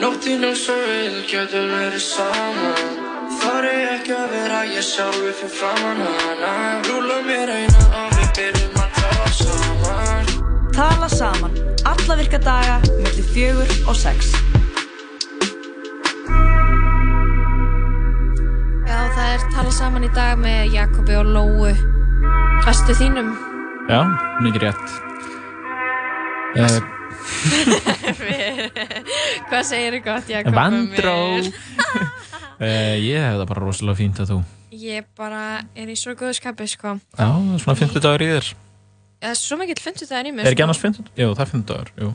Nóttin er svo vil, getur verið saman Þar er ekki að vera ég sjálfi fyrir framann hana Rúla mér eina og við byrjum að tala saman Tala saman, alla virka daga, mellir fjögur og sex. Já, það er talað saman í dag með Jakobi og Lóu, bestu þínum. Já, mikið rétt. Uh, Hvað segir þið gott? Vandró. uh, ég hef það bara rosalega fínt að þú. Ég bara er í svo góðu skapi, sko. Já, svona 50 dagar í þér. Það er svo mikill fyndudagur í mig. Er ekki sko. annars 50? Jú, það er 50 dagar, jú.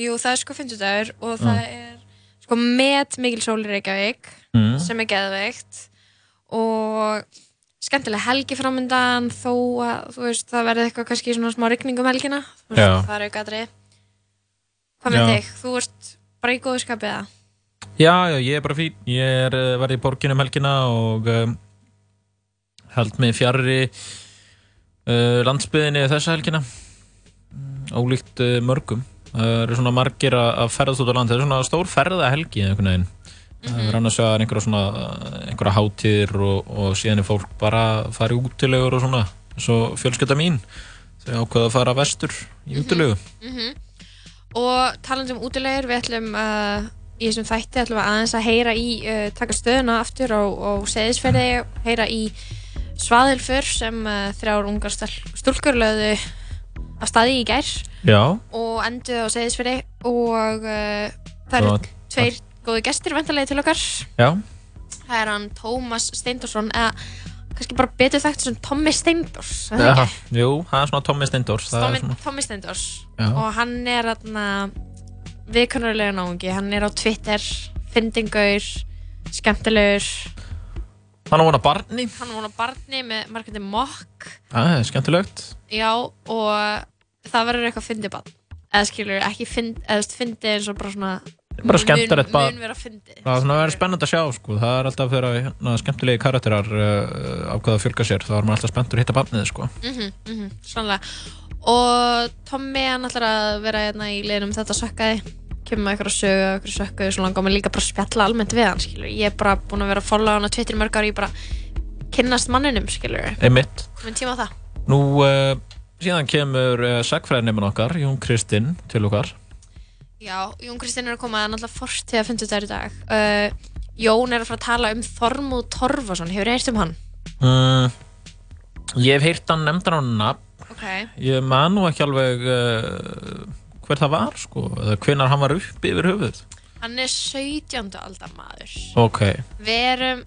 Jú, það er sko fyndudagur og það er sko met mikil sól í Reykjavík Mm. sem er geðveikt og skemmtilega helgi framöndan þó að þú veist það verði eitthvað kannski svona smá rigning um helgina Þú veist, Já. það er aukaðri Hvað með þig? Þú ert bara í góðu skapið það? Já, já, ég er bara fín. Ég er uh, verið í borginu um helgina og um, held mig fjarrri uh, landsbyðinni þessa helgina. Mm, Ólíkt uh, mörgum. Það eru svona margir að að ferðast út á land. Það er svona stór ferða helgi einhvern veginn. Það er annars vegar einhverja svona einhverja hátíðir og, og síðan er fólk bara að fara í útilegur og svona svo fjölskylda mín þau ákveða að fara vestur í útilegu Og talandi um útilegur, við ætlum uh, í þessum þætti ætlum við aðeins að heyra í uh, taka stöðuna aftur á, á seðisferði heyra í svaðilfur sem uh, þrjár ungar stúlkur lögðu af staði í gær Já, og enduðu á seðisferði og uh, það eru tveir góði gestir vendarlega til okkar. Já, það er hann Tómas Steindorsson eða kannski bara betur þekkt sem Tommi Steindors er ekki? Jú, það er svona Tommy Steindors er svona, Tommi Steindors Já. og hann er aðna viðkunnarlega náungi, hann er á Twitter fyndingaur, skemmtilegur. Hann á vona barni. Hann var á barni með margandi mokk. Það er skemmtilegt. Já og það verður eitthvað fyndibad eða skilur ekki fyndi eins og bara svona Bara skemmtilegt mun, bara- mun vera fyndi Það er svona að að sjá sko. Það er alltaf þegar hérna, skemmtilegi karakterar uh, ákveða að fjölga sér þá er maður alltaf spenntur að hitta barnið sko. mhm, mhm, sannlega. Og Tommi hann ætlar að vera hérna í liðnum þetta sökkaði. Kemur með eitthvað sögu, eitthvað sökkaði svo langar mig líka bara að spjalla almennt við hann skilur ég er bara búin að vera að followa hann á í mörg ári ég bara kynnast manninum Einmitt. Nú, uh, síðan kemur uh, sagfræðinefn okkar, Jón Kristinn, til okkar já, Jón Kristinn er að koma er náttúrulega fórst til að funda þetta í dag. Uh, Jón er að fara að tala um Þormúð Torfason. Hefur heyrt um hann? mm, Ég hef heyrt hann nefndan á nafn. Ok, Ég man nú ekki alveg uh, hver það var sko, eða hvenar hann var upp yfir höfuð hann er 17. aldar maður. Ok, við erum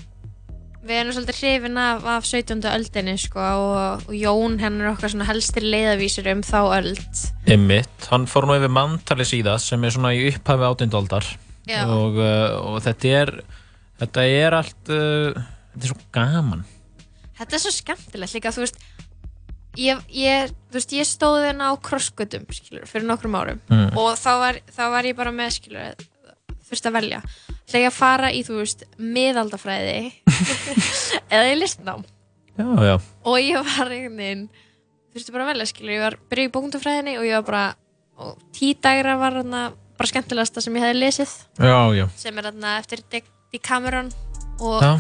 við erum svolítið hrifin af, af 17. öldinni sko, og, og Jón henn er okkar helstir leiðavísir um þá öld Einmitt, hann fór nú yfir mantali síðast sem er svona í upphafi áttindaldar Já. og, uh, og þetta er þetta er allt uh, þetta er svo gaman þetta er svo skemmtilegt líka þú veist ég, ég, þú veist, ég stóð hérna á krossgötum fyrir nokkrum árum Mm. og þá var, þá var ég bara með skilur, þurfti að velja ætla ég að fara í, þú veist, miðaldafræði eða í listnám. Já, já, og ég var einhvern veginn þurfti bara að velja skilur, ég var byrjuð í bókundafræðinni og ég var bara og tídagra var þarna bara skemmtilegasta sem ég hefði lesið. Já, já, sem er þarna eftir Dick Decameron og, já.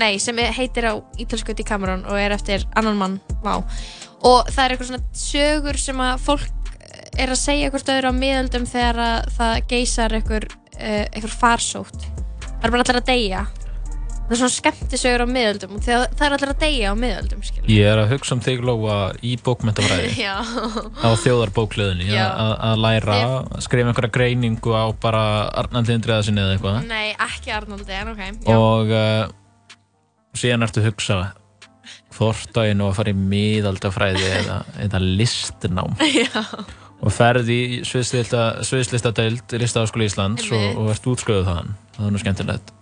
nei, sem er- heitir á ítölsku Decameron og er eftir annan mann, vá. Og það er eitthvað svona sögur sem að fólk er að segja hvort öðru á miðöldum þegar að það geysar einhver, uh, einhver farsótt. Það er bara allir að deyja. Það er svona skemmtisögur á miðöldum og það er allir að deyja á miðöldum skilur Ég er að hugsa um þig Lóa í bókmentafræði já, á þjóðarbókleðinni Já. að að læra, að skrifa einhverja greiningu á bara Arnaldi Indriðasinni eða eitthvað. Nei, ekki Arnaldi en ok, já, og uh, síðan ertu að hugsa hvort á ég nú að fara í miðaldafræði eða, eða listnám. Já. Og ferð í sviðslista deild í Listaháskóli Íslands og, og ert útsköðuð þaðan. Það er nú skemmtilegt.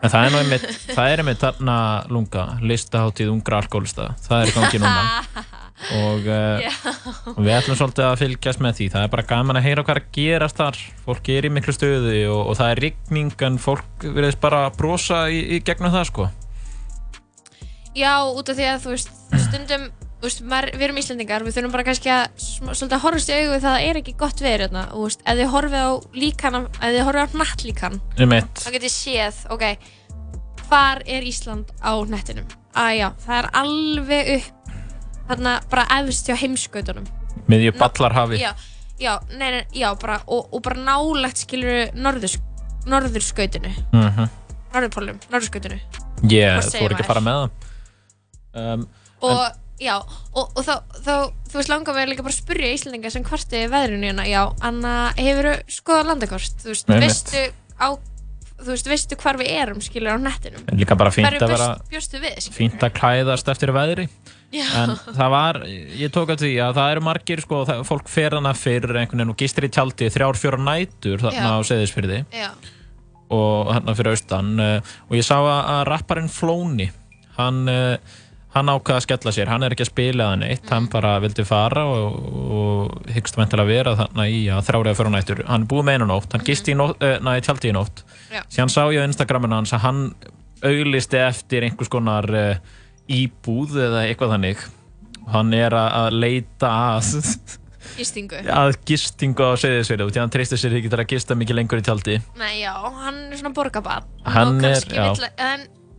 En það er nú einmitt, það er einmitt þarna lunga, listaháttíð ungra alkoholista það er í gangi núna. Og uh, við ætlum svolítið að fylgjast með því. Það er bara gaman að heyra hvað er að gerast þar. Fólk er í miklu stöðu og, og það er rigning en fólk verðist bara brosa í, í gegnum það sko. Já, út af því að þú veist, stundum þú veist, maður, við erum Íslendingar, við þurfum bara kannski að svolítið að horfast í það að það er ekki gott veður hérna, þú veist, ef þið horfið á líkan, ef þið horfið á hnattlíkan, eitt þá getið þið séð, ok, hvar er Ísland á hnettinum? Að já, það er alveg upp, þarna bara efst hjá heimskautunum. miðju ballarhafi Já, já, nei, nei, já, bara, og, og bara nálegt skilur norðurs, norðurskautinu, mm norðurpólum, norðurskautinu. ég Hvað segir þú er ekki að fara með það um, og já, og, og þá, þá þú veist langar mig líka bara að spyrja Íslandinga sem kvarti veðrinu hérna, já, Anna hefur skoðað landakort, þú veist, Einmitt. veistu á, þú veist, veistu hvar við erum skilur á nettinum, en líka bara fínt hverju að vera bjóst, bjóstu við skilur? fínt að klæðast eftir veðri. Já, en það var, ég tók að því að það eru margir sko, það, fólk fer hana fyrir einhvern veginn og gistir í tjaldi þrjár, fjóra nætur þarna Já. á Seyðisfyrði já, og þarna fyrir austan uh, og ég sá að, að rapparinn Flóni hann, uh, hann ákvaða að skella sér. Hann er ekki að spila það neitt, hann Mm. bara vildi fara og, og hyggst væntilega að vera þarna í að þrjáriða fyrir nættur hann búið með einu nótt, hann gisti í, nótt, uh, næ, í tjaldi í nótt. Síðan sá ég á Instagraminu hans að hann auglisti eftir einhvers konar uh, íbúð eða eitthvað þannig. Hann er að, að leita að gistingu. Að gistingu á Seyðisfyrði og því hann treystir sér ekki til að gista mikið lengur í tjaldi. Nei, já, hann er svona borgabann Hann er- já.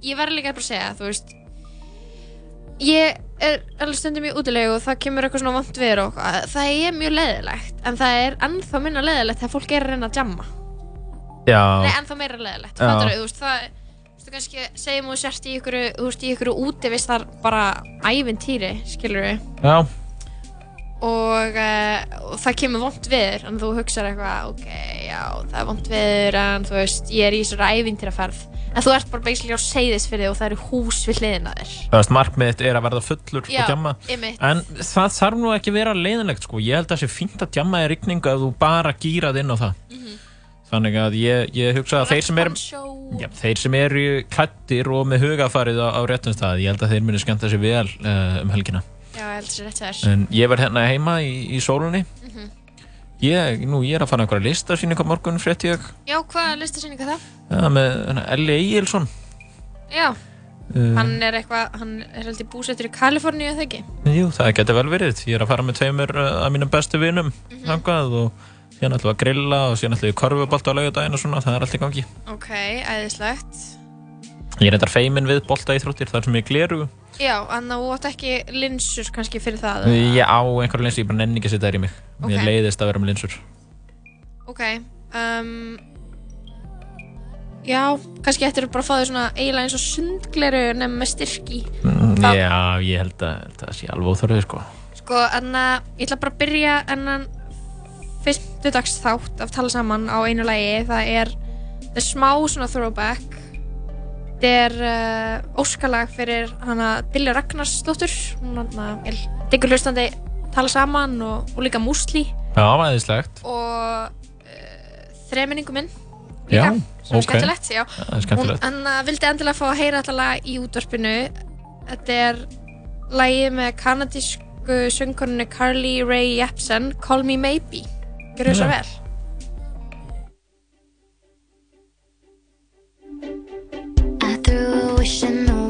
ég verður líka að segja, þú veist ég er alveg stundum í útilegu og það kemur eitthvað svona vant við og það er mjög leðilegt en það er ennþá minna leðilegt þegar fólk er að reyna að jamma. Já, Nei, ennþá meira leðilegt, Já. fattar þú veist, það, þú veist, kannski segjum þú sérst í ykkur, þú veist, í ykkur útivist þar bara ævintýri, skilur við, já, og, uh, og það kemur vond viður, en þú hugsar eitthvað, ok, já, það er vond viður, en þú veist, ég er í svona ævintýraferð, en þú ert bara basically á seyðisfyrði og það eru hús við hliðina þér. það veist, markmiðið er að verða fullur Já, og djamma einmitt. En það þarf nú ekki að vera leiðinlegt sko. Ég held að það sé fínt að djamma í rigningu ef þú bara gýrað inn á það Mhm. Þannig að ég, ég hugsa að þeir sem eru Show. já, Þeir sem eru klættir og með hugafarið á, á réttum stað Ég held að þeir muni skemmta sér vel uh, um helgina Já, ég held sér rétt þér. En ég verð hérna heima í, í sólunni. Ég, nú, ég er að fara einhverja listasýninga morgun frétt ég Já, hvað listasýninga það? ja, með hérna, Elli Egilson Já, uh, hann er eitthvað, hann er heldur búsettur í Kaliforníu, eða ekki? Jú, það getur vel verið. Ég er að fara með tveimur uh, af mínum bestu vinum Mhm. þangað og síðan ætlum við að grilla og síðan ætlum við korfubólt á laugardaginn og svona, það er allt í gangi. Ok, æðislegt. Ég er reyndar feimin við bolta íþróttir þar sem ég gleru. Já, en þú átt ekki linsur kannski fyrir það? Ég á einhverju linsur, ég bara nenni ekki að setja þær í mig. Mér Ok. leiðist að vera með linsur. Ok, um, já, kannski ættir þú bara að fá þig svona eiginlega eins og sundgleru nefn með styrki. Mm, Já. Já, ég held að það sé alveg óþörfið, sko. Sko, en að ég ætla bara að byrja ennan fyrstudags þátt af tala saman á einu lagi. Það er, það er smá svona throwback. Þetta er uh, óskalag fyrir hana Dilja Ragnarsdóttur. Hún er diggur hlustandi tala saman og, og líka músli. Já, aðeinslegt. og uh, þreminningu minn Já, líka, sem er ok. skemmtilegt já. Það er skemmtilegt. hún hann vildi endilega fá að heyra þetta lag í útvarpinu þetta er lagið með kanadísku söngkonunni Carly Rae Jepsen Call Me Maybe Gjörðu svo Já. vel wishing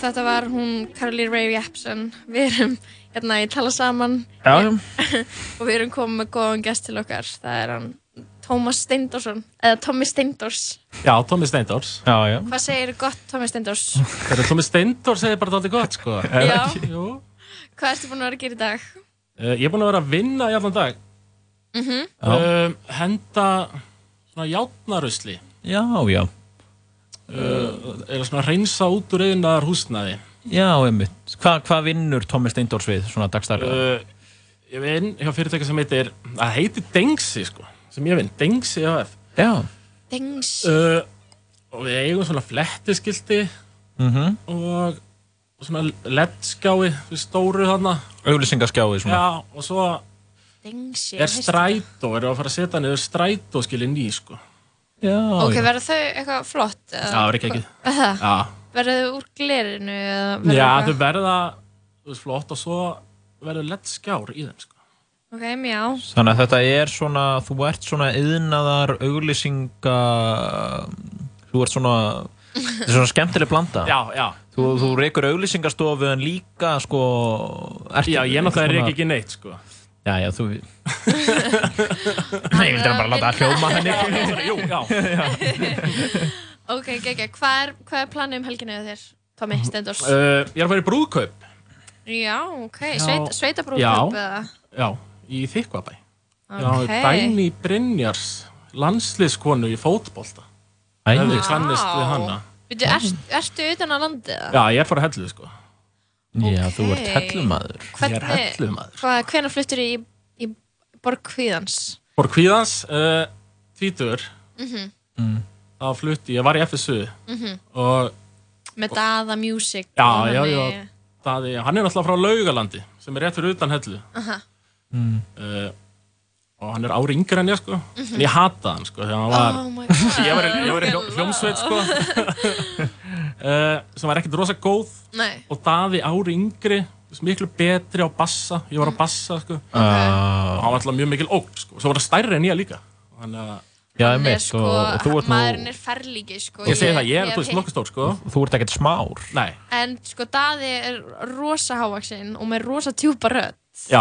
þetta var hún Carly Rae Jepsen. Við erum hérna í tala saman Já, já. og við erum komið með góðan gest til okkar. Það er hann Tómas Steindorsson, eða Tommy Steindors. Já, Tómi Steindors. Já, já. Hvað segir gott Tommy Steindors? Þetta Tómi Steindors segir bara dálítið gott, sko. Já. Jú. Hvað ertu búin að vera að gera í dag? Uh, ég er búinn að vera að vinna í allan dag. Mhm. Um, henda svona játnarusli. Já, já. Uh, eða svona reynsa út úr eðinar húsnaði. Já, einmitt. Hva, hvað vinnur Tommi Steindors við, svona dagstarlega? Uh, ég vinn hjá fyrirtæki sem heitir, það heitir Dengsi, sko. Sem ég vinn, Dengsi AF. já. Dengs. Uh, og við eigum svona flettiskildi Mm og svona LED-skjái, þú veist, stóru þarna. Auglýsingaskjái, svona. Já, og svo Dengs. er strætó, erum við að fara að setja niður strætóskilin ný, sko. Já, Ok, já. verður þau eitthvað flott? eða? Já, það er ekki ekki. Það? Já, Verður þau úr verður Já þau verða flott og svo verður lett skjár í þeim sko. Ok, mjá. Þannig að þetta er svona, þú ert svona yðnaðar auglýsinga, þú ert svona, þetta er svona skemmtileg blanda. Já, já. Þú, þú reykur auglýsingastofu en líka, sko, Já, ég náttúrulega reyk ekki neitt sko. Já, já, þú... Nei, ég vildi bara láta það hljóma henni. Jú, já. Ok, ekki, hvað er, hvað er planið um helginu hjá þér, Tommy Steindors? Uh, ég er að fara í brúðkaup. Já, ok, Já. Sveit, sveitabrúðkaup eða? Já, í Þykvabæ. Já, Ok. Dæni Brynjars, landsliðskonu í fótbolta. Æ, Hefði Vá. kannist við ert, ertu utan á landið eða? Já, ég er fara að hellu sko. Já, þú ert Ok. hellumadur. Ég er hellumaður. Hvað, hvenær fluttur í, í Borg Kvíðans? Bor Kvíðans, uh, tvítur, Mhm. Mm. þá flutti, ég var í FSU Mhm. og Með Dada Music. Já, og já, já. Daði, hann er náttúrulega frá Laugalandi sem er rétt fyrir utan hellu Aha. Mm. uh, og hann er ári yngri en ég sko. En ég hata hann sko þegar hann var Oh ég var, í- ég var í hljó, hljómsveit sko. Uh, sem var ekkert rosa góð. Nei. og Daði ári yngri miklu betri á bassa. Ég var á bassa sko. Ah. og hann var alltaf mjög mikil ógn sko. Svo var það stærri en ég líka. Þannig að Já, Hann er einmitt, sko, og, og þú ert maðurinn nú, er ferlíki sko. ég segi það, ég er hef þú veist heyrt- nokkuð stór sko. Þú ert ekkert smár. nei, En sko Daði er rosa hávaksinn og með rosa tjúpa rödd. já,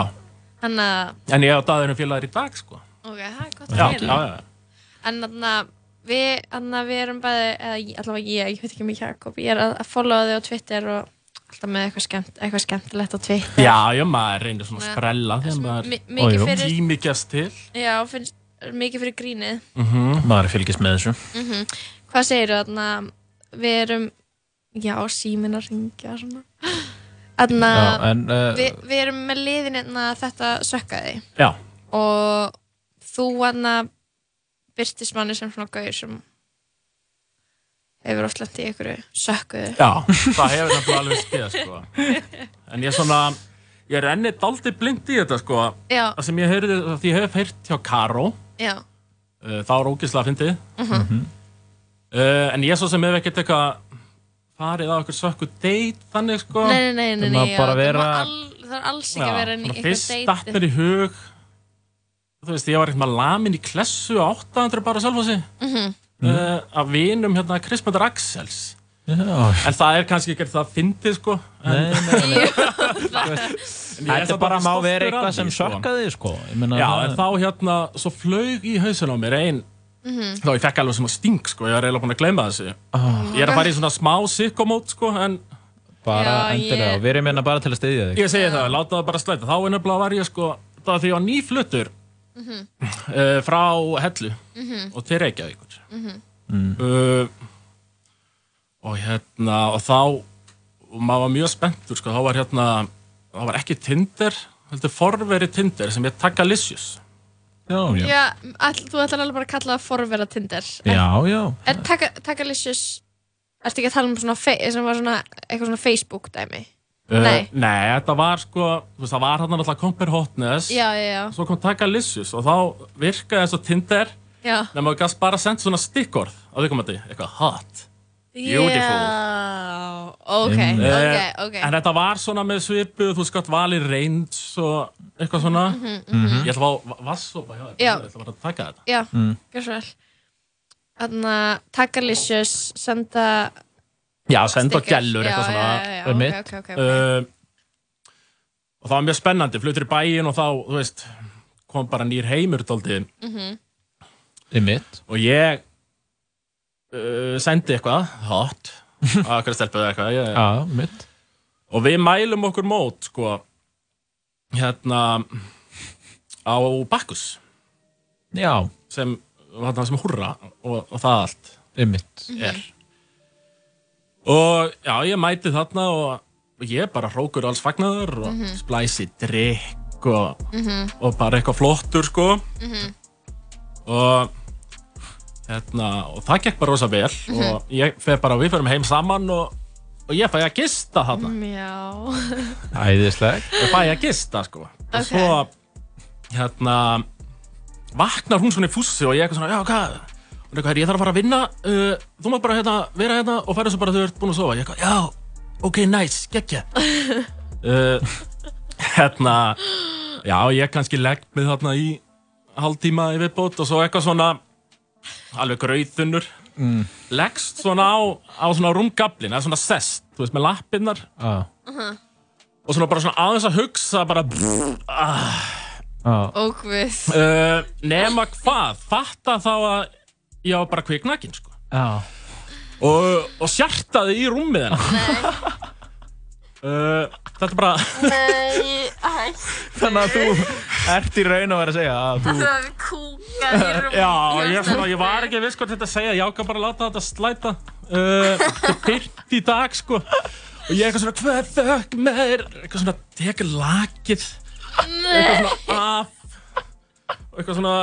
Þannig að, en ég og Daði erum félagar í dag sko ok, það er gott já, að já, heyra. já, En þannig að við, þannig að við erum bæði, eða allavega ég, ég veit ekki um Jakob, ég er að, að followa þig á Twitter og alltaf með eitthvað, skemmt, eitthvað skemmtilegt á Twitter. já, já, maður reynir svona að Já. sprella þegar maður Mi- Mikið Ó, jú. fyrir, tími gefst til já, finnst, mikið fyrir grínið. Maður fylgist með þessu. Mm Hvað segir þú þarna, við erum, já, síminn að ringja svona. Já, en, uh, við, við erum með liðin hérna þetta sökkaði. Já, og þú þarna byrtist manni sem svona gauður sem hefur oft lent í einhverju sökkuðu. já, það hefur náttúrulega alveg skeið sko. en ég er svona ég er enni daldi blind í þetta sko. Já, það sem ég heyrði, því ég hef heyrt hjá Karó. Já, uh, þá er ógislega að fyndi Mhm. uh, en ég svo sem hef ekkert eitthvað farið á eitthvað sökku date þannig sko nei, nei, nei, nei, nei að já, vera- all, það er alls ekki að vera svona eitthvað fyrst datt mér í hug þú veist, ég var eitthvað lamin í klessu á 800 bara sjálf Mhm. uh, af vinum hérna Krispundar Axels já, en það er kannski ekki það fyndið sko en, nei, nei, nei. Þetta bara má vera eitthvað sem sko. sökkaði, sko. Ég meina, Já, en þá hérna, svo flaug í hausin á mér ein þá ég fekk alveg sem að sting sko, ég var eiginlega búin að gleyma þessu. Ah. ég er að fara í svona smá sikkomót sko, en bara Já, endilega, ég- við erum hérna bara til að styðja þig. ég segi það, láta það bara slæta. Þá er nefnilega var ég sko, það var því ég var nýfluttur uh, frá Hellu og til Reykjavíkur. Uh, og hérna og þá og maður var mjög spenntur sko, þá var hérna það var ekki Tinder, heldur forveri Tinder sem ég Tagalicious. Já, já. Já, all, þú ætlar alveg bara að kalla það forvera Tinder. Já, já. Er Taka- Takalicious, ertu ekki að tala um svona, fe- sem var svona, eitthvað svona Facebook dæmi? Uh, Nei. Nei, þetta var sko, þú veist, það var hann náttúrulega Compare Hotness. Já, já, já. Svo kom Tagalicious og þá virkaði eins og Tinder Já. nema þú gast bara sendt svona stikkorð á viðkomandi, eitthvað hot. Beautiful. Já, ok, Eh, ok, ok. En þetta var svona með svipu, þú skalt valið range og eitthvað svona. Mhm, mhm. Ég ætla að fá vassopa hjá þér, Já. ég ætla bara að taka þetta. Já, Mm. gjör svo vel. Þannig að Takalicious senda... Já, senda gellur, eitthvað svona. já, já, já, um mitt. Uh, og það var mjög spennandi, fluttur í bæinn og þá, þú veist, kom bara nýr heimur daldið. Mhm. Í mitt. Og ég uh, sendi eitthvað, hot, að hverja stelpuðu eitthvað. Ég, Já, mitt. Og við mælum okkur mót, sko, hérna, á Bakkus. Já. Sem, þarna sem hurra og, og það allt. Einmitt. Er. Og já, ég mæti þarna og ég bara hrókur alls fagnaður og Mhm. splæsi drikk og, Mhm. og bara eitthvað flottur, sko. Mhm. Og hérna, og það gekk bara rosa vel Mhm. og ég fer bara, við ferum heim saman og, og ég fæ að gista þarna. Já. Æðisleg. Ég fæ að gista, sko. Og svo, hérna, vaknar hún svona í fússi og ég eitthvað svona, já, hvað? Hún er eitthvað, ég þarf að fara að vinna, uh, þú maður bara hérna, vera hérna og færa svo bara þegar þú ert búin að sofa. Ég eitthvað, já, ok, nice, geggja. uh, hérna, já, ég kannski legg mig þarna í hálftíma í viðbót og svo eitthvað svona, alveg grauðunnur. Mm. Leggst svona á, á svona rúmgablin, eða svona sest, þú veist, með lappirnar. Já. Og svona bara svona aðeins að hugsa, bara, ah, Já. Ókvið. Uh, nema hvað, fatta þá að ég var bara kviknakin sko. Já. og, og sjartaði í rúmið hennar uh, þetta er bara Nei, æ. Þannig að þú ert í raun að vera að segja að þú... Það er kúkað í rúmið. já, ég, svona, ég var ekki viss hvað þetta að segja ég ákvað bara að láta þetta slæta. Uh, þetta er byrkt í dag sko. og ég eitthvað svona hvað þökk með eitthvað svona tekur lakið. Eitthvað svona af eitthvað svona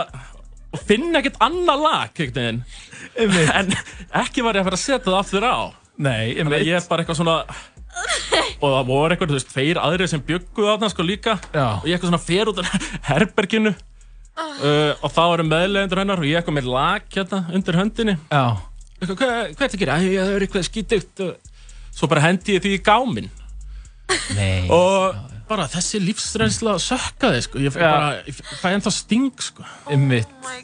og finna ekkert annað lag einhvern veginn. En ekki var ég að fara að setja það aftur á. Nei, ég veit ég er bara eitthvað svona og það voru eitthvað, þú veist, tveir aðrir sem bygguðu þarna sko líka Já. og ég eitthvað svona fer út af herberginu uh, og þá eru meðlegendur hennar og ég eitthvað með lag hérna undir höndinni Já. eitthvað, hvað, hvað er þetta að gera? Æ, það er eitthvað skítugt og svo bara hendi ég því í gáminn Nei. og bara þessi lífsreynsla sökkaði sko, ég fæ Já. bara ég fæ ennþá sting sko. Oh my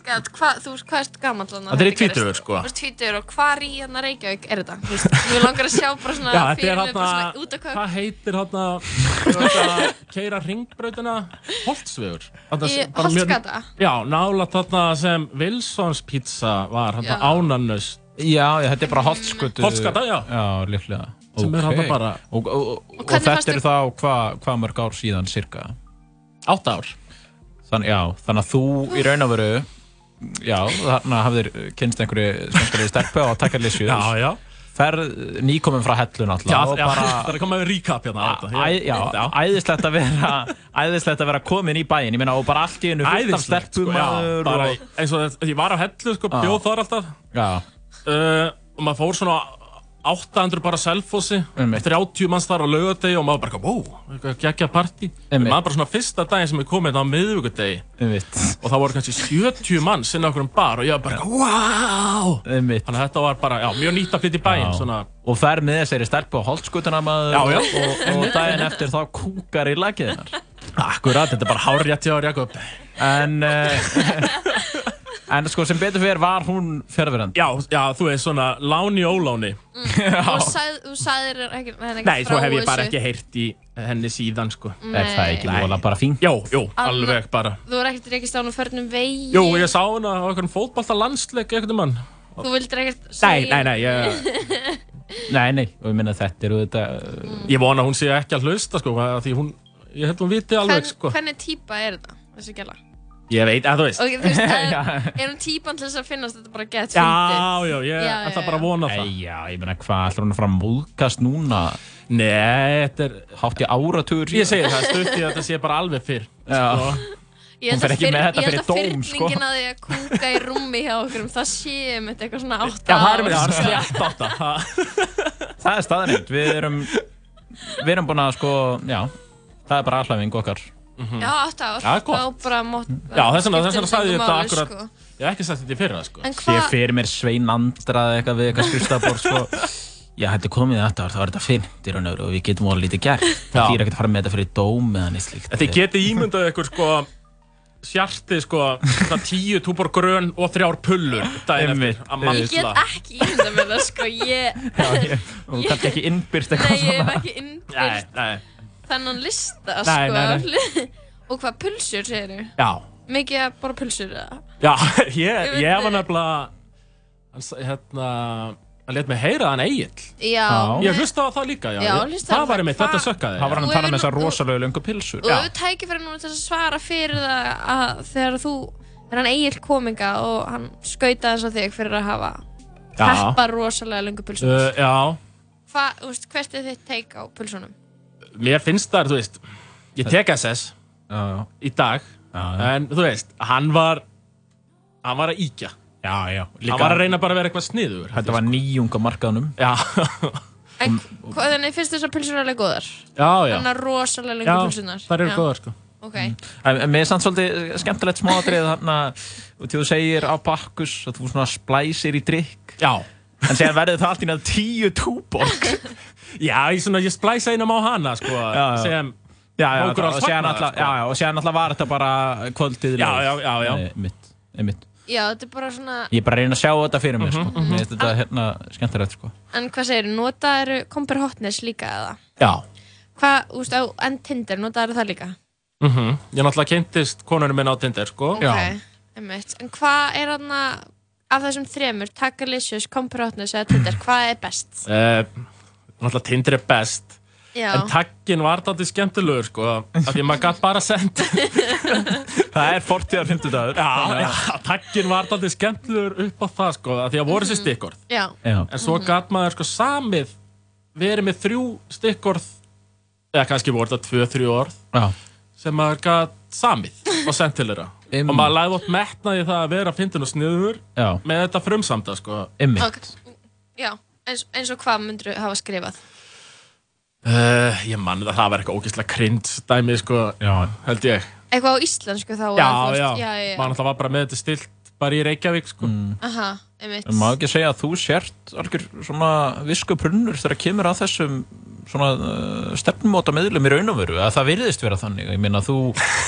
god, hva, þú veist, hvað ert gammal þannig? Þetta er í tvítugur, sko. Og hvar í hérna Reykjavík er þetta? Þú langar að sjá bara svona Já, þetta er bara hérna, svona út af köp. hvað heitir hérna, keira ringbrautina, Holtzvegur. Holtsgata? Já, nála þarna sem Wilsons pizza var, hérna Já. ánannust. Já, já, þetta er bara holtskutu. Holtsgata, já. Já, líklega. Sem er Ok. þarna bara- Og, og, og, og þetta fannst eru þá hvað hva mörg ár síðan, cirka? Átta ár. Þann, já, þannig að þú í raun og veru, já, þarna hafðir kynst einhverju á takkarlissju. Já, já. Ferð nýkomin frá hellu Já, náttúrulega. og já, bara, það er komið með recap hérna á þetta. Æ, já, æðislegt að vera æðislegt að vera komin í bæinn, ég meina og bara allt í einu fullt af sko, já, og, eins og þess- ég var á hellu, sko, Já. bjóð þar alltaf. já, uh, og maður fór svona 800 bara Einmitt. 30 manns þar á laugadegi og maður bara, wow, geggja. Einmitt. Maður bara svona fyrsta daginn sem ég kom hérna á miðvíkudegi og það voru kannski 70 manns inn á okkur um bar og ég var bara, wow! Þannig að þetta var bara, já, mjög nýtt að flytja í bæinn, svona, og fer með þessari stelpu á holtskutuna maður Já, já. Og, og daginn eftir þá kúkar í lagið hennar akkurat, þetta er bara hárjætt hjá þér, Jakob. en uh, en sko sem betur fyrir var hún fjörverandi Já, já, þú veist, svona láni óláni. Og sagð- þú sagðir ekki, henni ekki Nei, svo frá hef ég bara þessu. ekki heyrt í henni síðan, sko. er það ekki Nei. vola bara fínt Jó, jú, Alveg. bara. Þú er ekkert reykist á hún förnum vegi. Jú, ég sá hana á okkur fótballta landsleik einhvern mann. Þú vildir ekkert Nei, segja. nei, nei, ég, nei, nei, og ég minna þetta eru þetta uh, ég vona að hún sé ekki að hlusta, sko, að því hún, ég held hún viti alveg, Hvern, sko. Hvernig típa er þetta, þessi gæla? Ég veit, að þú veist. Og þú veist, Já. er, hún típan til þess að finnast þetta bara gett Já, fyndið? já, ég Já, ætla já, bara að vona það. Nei, já, ég meina hvað, ætlar hún að fara að móðkast núna? Nei, þetta er... Hátt í áratugur Ég segi það, stutt í að þetta sé bara alveg fyrr. Já. Sko. Ég Hún fer ekki með þetta ég held fyrir að dóm, sko. fyrningin að því að kúka í rúmi hjá okkur það sé um þetta eitthvað svona átta Já, það er með það, sko. Það er að sko, já, það er bara alhæfing okkar. Já, átta ár Já, gott. Þá bara mót Já, þess vegna þess vegna sagði ég þetta akkurat. sko. Ég hef ekki sagt þetta í fyrra, sko. En Ég hvað, fyrir mér Svein Andrað eitthvað við eitthvað skrifstafbór, sko. Já, þetta er komið þetta ár, þá er þetta fyrnt í raun og veru og við getum alveg lítið gert. Það þýr ekkert að fara með þetta fyrir dóm eða neitt slíkt. En þið getið ímyndað ykkur, sko, sjarti, sko, svona tíu túbor grön og þrjár pullur daginn eftir að ég mannsla. get ekki ímynda með það sko Ég, Já, ég, ég hef svona. ekki Nei, nei, þennan lista Nei, sko nei, Og hvað, pulsur segir þú? já. Mikið að bara pulsur eða? Já, ég, Ég veit ég var þig. nefnilega, hann, sa- hérna, hann let mig heyra hann Egil. Já, Ég hlusta á það líka, já. Já, Ég- hlustaði á það var það. einmitt, þetta Hvað- sökkaði. Það var hann að tala hefur með þessar rosalegu löngu pilsur. Og þú tækifæri núna til að svara fyrir það að þegar þú, þegar hann eigið kominga og hann skauta þess að þig fyrir að hafa Já. peppa rosalega lungu pulsum. Uh, já, Hvað, þú veist, hvert er þitt teik á pulsunum? Mér finnst það, þú veist, ég tek SS Já, já. í dag, Já, já. en þú veist, hann var, hann var að íkja. Já, já. Hann var að reyna bara að vera eitthvað sniður. Þetta var nýjung á markaðunum. Já, En hvað, þannig finnst þessar pulsur alveg góðar? já, já. Þannig að rosalega lungu Já, pulsunar? það eru Já, góðar, sko. Ok, En en mér er samt svolítið skemmtilegt smáatrið þarna þú segir á bakkus að þú svona splæsir í drikk Já. En séðan verður það allt í náttúrulega tíu túborg Já, ég, svona, ég splæsa einum á hana, sko, já. sem, já, já, Hókur og alltaf, sko. alltaf var þetta bara kvöldið Já, já, já, já. Einmitt, einmitt. já, þetta er bara svona, Ég er bara að reyna að sjá þetta fyrir mér sko. Mhm, Mér finnst þetta hérna skemmtilegt sko. en hvað segir þú, notaður Comper Hotness líka eða? já. Hvað, þú veist, á, en Tinder, notaður það líka? Mm Ég náttúrulega kynntist konunum minn á Tinder, sko. Ok, einmitt. En hvað er þarna af þessum þremur, Takalicious, Comper Hotness eða Tinder, hvað er best? Uh, náttúrulega Tinder er best. Já, En takkin var þetta skemmtilegur, sko, af því að maður gætt bara send. Það er fortíðar fymtudagur Já, já, takkin var þetta skemmtilegur upp á það, sko, af því að voru þessi stikkorð. já. En svo gætt maður, sko, samið verið með þrjú stikkorð, eða kannski voru þetta tvö, þrjú orð, já. sem maður gætt samið og sendt til þeirra. Im- Og maður læði ótt metnaði það að vera fyndin og sniður já. með þetta frumsamda, sko. Einmitt ok, já, eins, eins og hvað myndur hafa skrifað? Uh, ég manni það, það var eitthvað ógeðslega cringe dæmi, sko, Já. held ég. Eitthvað á íslensku þá? Já, þú já, maður náttúrulega var bara með þetta stilt bara í Reykjavík, sko. Aha, einmitt. En maður ekki segja að þú sért algjör svona visku prunnur þegar kemur að þessum svona uh, stefnumóta meðlum í raun og veru að það virðist vera þannig ég meina þú,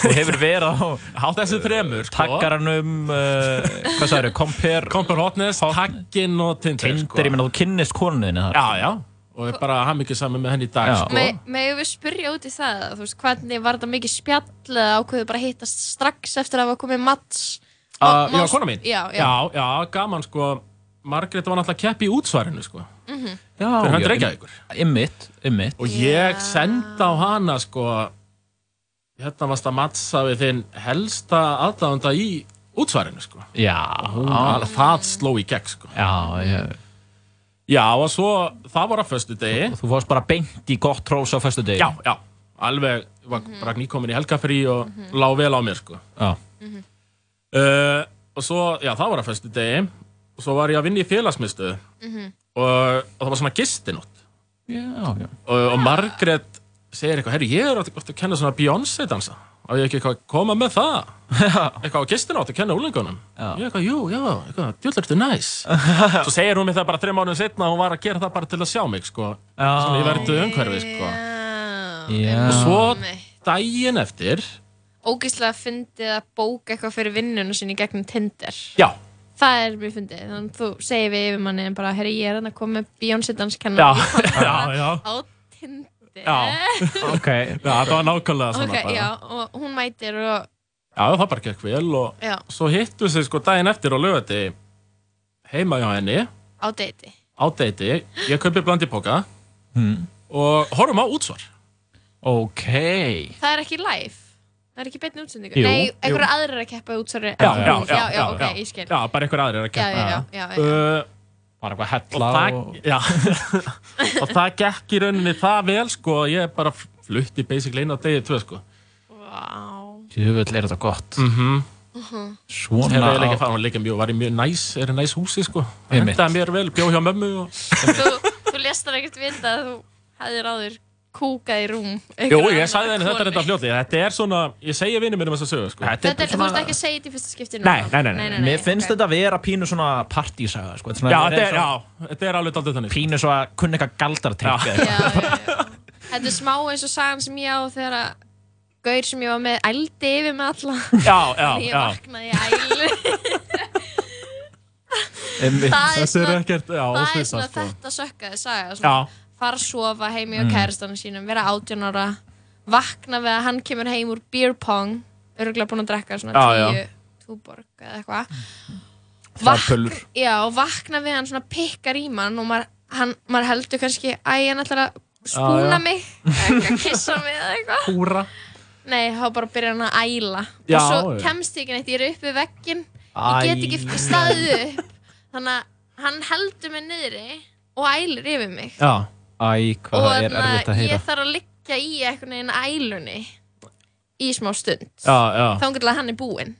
þú hefur verið á þessu þremur, sko. takkaranum uh, hvað sagður, compare Compare Hotness, Taggin og Tinder, Tinder, sko. ég meina þú kynnist konuninni þar Já, já. Og er bara hann mikið saman með henni í dag, sko. Me, Megum við spyrja út í það, þú veist, hvernig var þetta mikið spjall eða ákveðu bara að hittast strax eftir að hafa komið Mats? Uh, Má- já, kona mín. Já, já. Já, já, gaman, sko. Margrét var náttúrulega kepp í útsvarinu, sko. Já, Fyrir hann já, Reykjavíkur. Ymmit, ymmit Og ég sendi á hana, sko, hérna varst að mattsa við þinn helsta aðdáðanda í útsvarinu, sko. Já, Hún, það sló í gegn, sko. já, ég, Já, og svo, það var að föstu degi. þú fórst bara beint í gott trós á föstu degi Já, já, alveg, var bara nýkomin í helgafrí og lá vel á mér, sko. já, Uh, og svo, já, það var að föstu degi. Og svo var ég að vinna í félagsmiðstöðu. Og, og það var svona gistinótt. Og, og Margrét segir eitthvað, herri, ég er átt að kenna svona Beyoncé dansa. Á ég ekki eitthvað að koma með það? eitthvað á gistinótt að kenna úlingunum. Já. Ég eitthvað, jú, já, eitthvað, djúllur þetta næs. svo segir hún mér það bara þreim mánuðin setna að hún var að gera það bara til að sjá mig, sko. Svona í verðu umhverfi, sko. Já. Og svo daginn eftir, Ógeðslega fyndið að bóka eitthvað fyrir vinnuna sinni gegnum Tinder. já, Það er mjög fyndið, þannig að þú segir við yfirmanni bara, herri, ég er hann að koma með Beyoncé já, danskennar já, já. á Tinder. Já. ok, Já, það var nákvæmlega svona Ok, bara. já, og hún mætir og, Já, það bara gekk vel og já, svo hittu sig sko daginn eftir og lögati heima hjá henni á deiti. á deiti, ég kaupi blandipoka Hmm. og horfum á útsvar. ok Það er ekki live. Það er ekki beinni útsendingu? Jú, Nei, einhverja aðrir að keppa út, sorry. Já, já, já, já, já, ok, ég skil. Já, bara einhver aðrir að Já, já, keppa. já, já, já. Uh, Bara eitthvað og hella það, og... já, og það gekk í rauninni það vel sko að ég bara flutti basically einu á degi tvö sko Vá. Jöfull er þetta gott. mm Svona Hefur ég á- ekki fara að leika mjög, var í mjög næs, er í næs húsi sko Einmitt. Hendaði mér vel, bjó hjá mömmu og Þú, þú lest það ekkert vita að þú hefðir áður kúkað í rúm. Jú, ég sagði henni þetta konu. reynda fljótið, þetta er svona, ég segja vinið mér um þess að sögu sko Þetta er, þú veist ekki að segja þetta í fyrsta skipti Nei, nei, nei, nei. Mér finnst þetta að vera pínu svona partísaga sko. Þetta Já, svona- þetta er, svona já, þetta er alveg daldið þannig sko. Pínu svo að kunna eitthvað galdartrykk. Þetta er smá eins og sagan sem ég á þegar að gaur sem ég var með ældi yfir með alla. Já, já, Ég já vaknaði í ælu. Það er er svona, er svona sko. þetta sökkaði saga. Já, fara að sofa heimi Mm. á kærastanum sínum, vera 18 ára, vakna við að hann kemur heim úr beer pong, örgulega búinn að drekka svona Já, 10 já. túborg eða eitthvað. Pöllur Já, vakna við hann svona pikkar í mann og maður, hann, maður heldur kannski, æ, hann ætlar að spúna já. mig, eitthvað, kissa mig eða eitthvað. húra Nei, þá bara byrjar hann að æla Já, og svo já. kemst ég ekki neitt, ég er upp við vegginn ég get ekki staðið upp þannig að hann heldur mig niðri og ælir yfir mig Já, Æ, hvað og það er þannig erfitt að heyra? ég þarf að liggja í einhvern veginn ælunni í smá stund. Já, já. Þá að hann er búinn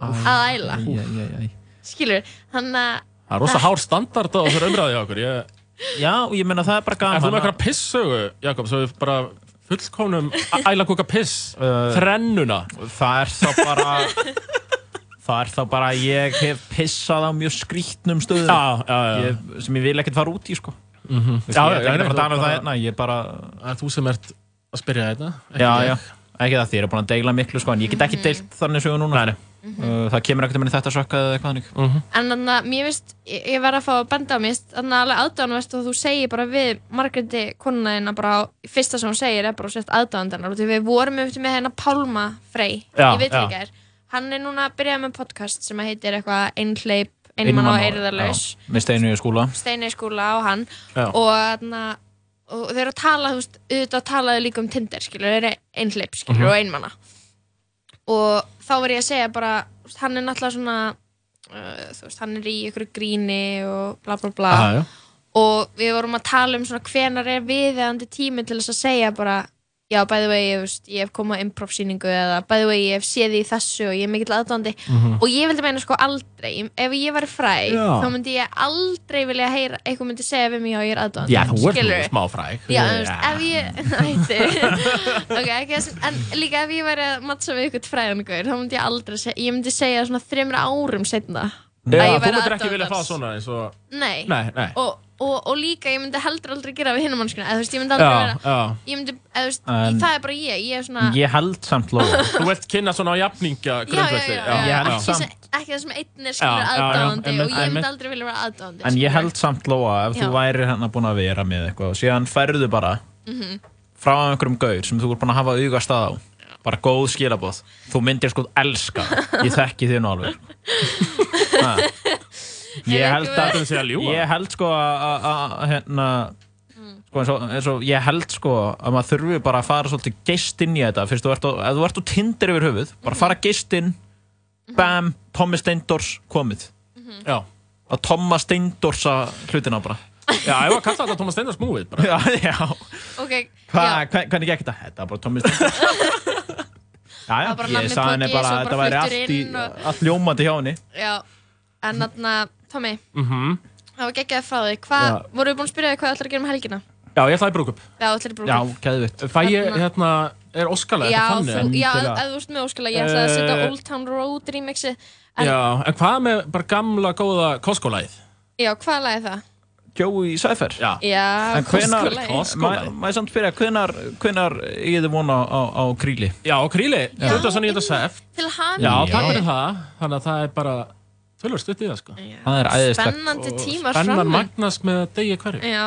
að æla. Æ, æ, æ, æ. skilur, þannig að Það er rosa hár standard á þessu umræði hjá okkur. Ég, Já, og ég meina það er bara Er þú gaman með eitthvað pisssögu, Jakob, svo við bara fullkomnum ælakúka piss? Uh, Þrennuna. Það er þá bara Það er þá bara að ég hef pissað á mjög skrítnum stöðum. Já, já, já. Ég, sem ég vil ekkert fara út í sko Mhm. Veist, Já, Ég er já, ekki að tala um það hérna Ég er bara, Það er þú sem ert að spyrja þetta ekki já, ég. já. Ekki það, því ég er búin að deila miklu sko En ég get ekki deilt þannig sögu núna Nei, nei. Uh, Það kemur ekkert um henni þetta sökka eða eitthvað hannig En þannig að mér finnst, ég, ég verð að fá að benda á mér, þannig að alveg aðdáðanvert og þú segir bara við Margréti konuna bara, fyrsta sem hún segir er bara að sért aðdáðandennar og því við vorum eftir með hennar Pálma Frey, Já, ég veit ekki er, hann er núna að byrja með podcast sem heitir eitthvað Einhleip, Einmann og Eirðarlaus, Með steinu í skúla Steinei skúla og hann Já. og og þeir eru að tala, þú veist, auðvitað talaðu líka um Tinder, skilur, þeir eru einhleip, skilur, Mhm. og einmanna og þá var ég að segja bara, hann er náttúrulega svona uh, þú veist, hann er í ykkur gríni og bla bla bla Já, já. og við vorum að tala um svona hvenar er viðeðandi tími til þess að segja bara já, by the way, ég, veist, ég hef komað á improv-sýningu eða by the way, ég hef séð því í þessu og ég er mikill aðdóndi og ég vildi meina sko aldrei ef ég væri fræg, Já. þá myndi ég aldrei vilja heyra, eitthvað myndi segja við mig já, ég er aðdóndi Já, þú ert nú smá fræg Já, þú veist, ef ég hætti ok, ekki þessum en líka ef ég væri að mattsa við ykkur fræðangur þá myndi ég aldrei segja, ég myndi segja svona þreymur árum setna Já, þú myndir ekki vilja fá svona eins og Nei, Nei, nei. Og, og, og líka ég myndi heldur aldrei gera við hinum mannskuna eða þú veist, ég myndi aldrei Já, vera já. ég myndi, eða þú veist, En- það er bara ég ég er svona, Ég held samt lóa. Þú vilt kynna svona á jafningja já, já, já, já, held ekki, sem, ekki það sem einn er skilur Já, já, já, aðdáðandi og ég myndi aldrei vilja vera aðdáðandi En ég held samt lóa ef þú Já. væri hérna búin að vera með eitthvað og síðan færðu bara Mhm. frá einhverjum gaur sem þú er búin að hafa auga stað á bara góð skilabóð þú myndir sko elska ég þekki þið nú alveg. Ha. Ég held að er að segja ljúa ég held sko að- að að, hérna sko eins og, eins og ég held sko að maður þurfi bara að fara svolítið geist inn í þetta. Fyrst þú ert á, ef þú ert á Tinder yfir höfuð bara fara geist inn bam, Tommi Steindors komið. Já, að Tomma Steindorsa hlutina bara. Já, ég var að kalla þetta Thomas Steinars Movie bara. Já, já, ok, Hva, já, hvernig gekk þetta? Þetta var bara Tommi Steindors. Já, já, Það ég sagði henni bara að þetta væri allt, í, allt ljómandi hjá henni. Já en þarna, Tommy, Mhm. það var geggjað frá þig hvað, Já. voru við búin að spyrja þig hvað þú ætlar að gera um helgina? Já, ég ætlaði brúkup Já, þú ætlar að brúka Já, keðvitt Fæ ég, hérna, er óskalega Já, þetta þú, þannig? já, Endilega. ef þú ert með óskala, ég ætla að setja Eh, Old Town Road remixi en, já. Já, en hvað með bara gamla góða Costco-læð? hvað lagði það? Joey Cypher Já, Já, En hvenar, Costco-lagið. Costco. má má ég samt spyrja, hvenar, hvenar ég þið vona á, á kríli? já, og Kríli, Já, 29. sef Til ham Já, Já. takk fyrir það Þannig að það er bara tölvöld stutt í það, sko. Það er æðislegt. Spennandi Spennan fram magnast með degi hverju. Já,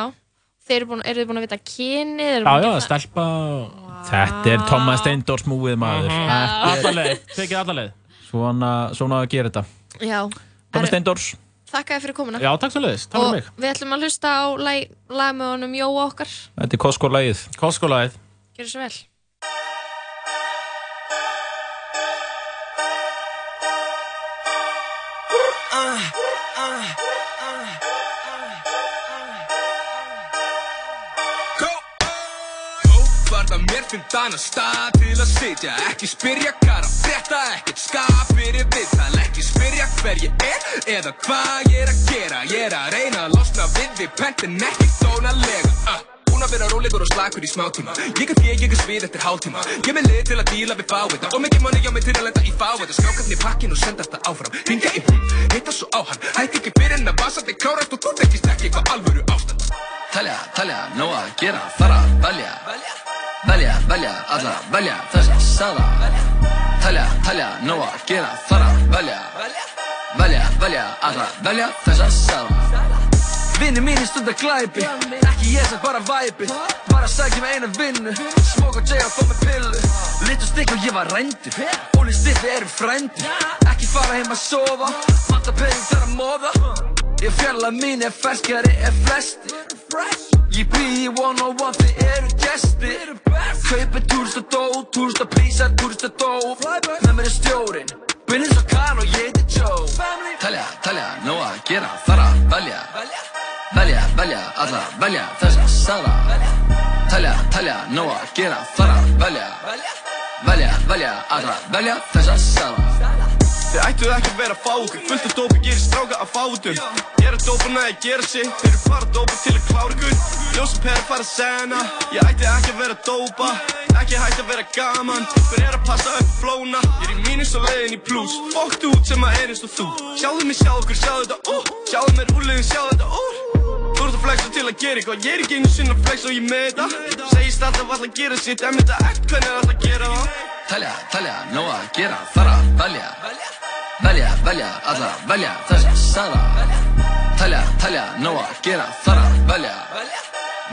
þeir eru búin, eru þið búin að vita kynið? Já, já, stelpa og... Þetta er Tomma Steindors múið maður. Mhm. Þetta er Alla leið, tekið alla leið. Svona, svona að gera þetta. Já, Herru, Steindors þakka þér fyrir komuna. Já, takk svo leiðis, takk Og fyrir mig. við ætlum að hlusta á lag, lag með honum Jóa okkar. Þetta er Costco-lægið Costco-læð Gjör svo vel Varða mér finn þann að stað til að sitja Ekki spyrja hvað að frétta, ekkert skap fyrir viðtal Ekki spyrja hver ég er eða hvað ég er að gera Ég er að reyna að losna við við pentin ekki dónalega uh. Búin að vera rólegur og slakur í smá tíma Ég er fyrir, ég er svið eftir hálftíma Ég með lið til að díla við fávita Og mikið manni hjá mig til að lenda í fávita Skrákafni í pakkin og senda þetta áfram. Ringja í hún, heita svo á hann. Hætti ekki fyrir en að vasandi klárast og þú tekist ekki eitthvað alvöru ástand. Talja, talja, nóg að gera, fara, velja. Velja, velja, alla, velja þessa sala Talja, talja, nóg að gera, fara, velja. Velja, velja, alla, velja þessa sala Vinni mínir stundar glæpi. Ekki ég sem bara væpi. Bara sækja mig eina vinnu. Smók og J og fá mig pillu. Litur stikk og ég var rændur. Óli stiffi erum frændur. Ekki fara heim að sofa. Vanta pening þar að móða Ég fjalla mín er ferskari er flesti Ég bý í one on one þið eru gesti Kaupi túrista dó, túrista prísar, túrista dó. Með mér er stjórin Byrnir svo kann og ég heiti Joe. Talja, talja, nóg að gera, fara, velja Velja, velja, alla, velja þessa sala. Talja, talja, nóg að gera, fara, velja. Velja, velja, alla, velja þessa sala. Þið ættuð ekki að vera fákur Fullt af dópi gerir stráka að fátum Ég er að dópa næði að gera sig Þeir eru bara að dópa til að klára ykkur Ljósum per að fara að sena. Ég ætti ekki að vera að dópa. Ekki hægt að vera gaman. Hver er að passa upp flóna? Ég er í mínus og leiðin í plus. Fokkt út sem að eins og þú. Sjáðu mig sjá okkur, sjáðu þetta. Úr Sjáðu mér úrlegin, sjáðu þetta. Úr að flexa til að gera eitthvað. Ég er ekki einu sinna að flexa og ég með þetta Segist alltaf alltaf að gera sitt En þetta ekt hvernig er alltaf að gera það. Talja, talja, nóg að gera, fara, velja. Velja, velja, alla, velja þessa sala Talja, talja, nóg að gera, fara, velja.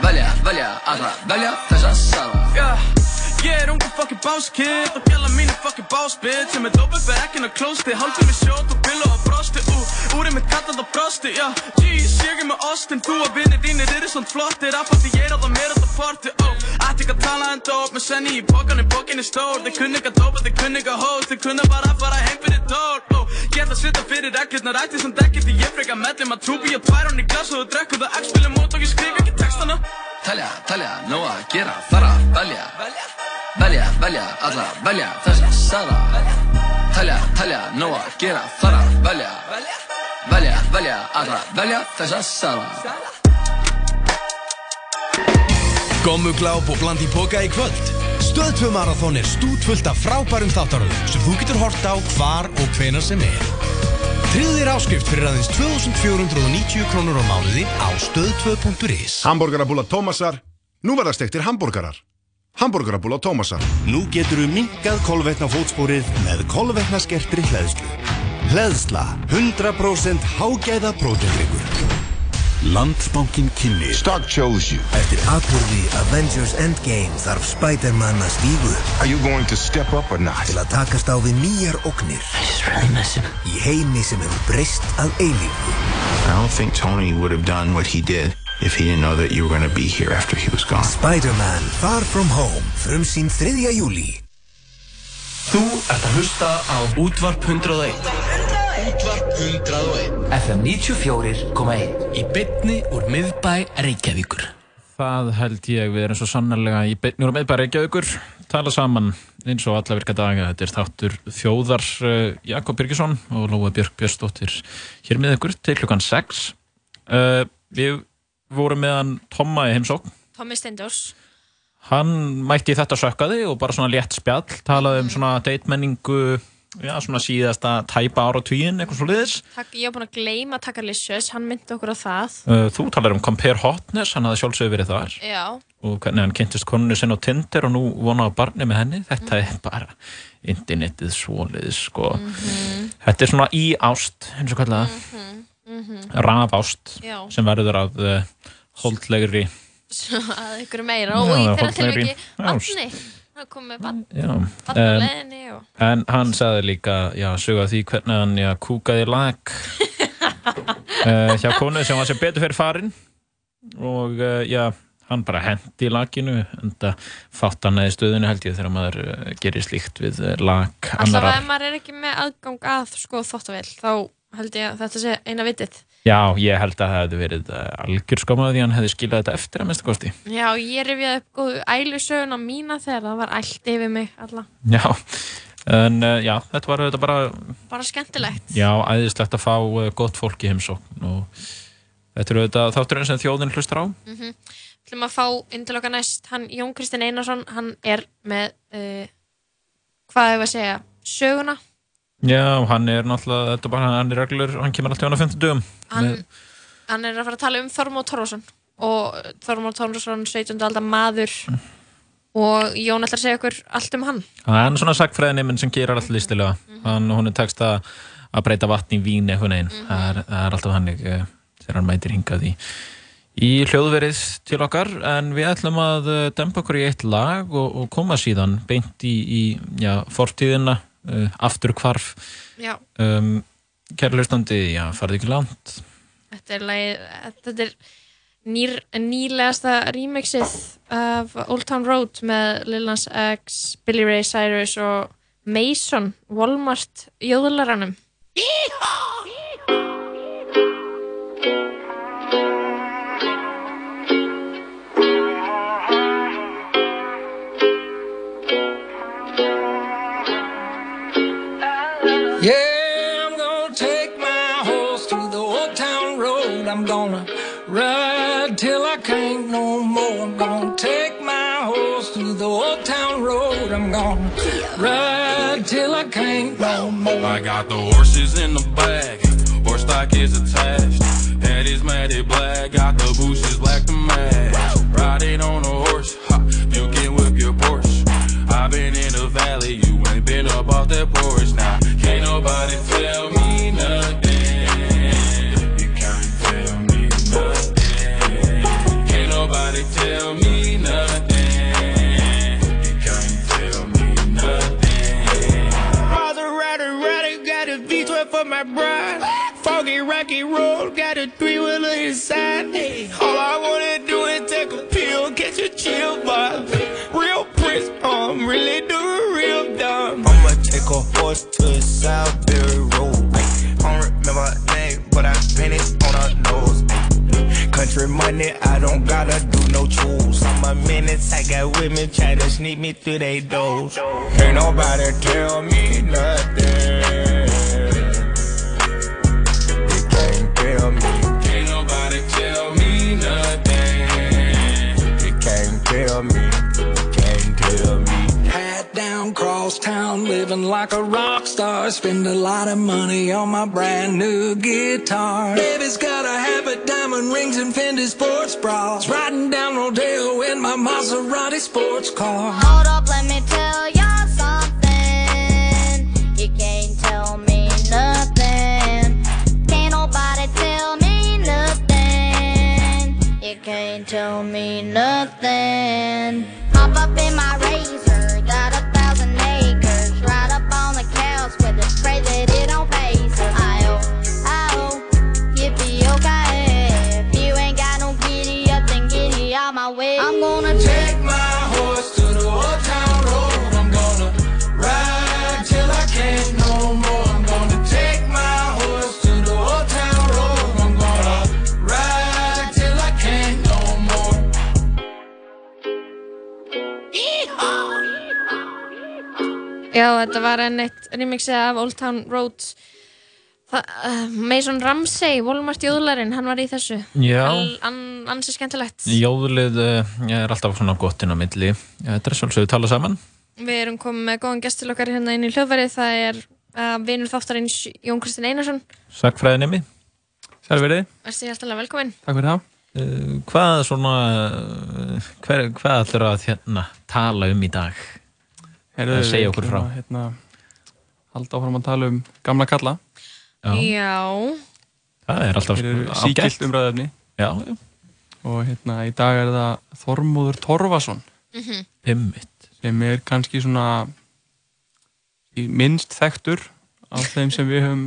Velja, velja, alla, velja þessa sala yeah. Er ungu fucking boss kid Og gæla mín er fucking boss bitch Sem er dopið fyrir ekkinn að klósti Haldið mér sjót og billu og brosti uh, Úrið mitt kalland og brosti yeah. Jeez, ég er með ostin Þú og vinnir þínir eru svona flottir Affaldi ég er á það á það party oh. Ætti ekki að tala en dóp Með senni í bókan en bókin er stór Þeir kunni ekki að dópa, þeir kunni ekki að hóst Þeir kunni bara að fara heim fyrir tól oh. Ég ætla að svita fyrir reglurnar Ætti sem dekkið því ég freka mellum Að trúbi ég tvær hann í glas og þú drekku það X-spilum mót og ég skrif ekki textana Talja, talja, nóg að gera, fara, velja. Velja, velja, alla, velja þessa sala Talja, talja, nóg að gera, fara, velja. Velja, velja, alla, velja þessa sala Gommugláp og bland í boka í kvöld. Stöðtvö Marathon er stútvöld af frábærum þáttaröðum sem þú getur hort á hvar og hvenar sem er Tryggðu þér áskrift fyrir aðeins 2490 krónur á mánuði á stöð2.is Hamburgerabúla Tómasar, nú verða stektir hambúrgarar. Hamburgerabúla Tómasar. Nú getur við minkað kolvetna fótspórið með kolvetna skertri hlæðslu. Hlæðsla, 100% hágæða prótendryggur. Landsbankin kynni Stark chose you. Eftir atbyrði Avengers Endgame þarf Spider-Man að stígu Are you going to step up or not? Til að takast á við nýjar ógnir. I just really miss him. Í heimi sem hefur breyst að eilífu. I don't think Tony would have done what he did If he didn't know that you were going to be here after he was gone. Spider-Man Far From Home Frum sín 3. júli Þú ert að hlusta á Útvarp 101 Útvarp 101 FM 94.1 Í bytni úr miðbæ Reykjavíkur. Það held ég, við erum svo sannarlega í bytni úr miðbæ Reykjavíkur. Tala saman eins og alla virka daga. Þetta er þáttur þjóðar uh, Jakob Birgisson og Lóa Björk Björnsdóttir hér með ykkur til klukkan 6 uh, Við vorum meðan Tomma í heimsókn. Tommi Steindors Hann mætti þetta sökkaði og bara svona létt spjall talaði um svona deitmenningu já, svona síðasta tæpa ára tíin, eitthvað svo liðis. Ég hef búin að gleyma að taka Licious, hann myndi okkur á það. Uh, þú talar um Compare Hotness, hann hafði sjálfsögur verið þar. Já. Og hvernig hann kynntist konunni sinn á Tinder og nú vonaði barni með henni. Þetta mm. er bara internetið svo liðis, sko. Mm -hmm. Þetta er svona í ást, eins og kallaða. Mm -hmm. Raf ást, já. sem verður af uh, holdlegri. Að ykkur meira. Og í þeirra tilviki vatni. Það kom með vatn á leðinni og... En hann sagði líka, já, suga því hvernig hann, já, kúkaði lag uh, hjá konu sem var sem betur fyrir farin. Og, uh, já, hann bara hendi í laginu en það fátt hann eða stöðinu held ég þegar maður uh, gerir slíkt við lag Alltaf ef maður er ekki með aðgang að sko þóttavel, þá held ég að þetta sé eina vitið Já, ég held að það hefði verið uh, algjör skamað því hann hefði skilað þetta eftir að mesta kosti. Já, ég rifjaði upp góðu ælusögun á mína þegar það var ælt yfir mig alla. Já, en uh, já, þetta var þetta bara, Bara skemmtilegt. já, æðislegt að fá uh, gott fólk í heimsókn og þetta eru þetta þátturinn sem þjóðin hlustar á. Mm -hmm. Þú að fá inn til okkar næst, hann Jón Kristinn Einarsson, hann er með, uh, hvað hefur að segja, söguna. Já, hann er náttúrulega, þetta er bara, hann er reglur, hann kemur alltaf á 50 dögum. Hann, hann er að fara að tala um Þormóð Torfarsson og Þormóð Torfarsson, 17. aldar maður og Jón ætlar að segja okkur allt um hann. Hann er svona sagfræðineminn sem gerir alltaf listilega. Hann, hún er tekst að að breyta vatn í vín eitthvað neginn. Það, er- það er alltaf hannig uh, þegar hann mætir hingað í, í hljóðverið til okkar. En við ætlum að uh, dempa okkur í eitt lag og, og koma síðan beint í, í já, fortíðina, uh, aftur hvarf. Já. Um, Kæri hlustandi, já, farið ekki langt. Þetta er, lagið, þetta er nýr, nýlegasta remixið af Old Town Road með Lil Nas X, Billy Ray Cyrus og Mason, Walmart jóðlaranum. Yeah, I can't no more. I'm gonna take my horse to the old town road. I'm gonna ride till I can't no more. I got the horses in the back, horse stock is attached. Head is matted black, got the bushes black to match. Riding on a horse, ha, you can whip your Porsche. I've been in the valley, you ain't been up off that porch. Now, can't nobody tell me road, got a three wheeler inside. All I wanna do is take a pill, catch a chill vibe. Real Prince, I'm really doing real dumb. I'ma take a horse to Southbury Road. I don't remember name, but I painted on her nose. Country money, I don't gotta do no chores. I'm a minutes, I got women try to sneak me through they doors. Ain't nobody tell me nothing. Living like a rock star. Spend a lot of money on my brand new guitar. Baby's got a habit, diamond rings and Fendi sports bras. Riding down Rodeo in my Maserati sports car. Hold up, let me tell y'all something. You can't tell me nothing. Can't nobody tell me nothing. You can't tell me nothing. Já, þetta var enn eitt remixið af Old Town Road. Uh, Mason Ramsey, Walmart jóðlarinn, hann var í þessu. Ansi skemmtilegt. Jóðlið uh, er alltaf svona gott inn á milli. Já, þetta er svolítið við tala saman. Við erum komið með góðan gest til okkar hérna inn í hljóðverið. Það er uh, vinur þáttarins Jón Kristinn Einarsson. Sagfræðinemi. Sælverið. Verðstu hjertalega velkominn. Takk fyrir það. Uh, hvað svona, uh, hver, hvað ætlur að hérna, tala um í dag? Heyrðu, Eða segja okkur frá. að, Hérna, halda áfram að tala um gamla kalla. Já. Það er alltaf síkilt umræðefni. Já, já. Og hérna, í dag er það Þormóður Torfason. Mhm. Pimmitt. Sem er kannski svona í minnst þekktur af þeim sem við höfum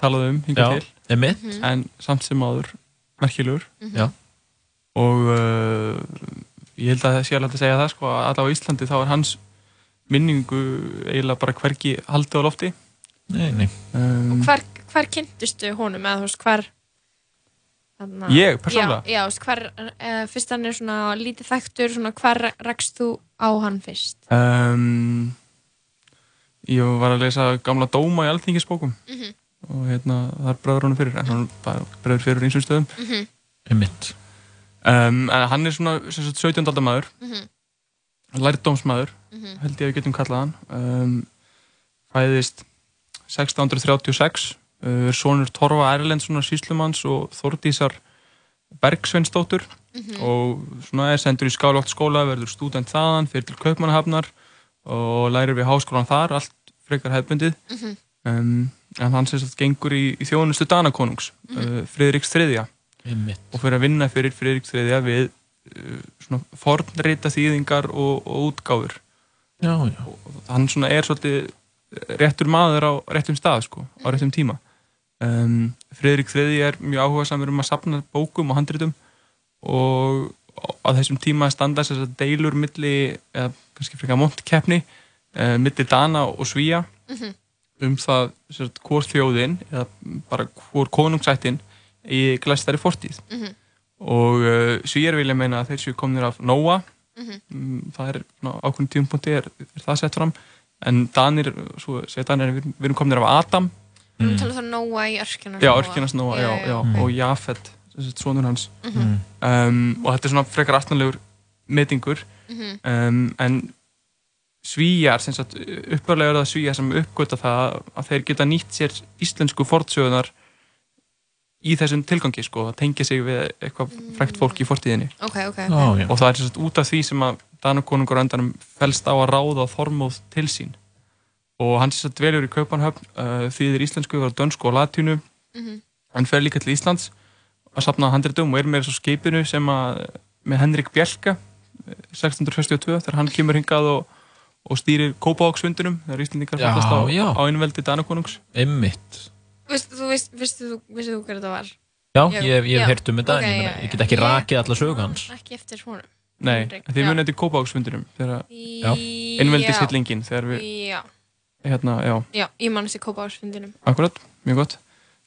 talað um hingað Já, til. einmitt. Mhm. En samt sem áður merkilegur. Mhm. Já. Og uh, ég held að það sé alveg að segja það sko að allavega á Íslandi þá er hans minningu eiginlega bara hvergi haldið á lofti. Nei, nei. Um, Hver, hvar kynntustu honum eða þú veist hvar þarna, Ég, persónulega? Já, já hvar, uh, fyrst hann er svona lítið þekktur, svona hvar rakst þú á hann fyrst? Um, ég var að lesa gamla dóma í alþingisbókum Mhm. og hérna, það er bröður honum fyrir en hann er bröður fyrir úr einsum stöðum Mhm. Einmitt. um, en hann er svona sagt, 17. aldar maður Mhm. Lærdómsmaður Mhm. held ég að við getum kallað hann um, fæðist 1636 uh, sonur Torfa Erlendssonar síslumanns og Þordísar Bergsveinsdóttur Mhm. og svona er sendur í Skálótt skóla verður stúdent þaðan, fyrir til Kaupmannahafnar og lærir við háskólan þar allt frekar hefbundið Mhm. um, en hann sem sagt gengur í, í þjónustu Danakonungs Mhm. uh, þriðja Einmitt. og fyrir að vinna fyrir Friðriks þriðja við fornreita þýðingar og, og útgáfur Já, já. og hann svona er svolítið réttur maður á réttum stað sko, á réttum tíma um, Friðrik þriðji er mjög áhuga samur um að sapna bókum og handritum og á þessum tíma standa þess að deilur milli, eða kannski frekar montkeppni uh, milli Dana og Svíja Mhm. um það sem sagt, hvor þjóðin eða bara hvor konungsættin í glæstari fortíð Mhm. Og uh, Svíjar vilja meina að þeir séu komnir af Nóa. Mhm. mm, það er ná, ákveðin tímpunkti er, er það sett fram. En Danir, svo segja Danir við, við erum komnir af Adam. Við erum talað um Nóa í örkina já, Örkina Snóa, já, já, já. og Jafet svonur hans. Mhm. um, og þetta er svona frekar aftanlegur metingur. Mhm. um, en svíjar upparlega er það svíjar sem uppgöta það að þeir geta nýtt sér íslensku fortsögunar í þessum tilgangi sko, að tengja sig við eitthvað frækt fólk í fortíðinni Ok, ok, ok. Ó, já. og það er sagt, út af því sem að Danakonungur á endanum fælst á að ráða Þormóð til sín og hann sem sagt dvelur í Kaupanhöfn uh, þýðir íslensku, var dönsku og latínu Mhm. hann fer líka til Íslands að sapna handritum og er með þessu skipinu sem að með Henrik Bjelka eh, 1662 þegar hann kemur hingað og, og stýrir Kópavóksfundunum þegar Íslandingar fættast á, á einveldi Danakonungs Einmitt. Vist, þú veist, vistu þú, vistu þú hver þetta var? Já, Ég- hef heyrt um þetta ok, en ég, ég get ekki rakið alla sögu hans. Ekki eftir honum. Nei, þið munið þetta í Já. einveldishillingin þegar við Já, hérna, já, já, ég man þessi kópáðsfundinum. Akkurat, mjög gott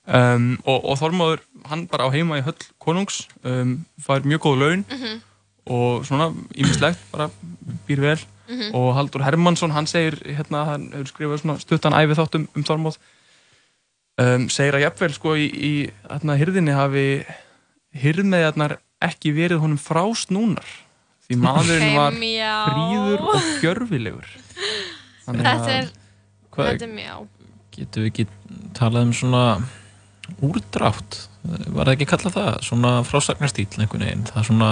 um, og, og Þormóður, hann bara á heima í höll konungs um, fær mjög góð laun Mhm. og svona ímislegt, bara býr vel Mhm. og Haldur Hermansson, hann segir hérna, hann hefur skrifað svona stuttan æfið þátt um, um Þormóð um, segir að jafnvel sko í, í hérna, hirðinni hafi hirðmeðjarnar ekki verið honum frásnúnar því maðurinn var fríður og gjörfilegur Þannig að- Þetta er, Hvað- þetta er mjá. Getum við ekki talað um svona úrdrátt? Var það ekki kallað það? Svona frásagnarstýl einhvern veginn? Það er svona...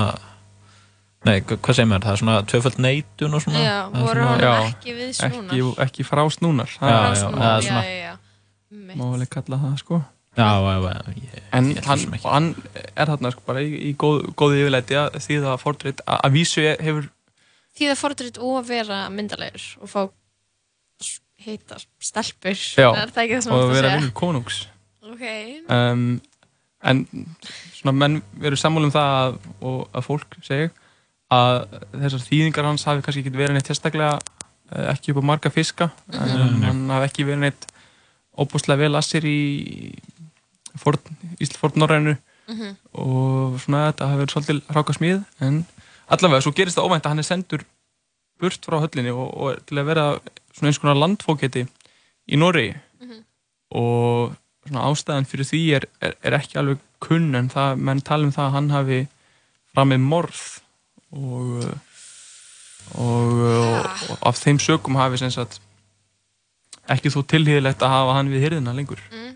Nei, hva- hvað segir maður? Það er svona tvöföld neitun og svona? Já, voru svona- honum ekki viðsnúnar. ekki, ekki frásnúnar Já, já, já, svona- já, já. Mitt. má alveg kalla það sko Já, já, já, ég, en ég hann, og hann er þarna sko bara í, í góð, góðu yfirleiti að því það fordreit að, að vísu hefur Því það fordrýtt og að vera myndalegur og fá heita stelpur. já, Er það ekki það sem og þú vera segja? vinnur konungs Ok. um, en svona menn veru sammála um það að, og að fólk segja að þessar þýðingar hans hafi kannski ekki verið neitt sérstaklega eh, ekki upp á marga fiska en Mhm. hann hafi ekki verið neitt óbúslega vel assir í forn, Ísl fornnorrænu Mhm. og svona þetta hafi verið svolítið ráka smíð en allavega svo gerist það óvænt að hann er sendur burt frá höllinni og, og til að vera svona eins konar landfóketi í Noregi Mhm. og svona ástæðan fyrir því er, er, er ekki alveg kunn en það, menn tala um það að hann hafi framið morð og og, og, og af þeim sökum hafi sem sagt ekki þó tilhýðilegt að hafa hann við hyrðina lengur Mm.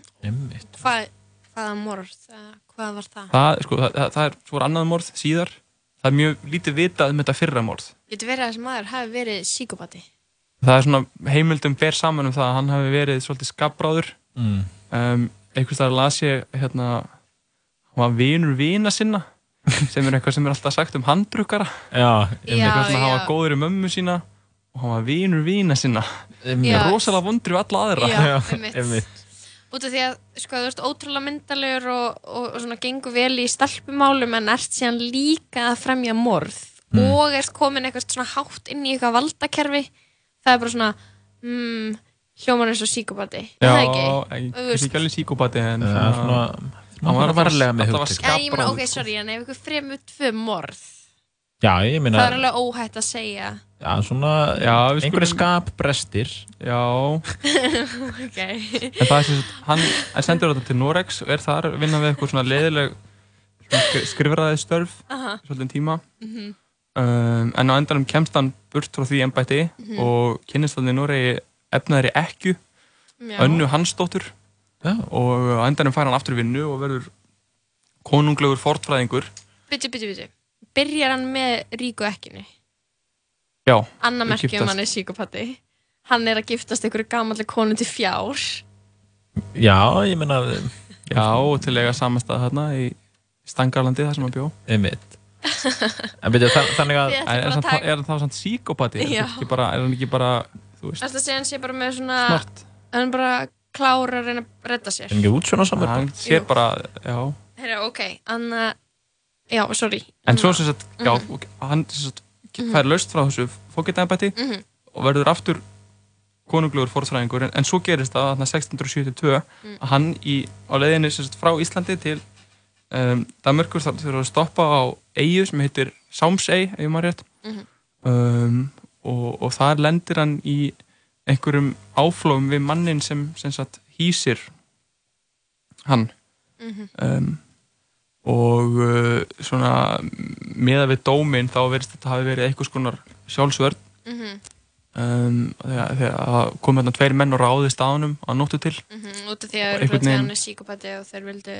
Hvað, hvaða morð? eða Hvað var það? það, sko, það, það, það er svo annað morð síðar það er mjög lítið vitað um þetta fyrra morð Getur verið að þessi maður hafi verið síkopati? það er svona heimildum ber saman um það að hann hafi verið svolítið skapbráður Mm. um, einhvers þar las ég hérna hann var vinur vina sinna sem er eitthvað sem er alltaf sagt um handbrukkara Já, svona hann já. var góður í mömmu sína og hann var vinur vina sinna Já. Rosalega vondri við alla aðra Já, einmitt. Út af því að, sko, þú ert ótrúlega myndalegur og, og, og svona gengur vel í stelpumálum en ert síðan líka að fremja morð Mm. og ert komin eitthvað svona hátt inn í eitthvað valdakerfi það er bara svona mm, hljómar eins og síkopati Já, það ekki? alveg síkópati en hann var varlega með hugtök. Já, ég meina, ok, sorry, en ef ykkur fremur tvö morð Já, ég meina það er alveg óhætt að segja Já, svona Já, einhverju skapbrestir Já ok En það er sem sagt, hann sendur þetta til Norex og er þar að vinna við eitthvað svona leiðileg skrifraði störf Aha. svolítið tíma Mhm. um, en á endanum kemst hann burt frá því embætti Mhm. og kynnist þannig Noregi efnaðri ekku Já. önnu Hansdóttur Já. og á endanum fær hann aftur í vinnu og verður konunglegur fortfræðingur Byttu, byttu, byttu Byrjar hann með ríku ekkinu Já, Anna merkjum giftast. hann er síkopati Hann er að giftast einhverju gamalli konu til fjár Já, ég meina Já, til eiga samastað þarna í Stangarlandi þar sem hann bjó Einmitt En byrju, þann- þannig að Er, hann, taka- er hann þá samt síkópati? Er, hann ekki bara- er hann ekki bara, þú veist Þetta sé hann sé bara með svona Snort. Hann er bara klára að reyna að redda sér Er hann ekki út svona samar? Hann sér Jú. bara, já Herra, ok, hann Já, sorry En svo sem sagt, já, Mhm. hann sem sagt. Fær laust frá þessu fóketæmbætti Mhm. og verður aftur konunglegur forðfræðingur en, en svo gerist það þarna 1672 Mm. að hann í, á leiðinni sagt, frá Íslandi til um, Danmörkur þarf þurfa að stoppa á eigu sem heitir Sámsey, ef maður rétt Mhm. um, og, og þar lendir hann í einhverjum áflóum við mannin sem, sem sagt, hýsir hann Mhm. um, og uh, svona meða við dóminn þá verðist þetta hafi verið einhvers konar sjálfsvörn. Mhm. um, þegar, þegar að kom hérna tveir menn og ráðist á honum að nóttu til. Mhm, Út af því að Og einhvern örugglega því að veginn- hann er síkopati og þeir vildu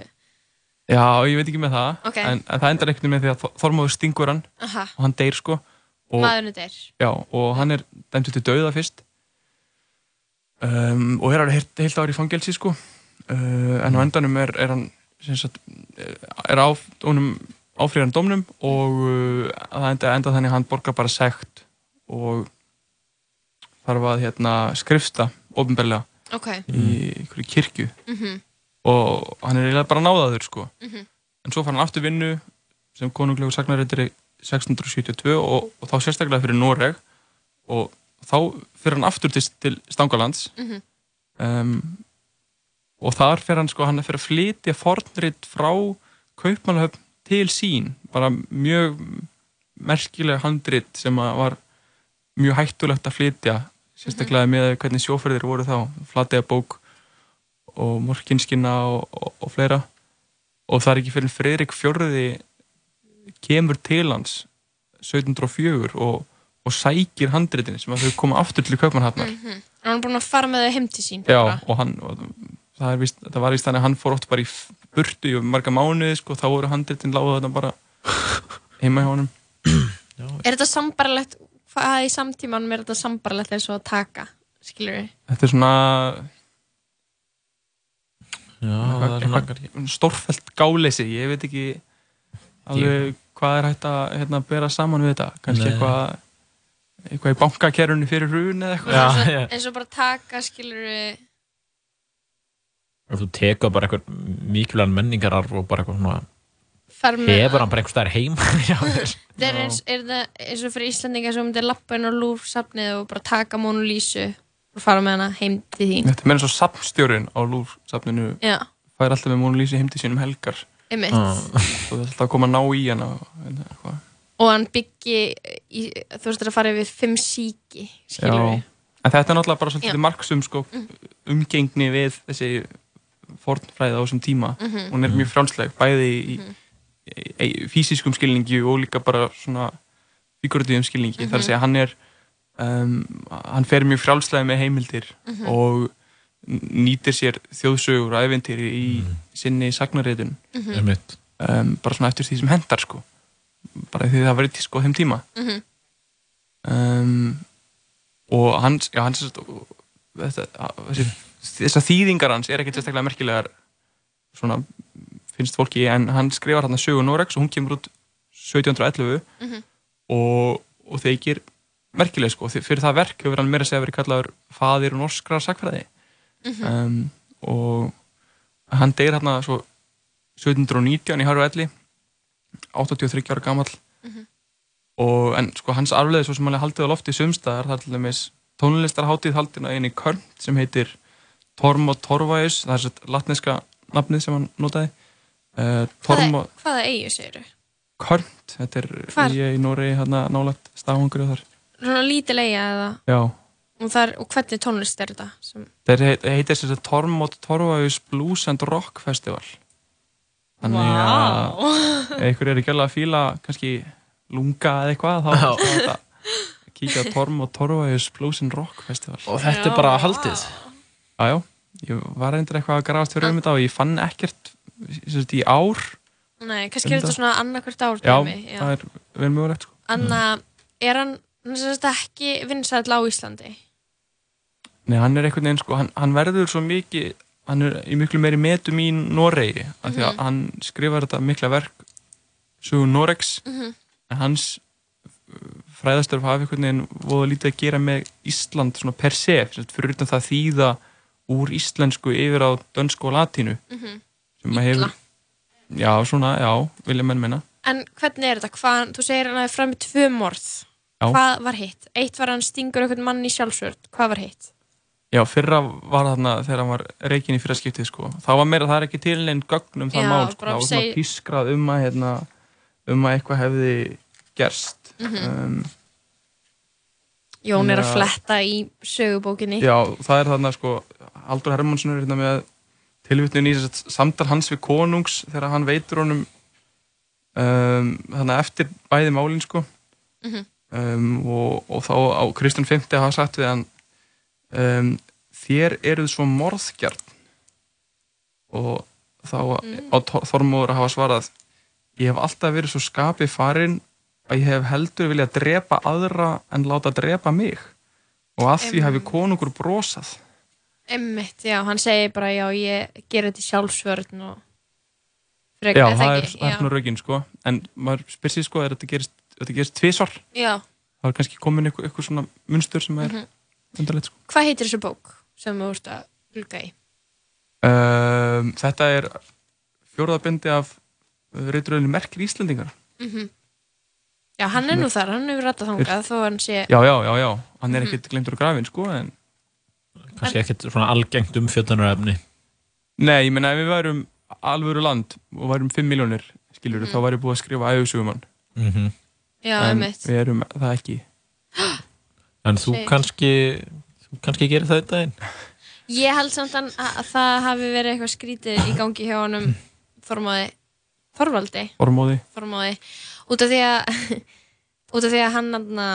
já, ég veit ekki með það. Ok. en, en það endar einhvern veginn með því að Þor- Þormóður stingur hann Aha. og hann deyr sko. Og, deyr. Já, og hann er dæmtur til dauða fyrst. Um, og er alveg heilt, ári í fangelsi sko. Uh, en á endanum er, er hann sagt, eh, er áfríðan dómnum og uh, það enda, enda þannig að hann borgar bara sekt og þarf að hérna, skrifsta ofinbeglega Ok. í einhverju kirkju Mhm. og hann er eiginlega bara náðaður sko Mhm. en svo fær hann aftur vinnu sem konunglegu sagnarreitari 1672 og, og þá sérstaklega fyrir Noreg og þá fyrir hann aftur til, til Stangalands Mhm. um, og þar fyrir hann sko hann er fyrir að flytja fornrit frá Kaupmannahöfn til sín. Bara mjög merkileg handrit sem var mjög hættulegt að flytja sérstaklega með hvernig sjóferðir voru þá. Flatega bók og morkinskina og, og, og fleira. Og það er ekki fyrir Fredrik Fjörði kemur til hans 1704 og, og sækir handritin sem að þau koma aftur til Kaupmannhafnar Mhm. Hann er búin að fara með þau heim til sín Já, bara. og hann það, er víst, það var í stæðan að hann fór oft bara í burtu í marga mánuði sko, þá voru handritin láða þetta bara heima hjá honum. Er þetta sambarlegt Hvað í samtímanum er þetta sambarlegt eins og að taka Skilur við Þetta er svona Já, það er svona stórfælt gáleysi, ég veit ekki alveg hvað er hægt að hérna, bera saman við þetta, kannski eitthvað eitthvað í bankakerunni fyrir hrun eða eitthvað. Eins og bara taka skilur við Ef þú tekur bara eitthvað mikilvægan menningararf og bara eitthvað svona hefur hann bara einhver staðar heim Já, þér. Það er eins, er það eins og fyrir Íslandinga sem myndir lappa inn á lúrsafnið og bara taka Mona Lísu og fara með hana heim til þín Þetta meira svo sapnstjórin á lúrsafninu Já. fær alltaf með Mónu Lísi heim til sínum helgar Einmitt. og það er alltaf að koma að ná í hana og hérna, eitthvað. og hann byggi í, þú veist það að fara yfir fimm síki skilur við En þetta er náttúrulega bara svolítið marksum sko, umgengni við þessi fornfræði á þessum tíma. Mhm. Hún er mjög frjálsleg, bæði í, í, í fysiskum skilningi og líka bara svona figuratíðum skilningi. Mhm. Þar að segja hann er, um, hann fer mjög frjálslega með heimildir Mhm. og nýtir sér þjóðsögur og æventýri í sinni. Mhm. Einmitt. Um, bara svona eftir því sem hendar sko. Bara því það verið sko á þeim tíma. Mhm. um, og hans, já, hans þetta, þessi, þessar þýðingar hans er ekkert sérstaklega merkilegar svona finnst fólki en hann skrifar hann að sögu Norex og hún kemur út 1711 Mhm. og, og þeikir merkileg sko, fyrir það verk hefur hann meira að segja verið kallaður faðir norskrar sakfræði Mhm. um, og hann deyr hérna svo 1719 í Haru Elli 83 ára gamall Mhm. og en sko hans arfleði svo sem hann er haldið á lofti sumstaðar, það er til dæmis tónlistarhátíð haldin á einu körn sem heitir Tormo Torvajus, það er sett latneska nafnið sem hann notaði uh, Tormo Hvaða, hvaða eigu segir þau? Körnt, þetta er Hvar? í, Nóri hérna nálægt stafangur og þar Svona lítil eiga eða? Já, Og, þar, og hvernig tónlist er þetta? Sem, það heit, heitir þess að Tormo Torvajus Blues and Rock Festival Þannig að ef ykkur er ekki alveg að fíla kannski lunga eða eitthvað þá Já. er þetta að kíkja á Tormo Torvajus Blues and Rock Festival Og þetta er bara haldið? Já, já, ég var reyndir eitthvað að grafast fyrir um þetta og ég fann ekkert sagt, í ár nei, kannski er þetta svona annarkvært ár Já, dæmi, það er vel mögulegt sko. Anna, er hann sagt ekki vinsæll á Íslandi? Nei, hann er einhvern veginn sko, hann, hann verður svo mikið hann er í miklu meiri metum í Noregi af því að Mhm. hann skrifar þetta mikla verk sögur Noregs Mhm. en hans fræðastörf hafi einhvern veginn voða lítið að gera með Ísland svona per se, fyrir utan það þýða úr íslensku yfir á dönsku og latínu Mhm. sem að hefur já, svona, já, vilja menn menna En hvernig er þetta? Hvað, þú segir hann að fram með tvö morð. Já. Hvað var hitt? Eitt var hann stingur einhvern mann í sjálfsvörð. Hvað var hitt? Já, fyrra var þarna þegar hann var reikin í fyrra skiptið sko. Það var meira, það er ekki til neinn gögn um það Já, mál sko. Það var svona seg- pískrað um að hérna, um að eitthvað hefði gerst Mhm. um, Jón er að fletta í sögubókinni. Já, það er þarna sko Aldur Hermansson er hérna með tilvitnun í samtal hans við konungs þegar hann veitur honum um, þannig eftir bæði málin sko Mhm. um, og, og þá á Kristján 50 hafa sagt við hann um, þér eruð svo morðgjart og þá Mm. á Þormóður að hafa svarað ég hef alltaf verið svo skapi farin að ég hef heldur viljað drepa aðra en láta drepa mig og að því hafi konungur brosað Emmitt, já, hann segir bara, já, ég ger þetta í sjálfsvörð og já, frekar, það er, ekki? það er svona raugin sko en maður spyr sér sko er þetta gerist, þetta gerist tvisvar Já. þá er kannski komin eitthvað, eitthvað svona munstur sem er Mhm. undarlegt sko Hvað heitir þessu bók sem þú ert að glugga í? um, þetta er fjóraðabindi af reyturöðinu Merkir Íslendingar Mm Já, hann er nú þar, hann hefur rættað þangað þó hann sé... já, já, já, já, hann er Mhm. ekkert glemtur á grafin sko en Kannski ekkert svona algengt umfjöldunarefni nei, ég menna ef við værum alvöru land og værum 5 miljónir skilur Mhm. þá væri búið að skrifa æfisugumann mm -hmm. Já, en einmitt. við erum það ekki En þú Shit. kannski þú kannski gerir það þetta einn Ég held samt að, að það hafi verið eitthvað skrítið í gangi hjá honum Þormáði Þorvaldi Þormóði. Þormáði út af því að út af því að hann anna,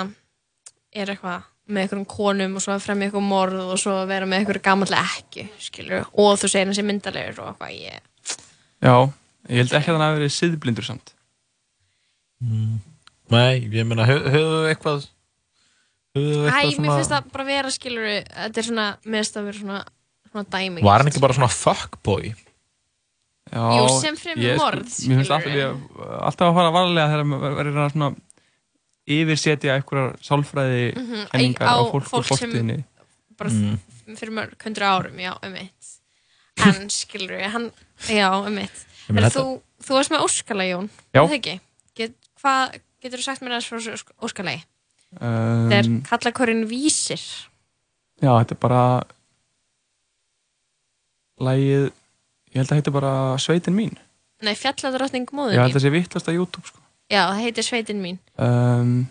er eitthvað með einhverjum konum og svo að fremja eitthvað morð og svo að vera með einhverju gamallega ekki skilur, og þú segir hann sé myndalegur og eitthvað ég, já, ég held ekki að hann hafi verið siðblindur samt mm. Nei, ég meina höfðu hef eitthvað höfðu Æ, eitthvað mér finnst það bara vera skilur þetta er svona, mér finnst það vera svona svona dæmi Var hann ekki bara svona fuckboy? Já, Jú, sem fremur ég, morð, Mér finnst alltaf, ég, alltaf að fara varlega þegar maður verður að svona yfirsetja einhverjar sálfræði Mhm, kenningar á á fólk, fólk og sem- fórtíðinni bara Mm. mm. fyrir mörg hundru árum, já, um mitt en skilur við, hann já, um mitt Ég meina, þú, þú varst með Óskala, Jón Já. Get, hvað getur þú sagt mér aðeins frá Ósk- Óskalagi? um, þetta er kallakorinn Vísir Já, þetta er bara Lægið Ég held að þetta bara Sveitin mín. Nei, fjalladrottning Ég móður held að mín það sé vittlast að YouTube sko. já, það heitir Sveitin mín. Um,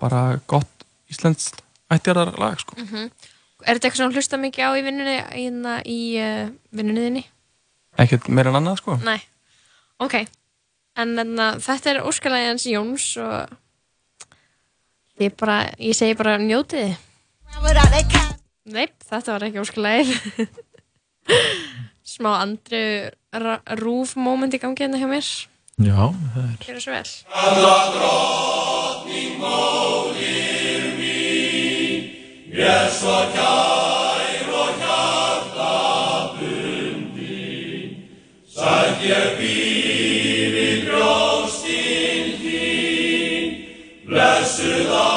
Bara gott íslenskt ættjarðar lag sko. mm er þetta eitthvað sem þú hlusta mikið á í vinnunni í, í uh, vinnunni þinni? Ekkert meira en annað sko. nei, ok. En enna, þetta er Óskalagi hans Jóns og ég bara, ég segi bara njótið. Neip, þetta var ekki óskalagir Smá andru rúf moment í gangi hérna hjá mér. Já, það er Gjör það svo vel. Ég svo kær og hjarta bundin Sætt ég býr í brjóstin þín. Blessuð alna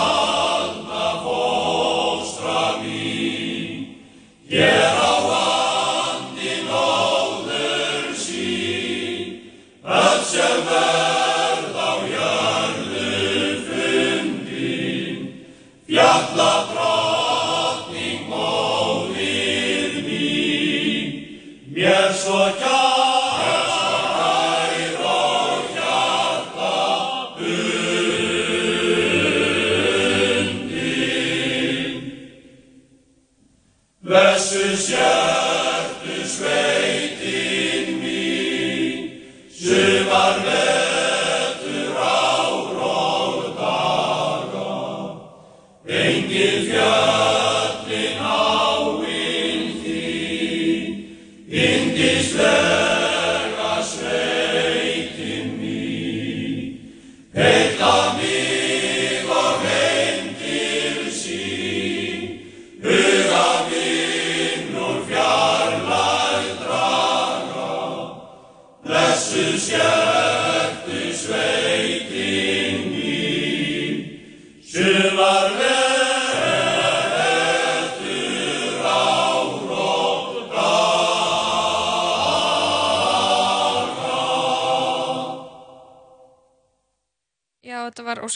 parler.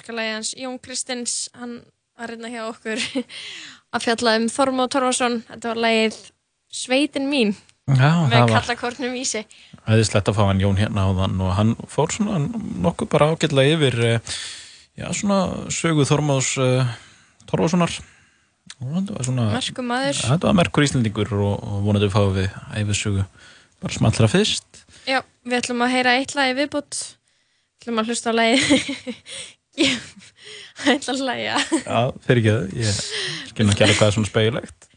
Óskalagi hans Jón Kristins, hann var hérna hjá okkur að fjalla um Þormó Torfason, þetta var lagið Sveitin mín Já, með það kallakornum í sig. æðislegt að fá hann Jón hérna á þann og hann fór svona nokkuð bara ágætlega yfir eh, já, svona sögu Þormáðs uh, var svona Merkur maður. þetta var merkur Íslandingur og, og vonandi fáum við æfisögu bara smallra fyrst. Já, við ætlum að heyra eitt lagi viðbútt Við ætlum að hlusta á lagi Ég ætla að hlæja. Já, fyrir ekki það, ég skil ekki alveg hvað er svona speilegt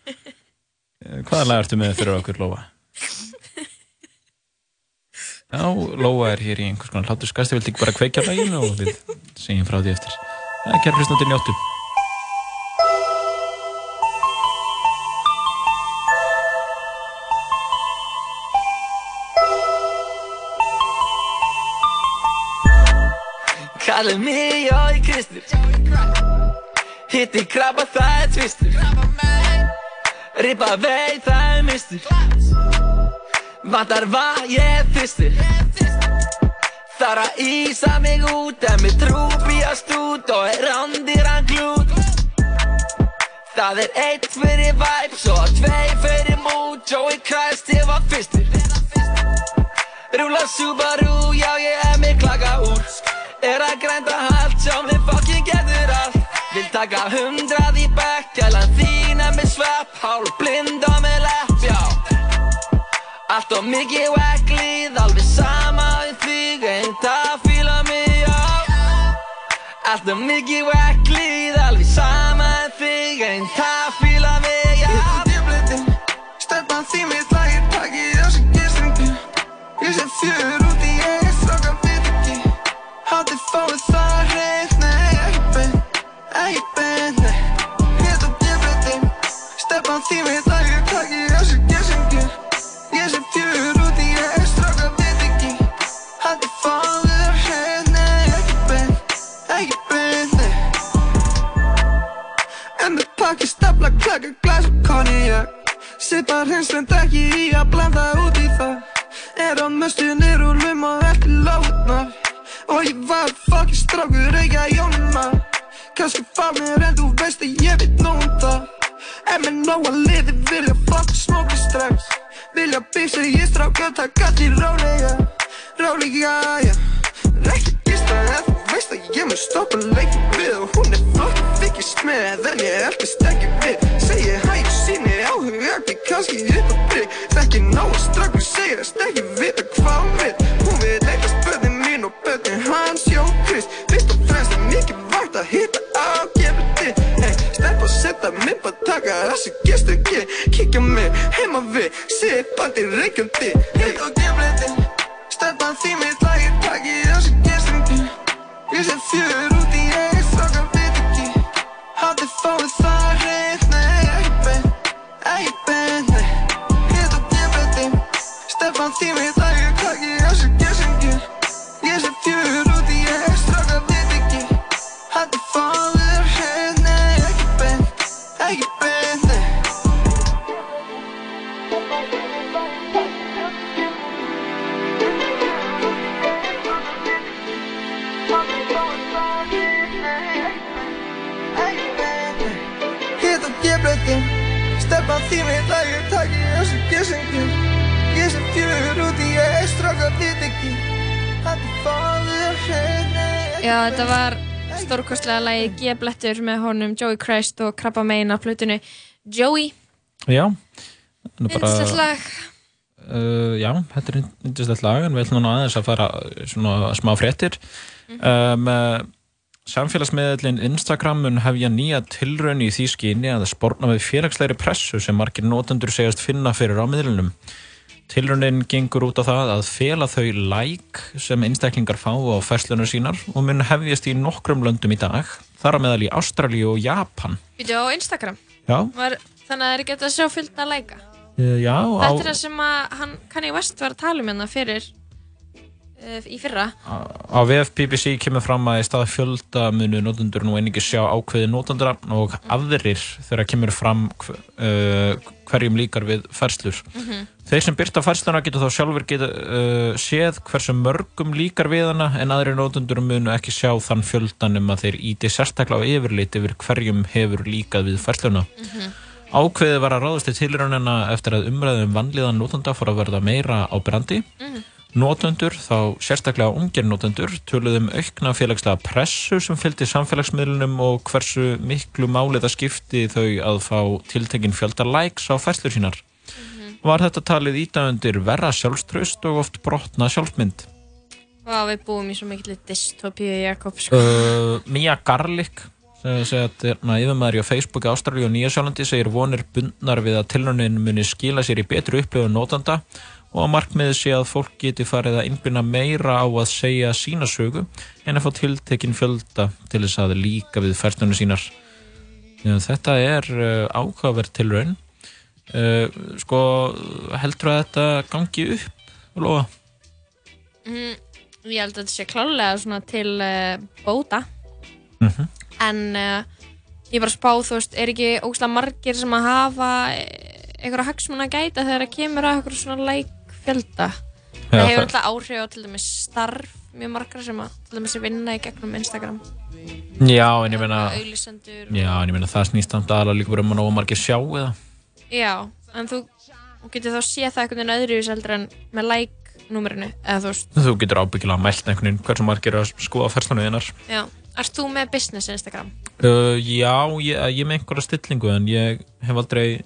Hvaða lag ertu með fyrir okkur, Lóa? Já, Lóa er hér í einhvers konar hlátur skast, ég vildi ekki bara kveikja á laginu og við segjum frá því eftir? Það er kæra hlustandi njóttu. Kallið mig Hitti krabba það er tvistur. Ripa vei það er mistur. Vantar vað ég er þyrstur. Þar að ísa mig út En mér trúbíast út Og er andir hann glút. Það er eitt fyrir vibes Og tvei fyrir mood. Joey Christ ég var fyrstur. Rúla Subaru, já ég er mig klaka út Er að grænda allt, sjá mig fucking getur allt. Vil taka hundrað í bekk, gælan þín er með svepp Hálf blind og með lepp, já. Allt og mikið vekklið, alveg sama við þig Einn það fíla mig, já. Allt og mikið vekklið, alveg sama við þig Einn það fíla mig, já Djöflutin, stefnan því mitt lagir takið á sig gistingi Ég sé fjör fáið það nei ekki beint, ekki beint, nei Hitt og djöflutin, stefnan því mitt lagir takið á sig gistingi Ég sé fjör út í ég, stráka veit ekki Haldið fáið það nei ekki beint, ekki beint, nei En með pakki stapla klaka glas og konjak Sippar hinslind ekki í að blanda út í það Er á möstunir og lum og eftir lóðnar Og ég var fucking strákur reykja jónuna Kanski fá mér en þú veist að ég veit nóg um það. En með nóg að liði vilja fucking smóka strax. Vilja bísa ég stráka taka allir rólega. Rólega, já. Rekki gista en þú veist að ég mun stoppa leikið við. Og hún er fucking fikið smið en ég elpist ekki við. Segir hæ og síni áhuga ekki kannski upp á bygg Þekki nóg að strákur segist ekki vita hvað thick and thick. Lagið G-blettur með honum Joey Christ og Krabba Main á flutinu Joey, Já, bara lag. Uh, já, þetta er yndislegt lag en við ætlum nú aðeins að fara svona smá fréttir. Mhm. um, uh, Samfélagsmiðlinn Instagram mun hefja nýja tilraun í því skyni að spórna við félagslegri pressu sem margir notendur segjast finna fyrir á miðlunum Tilraunin gengur út á það að fela þau like sem einstaklingar fá á fæslunar sínar og mun hefjast í nokkrum löndum í dag þar á meðal í Ástralíu og Japan. Vídeó á Instagram. Já, var, Þannig að það er hægt að sjá fylgna læka. Uh, já á, Þetta er það sem að hann Kanye West var að tala um hérna fyrir í fyrra Á VF BBC kemur fram að í stað fjölda munu notendur nú einingi sjá ákveði notendra og aðrir þegar kemur fram uh, hverjum líkar við færslur. Mhm. Þeir sem byrta færsluna getur þá sjálfur geta, uh, séð hversu mörgum líkar við hana en aðrir notendur munu ekki sjá þann fjöldan um að þeir íti sérstaklega á yfirlit yfir hverjum hefur líkað við færsluna. Ákveðið var að ráðast í tilraunina eftir að umræðum vanlíðan notenda fór að verða meira á brandi. Notendur, þá sérstaklega ungir notendur, töluðum aukna félagslega pressu sem fylgdi samfélagsmiðlunum og hversu miklu máli það skipti þau að fá tiltekin fjölda likes á fæslur sínar. Var þetta talið íta undir verra sjálfströst og oft brotna sjálfsmynd. Vá, við búum í svo mikill dystopíu Jakob sko. Uh, Mia Garlick sem segja að hérna, yfirmaður á Facebook Ástralíu og Nýjasjálandi segir vonir bundnar við að tilraunin muni skila sér í betru upplifun notanda og að markmiðið sé að fólk geti farið að innbyrna meira á að segja sína sögu en að fá tiltekin fjölda til þess að líka við færtunum sínar þetta er uh, ákvaðverð tilraun uh, sko heldur að þetta gangi upp Lóa? mm, Ég held að þetta sé klálega svona til uh, bóta Mhm. en uh, ég bara spá, þú veist, er ekki ógslag margir sem að hafa eh, einhverja hagsmun að gæta þegar það kemur að einhverju svona læk fjölda. Já, það hefur alltaf áhrif á til dæmis starf mjög margra sem að til dæmis að vinna í gegnum Instagram. Já, en ég meina auglýsendur Já, en ég meina það snýst samt aðalega líka bara um að nóga margir sjá eða? Já, en þú, getur þá séð það einhvern veginn öðruvis heldur en með like-númerinu eða þú veist, Þú getur ábyggilega mælt einhvern veginn hversu margir að skoða færslunum þínar. Já Ert þú með business Instagram? uh, Já, ég, ég með einhverja stillingu en ég hef aldrei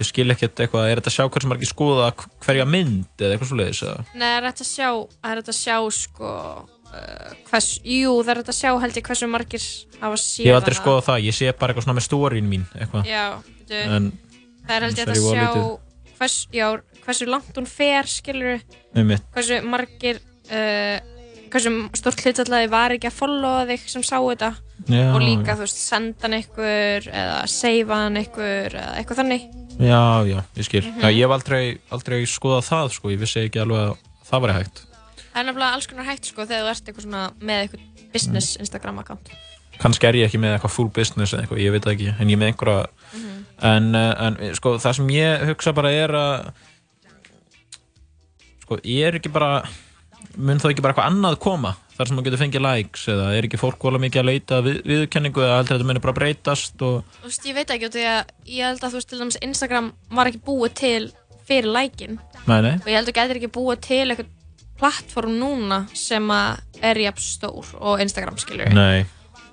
ég skil ekkert eitthvað, er þetta að sjá hversu margir skoða hverja mynd eða eitthvað svo leiðis Nei, það er hægt að sjá, það er hægt að sjá sko uh, hvers, jú, það er hægt að sjá held ég hversu margir hafa séð Ég hef aldrei skoðað það, ég sé bara eitthvað svona með stórin mín eitthvað. Já, En það er held ég það að sjá hvers, já, hversu langt hún fer, skilur hversu margir uh, hversu stort hlutallaði var ekki að followa þig sem sá þetta. Já, og líka, já. þú veist, senda hann ykkur eða seifa hann ykkur eða eitthvað þannig Já, já, ég skil Mhm. Já, ég hef aldrei, aldrei skoðað það sko, ég vissi ekki alveg að það væri hægt Það er nefnilega alls konar hægt sko þegar þú ert eitthvað svona með eitthvað business Mm. Instagram account kannski er ég ekki með eitthvað full business eða eitthvað, ég veit ekki, en ég er með einhverja Mhm. en, uh, en sko, það sem ég hugsa bara er að sko, ég er ekki bara mun þá ekki bara eitthvað annað koma þar sem maður getur fengið likes eða er ekki fólk vola mikið að leita við, viðurkenningu eða heldur þetta muni bara breytast og Þú veist, ég veit ekki að ég held að þú veist til dæmis Instagram var ekki búið til fyrir lækin nei, nei, og ég held að þú getur ekki búið til eitthvað plattform núna sem að er jafn stór og Instagram skilur nei.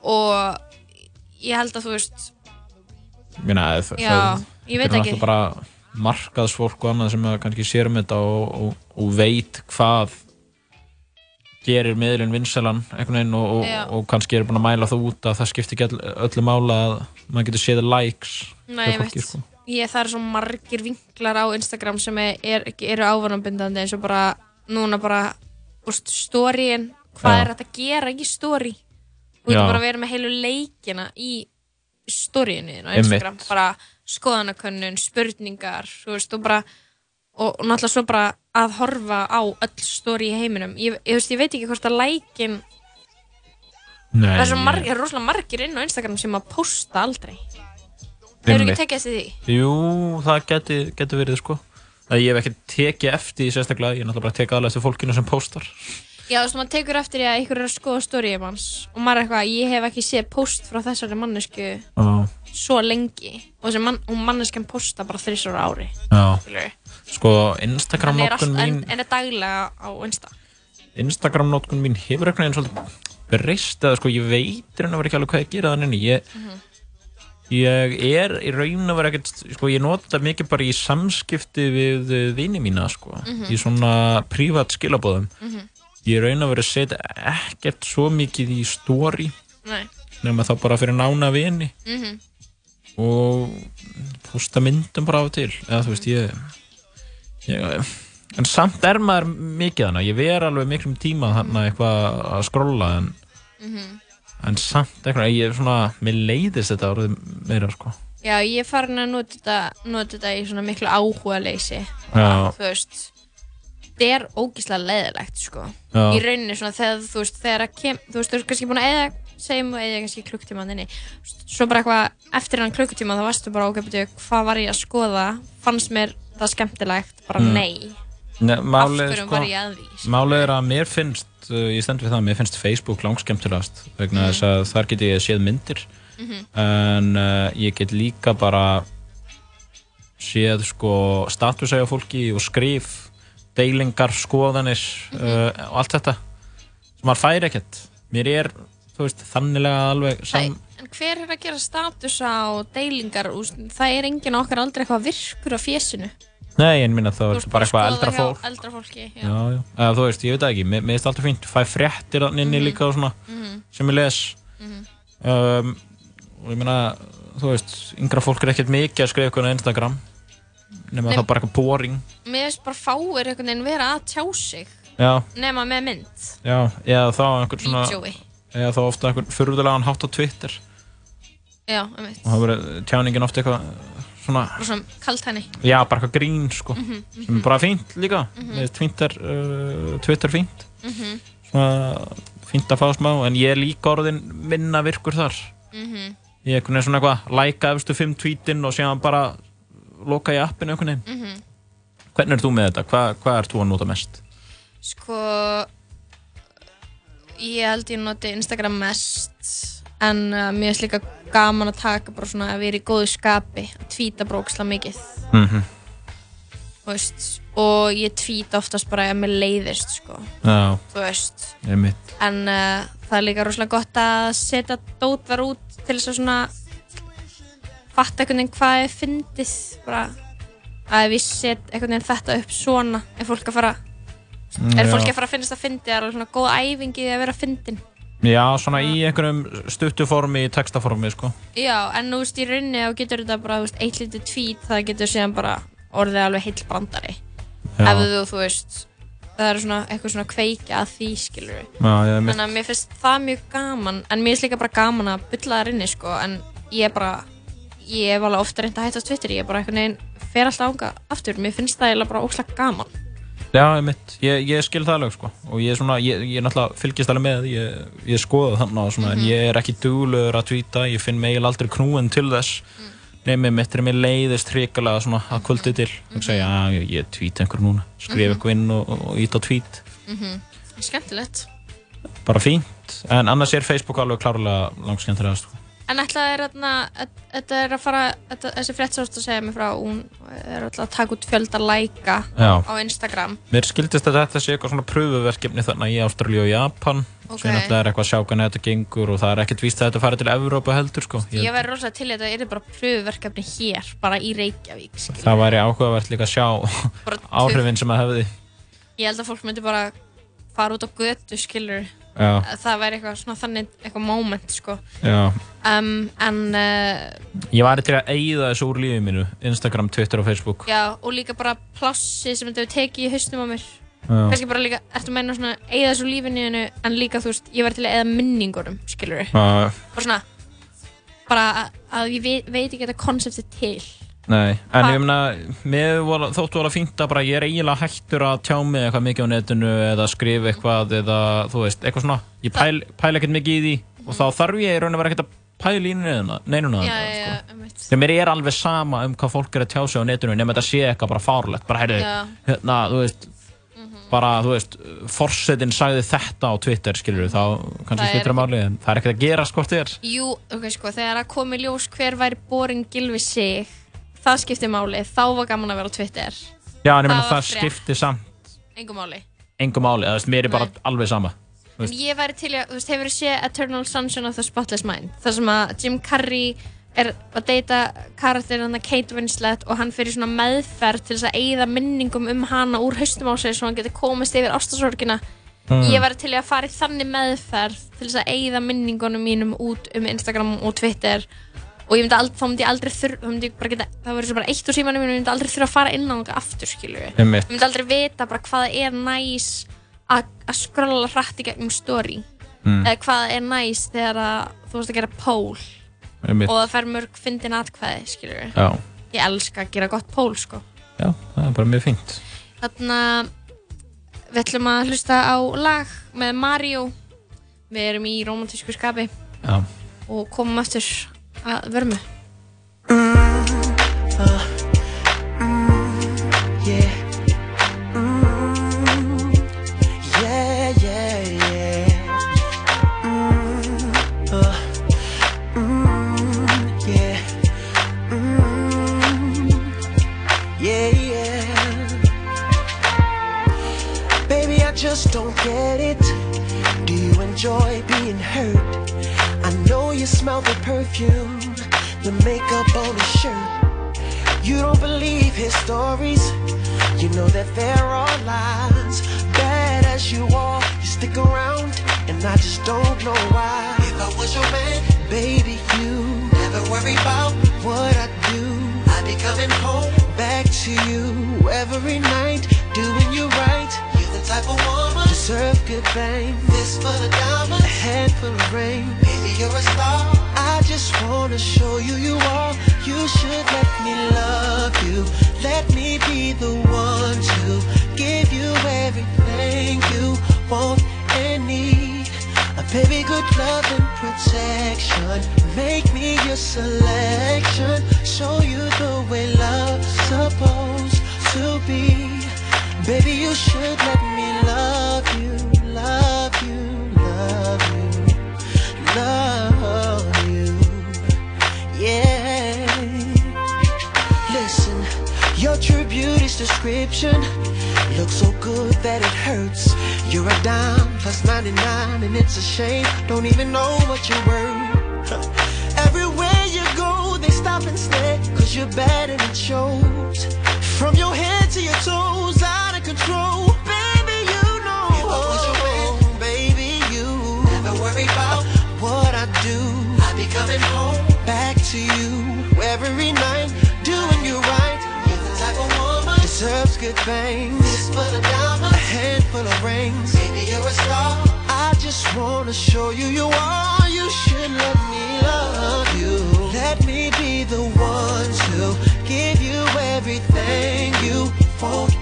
Og ég held að þú veist ég meina, það, Já, ég veit er ekki. náttúrulega bara markaðsfólk og annað sem kannski sér um þetta og, og, og veit hvað gerir miðlun veginn og, og, og kannski er búin að mæla það út að það skiptir ekki öll, öllu mála að maður getur séð likes Nei, fólki, veit, sko. ég, það er svo margir vinklar á Instagram sem er, er, eru ávanabindandi eins og bara núna bara úst, storyin, hvað Já. er þetta að gera í story þú getur bara að vera með heilu leikina í storyinu á. Instagram bara skoðanakönnun, spurningar þú veist, og bara og, og náttúrulega svo bara að horfa á öll story í heiminum. Ég, ég, veist, ég veit ekki hvort að lækin Nei, það er það er rosalega margir inn á Instagram sem að posta aldrei. Hefur ekki tekið eftir því? Jú, það geti verið sko. Að ég hef ekki tekið eftir því sérstaklega ég er náttúrulega bara að teka aðlega eftir fólkinu sem postar. Já, þú veist, maður tekur eftir því að einhver er að skoða stóriðum hans og maður er eitthvað, ég hef ekki séð post frá þessari mannesku Já. svo lengi. Og man, og manneskjan posta bara þrísar ári Já. Sko Instagram Hann notkun allt- mín en, en er daglega á Insta Instagram notkun mín hefur eitthvað einn svolítið breyst eða sko ég veit og verið ekki alveg hvað ég gera þannig ég, ég er í raun og verið ekkert sko ég nota mikið bara í samskipti við vini mína sko Mhm. í svona prívat skilabóðum Mhm. ég er raun og verið að setja ekkert svo mikið í story Nei nema þá bara fyrir nána vini Mhm. og posta myndum bara af og til eða þú veist ég, ég en samt er maður mikið hana ég ver alveg miklum tíma þarna eitthvað að skrolla en, Mhm. en samt eitthvað ég er svona, mér leiðist þetta orðið meira sko Já, ég er farin að nota þetta, nota þetta í svona miklu áhuga leysi Já. Þú veist þetta er ógíslega leiðilegt sko. Já. í rauninni svona þegar þú veist þegar að kem, þú veist þú ert kannski búin að eða segjum þú eða kannski klukktíma inni svo bara eitthvað eftir hann klukktíma þá varstu bara betur, hvað var ég að skoða fannst mér það skemmtilegt bara Mm. nei Nei, af málið, hverju sko, var ég að því málið er að mér finnst, uh, ég stend við það, mér finnst Facebook langskemmtilegast vegna Mhm. þess að þar get ég séð myndir Mhm. en uh, ég get líka bara séð sko statusæja fólki og skrif deilingar, skoðanir Mhm. uh, og allt þetta sem maður fær ekkert mér er, þú veist, þannilega alveg sam, en hver er að gera status á deilingar úst, það er enginn okkar aldrei eitthvað virkur á fésinu nei, en minna þá er þetta bara eitthvað að eldra fólk eldra fólki já. já, já, eða þú veist, ég veit það ekki mér, finnst alltaf fínt, fæ fréttir þarna inni Mhm. líka og svona, Mhm. sem ég les Mhm. um, og ég meina þú veist, yngra fólk er ekkert mikið að skrifa eitthvað á Instagram nema Nei. þá bara eitthvað boring mér finnst bara fáir einhvern veginn vera að tjá sig já, nema með mynd já, eða þá einhvern svona eða þá ofta einhvern furðulegan hátt á Twitter já, um veit og það verið tjáningin ofta eitthvað svona, og svona kalt henni já, bara eitthvað grín sko, Mhm, sem er bara fínt líka Mhm. með Twitter, uh, Twitter fínt Mhm. svona fínt að fá smá en ég er líka orðin minna virkur þar Mhm. ég er svona eitthvað læka efstu fimm tweetin og síðan bara loka í appinu einhvern veginn Mhm. hvernig er þú með þetta? Hva, hvað ert þú að nota mest? Sko ég held ég noti Instagram mest en uh, mér finnst líka gaman að taka bara svona að vera í góðu skapi að tvíta bróksla mikið. Mm -hmm. veist, og ég tvíta oftast bara ef mér leiðist sko. Já, ég mitt en uh, það er líka rosalega gott að setja dótvar út til þess að svona fatta einhvern veginn hvað er fyndið bara. Að ef ég set einhvern veginn þetta upp svona er fólk að fara er fólk að fara að finnast að fyndi það er alveg svona góð æfingi að vera fyndin Já, svona í einhverjum stuttuformi, textaformi sko. Já, en þú veist í rauninni þá getur þetta bara, þú veist, eitt lítið tvít það getur síðan bara orðið alveg heill brandari Já. ef þú, þú veist það er svona eitthvað svona kveikja að því skilur Já, ég mitt þannig að mér finnst það mjög gaman en mér finnst líka bara gaman að bylla þar inni sko, en ég er bara ég hef alveg ofta reynd að hætta Twitter ég er bara einhvern veginn fer alltaf ánga aftur. Mér finnst það eiginlega bara óslag gaman Já, ég mitt, ég, ég skil það alveg sko. Og ég er svona, ég, ég náttúrulega fylgist alveg með ég, ég skoða þannig og svona Mhm. en ég er ekki duglegur að tvíta, ég finn mig aldrei knúin til þess. Nefnir mitt er mér leiðist hrikalega svona að kvöldi til. Og segja, já, ég, ég tvíta einhver núna. Skrifa Mhm. eitthvað inn og, og, ít á tvít mm skemmtilegt. Bara fínt, en annars er Facebook alveg klárlega langskemmtilega sko. En ætla er þarna þetta er að fara, þetta, þessi frétt sást að segja mig frá hún er alltaf að taka út fjölda læka á Instagram Mér skildist að þetta sé eitthvað svona pröfuverkefni þarna í Ástralíu og Japan Ok. sem náttúrulega er eitthvað að sjá hvernig þetta gengur og það er ekkert víst að þetta fari til Evrópa heldur sko. Ég, ég verði rosalega til að þetta er bara pröfuverkefni hér bara í Reykjavík skilur. það væri áhugavert líka að sjá áhrifin sem það hefði ég held að fólk myndi bara fara út á götu skilur Já. það væri eitthvað svona þannig eitthvað moment sko. Um, en uh, Ég væri til að eigða þessu úr lífið mínu Instagram, Twitter og Facebook. Já og líka bara plássi sem þetta hefur tekið í hausnum á mér. Kannski bara líka, ertu að meina svona eigða þessu lífinu en líka þú veist, ég væri til að eigða minningunum skilur Já. bara svona bara að, að ég veit, veit ekki þetta konsepti til Nei, en Ha- ég meina var, þóttu fínt að bara ég er eiginlega hættur að tjá mig eitthvað mikið á netinu eða skrifa eitthvað eða þú veist, eitthvað svona. Ég pæl, pæl ekkert mikið í því og þá þarf ég í raun að vera ekkert að pæla í neinuna já, sko. Þegar mér er alveg sama um hvað fólk er að tjá sig á netinu nema þetta sé eitthvað bara fárlegt bara heyrðu, hérna, þú veist bara, þú veist, forsetin sagði þetta á Twitter, skilur þá kannski Það er skiptir að máli, en það er ekkert að gera skort þér. Jú, ok, sko, þegar að komi ljós hver væri borin gilvi sig það skipti máli, þá var gaman að vera á Twitter. Já, en ég meina Það það, skiptir samt engum máli. engum máli, þú veist, mér er bara alveg sama En ég væri til að, þú veist, hefur þið séð Eternal Sunshine of the Spotless Mind? Þar sem að Jim Carrey er að deyta karakterinn að Kate Winslet og hann fyrir svona meðferð til þess að eigða minningum um hana úr haustum á sig svo hann getur komist yfir ástasorgina Mm. ég væri til að fara í þannig meðferð til þess að eigða minningunum mínum út um Instagram og Twitter og ég myndi aldrei, þá myndi ég aldrei þurr þá myndi ég bara geta, það verður bara eitt úr símanum mínum, ég myndi aldrei þurfa að fara inn á það aftur skilur við ég myndi aldrei vita bara hvað það er næs að að skrolla hrætt í gegnum story. Mm. eða hvað það er næs þegar að þú varst að gera Einmitt. og það fer mörg fyndin atkvæði skilur við Já, ég elska að gera gott poll sko. Já, það er bara mjög fínt. Þarna við ætlum að hlusta á lag með Mario. Við erum í romantísku skapi. Já. og komum aftur að vörmu. Yeah. Mm, yeah, yeah, yeah. Mm, uh, mm, yeah. Mm, yeah, yeah. Baby, I just don't get it. Do you enjoy being hurt? You smell the perfume, the makeup on his shirt. You don't believe his stories. You know that there are lies. Bad as you are, you stick around, and I just don't know why. If I was your man, baby, you never worry about what I do. I'd be coming home back to you every night, doing you right. The type of woman deserve good things. This for the diamonds, a handful of rain. Baby, you're a star. I just wanna show you you are. You should let me love you. Let me be the one to give you everything you want and need. A baby, good love and protection. Make me your selection. Show you the way love's supposed to be. Baby, you should let me love you, love you, love you, love you. Yeah. Listen, your true beauty's description looks so good that it hurts. You're a dime plus 99, and it's a shame. Don't even know what you're worth. Everywhere you go, they stop and stare, cause you're bad and it shows. From your head to your toes, of control. Baby, you know. If I was your man, baby, you never worry about what I do. I'd be coming home back to you every night, doing you right. You're the type of woman deserves good things. For the diamonds, a handful of rings. Baby, you're a star. I just wanna show you you are. You should let me love you. Let me be the one to give you everything you want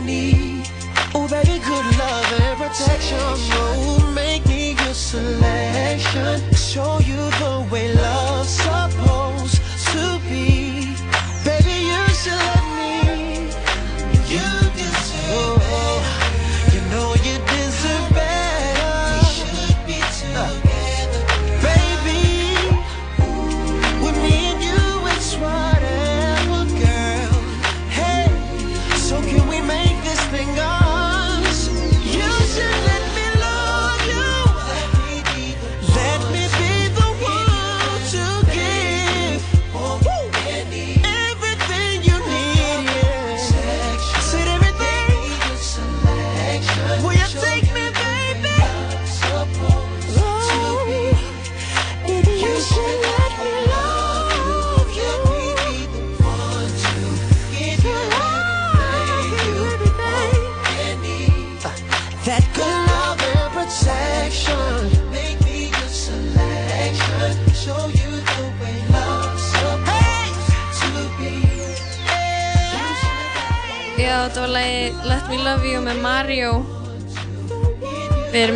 need. Oh, baby, good love and protection. Oh, make me your selection. Show you the way love's supposed to be. Baby, you should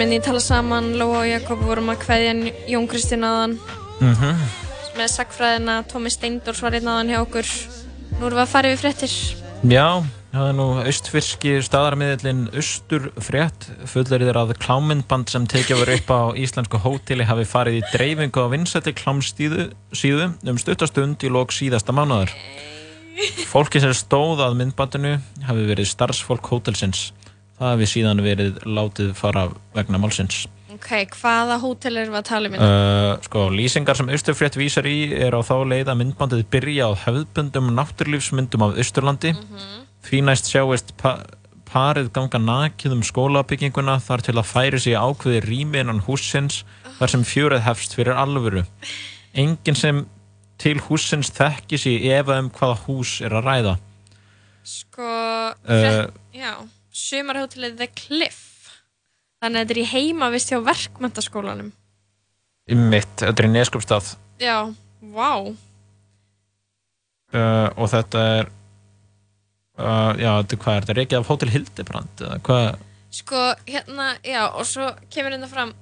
Inn í tala saman, Lóa og Jakob vorum að kveðja Jón Kristinn aðan Mhm. með sagfræðina, Tómi Steindors var einn aðan hjá okkur. Nú erum við að fara yfir fréttir. Já, það er nú austfyrski staðarmiðlinn Austur frétt fulleriðir að klámyndband sem tekið voru upp á íslensku hóteli hafi farið í dreifingu á vinsætti klámstíðu síðu um stuttastund í lók síðasta mánuðar. Fólki sem stóð að myndbandinu hafi verið starfsfólk hótelsins. Það hafi síðan verið látið fara vegna málsins. Ok, hvaða hótel erum við að tala um? hérna? Uh, sko, lýsingar sem Austurfrétt vísar í er á þá leið að myndbandið byrja á höfðbundum náttúrlífsmyndum af Austurlandi því næst sjáist pa parið ganga nakið um skólabygginguna þar til að færi sig ákveði rými innan húsins þar sem fjörið hefst fyrir alvöru enginn sem til húsins þekki sig efa um hvaða hús er að ræða Sko, Uh, já, sumarhótelið The Cliff. Þannig að þetta er í heimavist hjá verkmyndaskólanum. mitt, þetta er í neskupstað Já, vá. uh, og þetta er uh, já, þetta er hvað er þetta, reikið af Hótel Hildebrand Sko, hérna, já, og svo kemur hérna fram